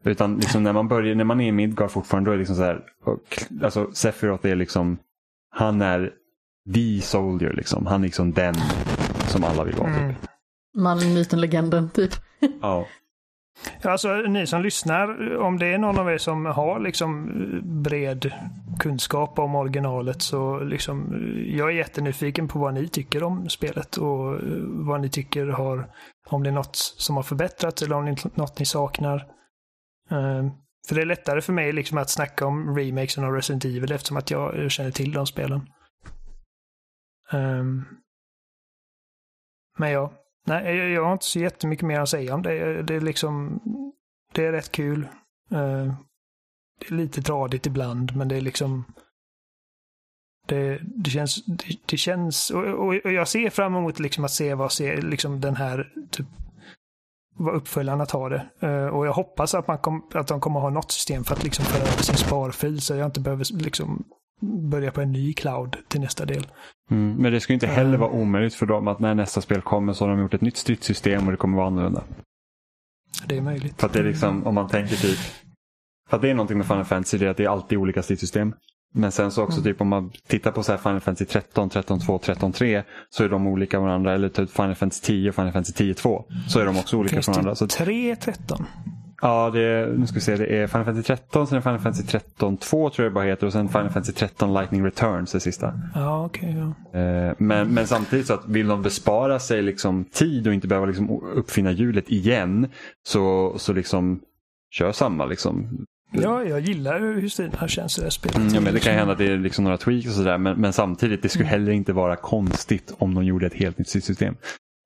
Utan liksom, när man börjar, när man är i Midgard fortfarande, då är det liksom så här. Alltså, Sephiroth är liksom, han är the soldier. Liksom. Han är liksom den som alla vill vara. Mm. Typ. Mannen, myten, legenden, typ. Ja. Alltså ni som lyssnar, om det är någon av er som har liksom bred kunskap om originalet så liksom jag är jättenyfiken på vad ni tycker om spelet och eh, vad ni tycker har, om det är något som har förbättrats eller om det är något ni saknar. Ehm, för det är lättare för mig liksom att snacka om remakesen av Resident Evil eftersom att jag eh, känner till de spelen. Ehm, men ja, nej, jag, jag har inte så jättemycket mer att säga om det. Det är liksom, det är rätt kul. Eh, det är lite tradigt ibland, men det är liksom det, det känns, det, det känns och, och, och jag ser fram emot liksom att se vad se, liksom den här typ, vad uppföljarna tar det. Uh, och jag hoppas att, man kom, att de kommer ha något system för att liksom föra över sin sparfil så jag inte behöver liksom börja på en ny cloud till nästa del. Mm, men det ska ju inte heller vara omöjligt för dem att när nästa spel kommer så har de gjort ett nytt stridssystem och det kommer vara annorlunda. Det är möjligt. För att det är liksom, om man tänker typ, för att det är någonting med Final Fantasy, det är att det är alltid olika stridssystem. Men sen så också Mm. typ om man tittar på så här Final Fantasy 13, 13 2, 13 3 så är de olika varandra. Eller typ Final Fantasy 10 och Final Fantasy 10 2 så är de också olika Finns varandra. Så, det 3.13? Ja, det är, nu ska vi se, det är Final Fantasy 13, sen är Final Fantasy 13 2 tror jag det bara heter och sen Final Fantasy 13 Lightning Returns det sista. Ja, okej. ja. Eh, Men, men samtidigt så att vill de bespara sig liksom tid och inte behöva liksom uppfinna hjulet igen så, så liksom kör samma. Liksom. ja, jag gillar hur stilen känns i det här spelet. Mm, ja, men det kan hända att det är liksom några tweaks och sådär men, men samtidigt det skulle heller inte vara konstigt om de gjorde ett helt nytt system.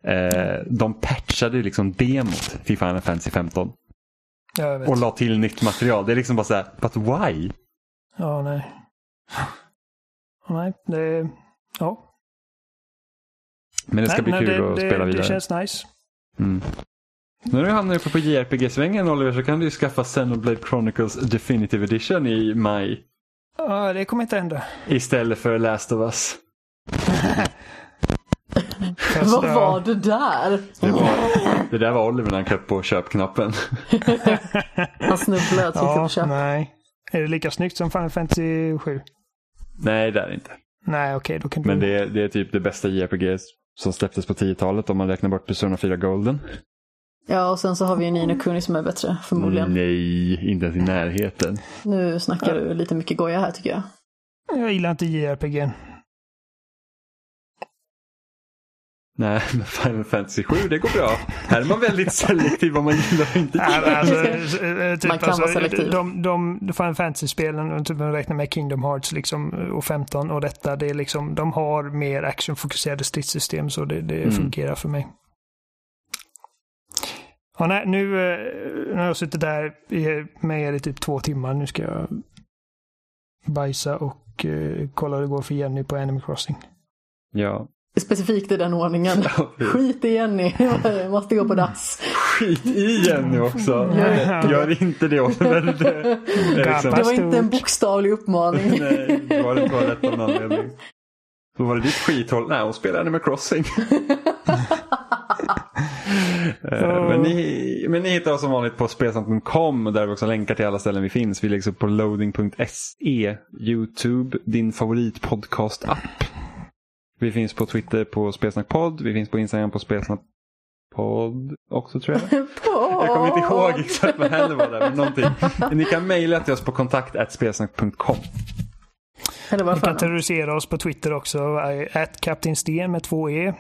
Eh, de patchade liksom demot till Final Fantasy 15 Ja, jag vet. Och la till nytt material. Det är liksom bara så här, but why? Ja, nej. Nej, det... Ja. Men det ska nej, bli nej, kul det, att det, spela vidare. Det känns nice. Mm. Nu när du hamnar uppe på JRPG-svängen Oliver så kan du ju skaffa Xenoblade Chronicles Definitive Edition i maj. Ja, det kommer inte hända. Istället för Last of Us. Vad var det där? Det, var, det där var Oliver när han klev på köpknappen. Han snubblade och tryckte Ja, på köp. nej. Är det lika snyggt som Final Fantasy 7? Nej, det är det inte. Nej, okej, då kan du... Men det är, det är typ det bästa JRPG som släpptes på 10-talet om man räknar bort Persona 4 Golden. Ja, och sen så har vi ju Nino Kuni som är bättre, förmodligen. Nej, inte ens i närheten. Nu snackar du lite mycket goja här tycker jag. Jag gillar inte JRPG. Nej, men Final Fantasy 7 det går bra. Här är man väldigt selektiv vad man gillar och inte gillar. alltså, eh, typ, Man kan alltså, vara selektiv. De, de, de Final Fantasy-spelen, typ man räknar med Kingdom Hearts liksom, och 15 och detta, det är liksom, de har mer actionfokuserade stridssystem så det, det Mm. fungerar för mig. Ja, nej, nu, eh, har jag suttit där med er i typ två timmar. Nu ska jag bajsa och eh, kolla hur det går för Jenny på Animal Crossing. Ja. Specifikt i den ordningen. Skit i Jenny, Jag måste gå på dass. Skit i Jenny också. Gör inte det Oliver. Det, liksom, Det var inte en bokstavlig uppmaning. Nej, det var det bara rätt av någon anledning. Då var det ditt skithåll. Nej, hon spelar Animal Crossing. Eh, men, ni, men ni hittar oss som vanligt på spelsnack.com där vi också länkar till alla ställen vi finns. Vi läggs upp på loading.se, Youtube, din favoritpodcast-app. Vi finns på Twitter på Spelsnackpodd. Vi finns på Instagram på Spelsnackpodd också tror jag. Jag kommer inte ihåg exakt vad heller var där, men någonting. Ni kan mejla till oss på kontakt spelsnack.com. Eller vad Ni kan terrorisera oss på Twitter också. At Captain Sten med två E.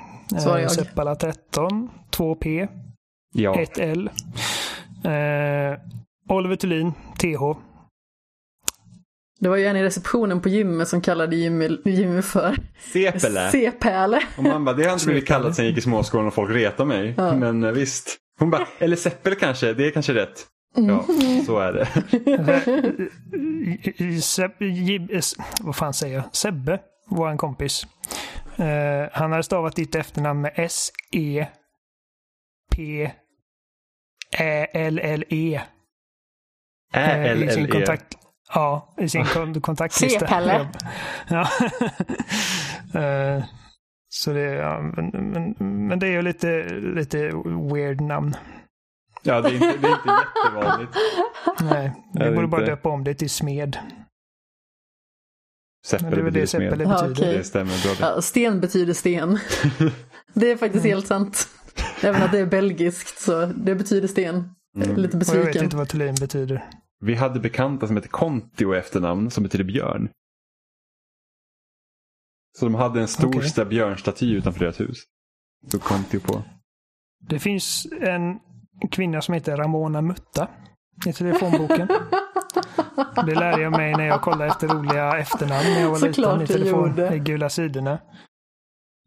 Seppala 13, 2 P, Ja, 1 L. Eh, Oliver Thulin, TH. Det var ju en i receptionen på gymmet som kallade Jimmy, Jimmy för Sepele. C-pärle. Och man bara, det har jag inte blivit kallad sen jag gick i småskolan och folk retar mig. Ja. Men eh, visst. Hon bara, eller Seppele kanske, det är kanske rätt. Ja, så är det. Eh, vad fan säger jag? Sebbe, vår kompis. Eh, han hade stavat ditt efternamn med S-E P Ä Ja, i sin kon- kontaktlista. C-Pelle. Ja. Eh, Så det, ja, men, men, men det är ju lite, lite weird namn. Ja, det är inte, det är inte jättevanligt. Nej, vi det borde bara döpa om det till Smed. Seppele Men det är väl det betyder Ja, betyder. okej. Det stämmer bra. det. Ja, sten betyder sten. Det är faktiskt helt sant. Även att det är belgiskt så det betyder sten. Lite Och jag vet besviken. inte vad Thulin betyder. Vi hade bekanta som hette Kontio i efternamn som betyder björn. Så de hade en stor okay. björnstaty utanför deras hus. Så Kontio på. Det finns en kvinna som heter Ramona Mutta i telefonboken. Det lärde jag mig när jag kollade efter roliga efternamn när jag var Såklart liten i telefon, i gula sidorna.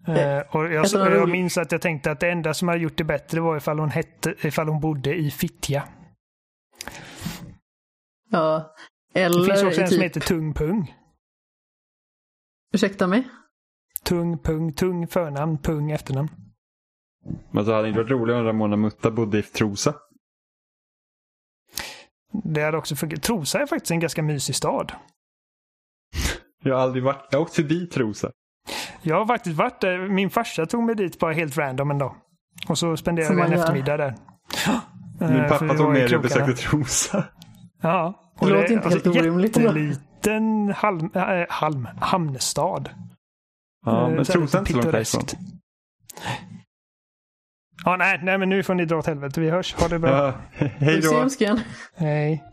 Eh, och jag, jag minns att jag tänkte att det enda som hade gjort det bättre var ifall hon, hette, ifall hon bodde i Fittja. Ja. Det Eller finns också en som typ, heter Tung Pung. ursäkta mig? Tung Pung, Tung förnamn, Pung efternamn. Men så hade det inte varit roligare om Ramona Mutta bodde i Trosa. Det hade också fungerat. Trosa är faktiskt en ganska mysig stad. Jag har aldrig varit, jag har åkt förbi Trosa. Jag har faktiskt varit där. Min farsa tog mig dit bara helt random en dag. Och så spenderade Som vi en gör. eftermiddag där. Min Eh, pappa tog med dig och besökte Trosa. Ja. Det låter inte helt orimligt. Jätteliten halm, äh, halm, hamnstad. Ja, Eh, men Trosa inte så långt härifrån. Ja, nej, nej, men nu får ni dra åt helvete. Vi hörs. Ha det bra. Ja, hej Puss i då. ljumsken. Hej.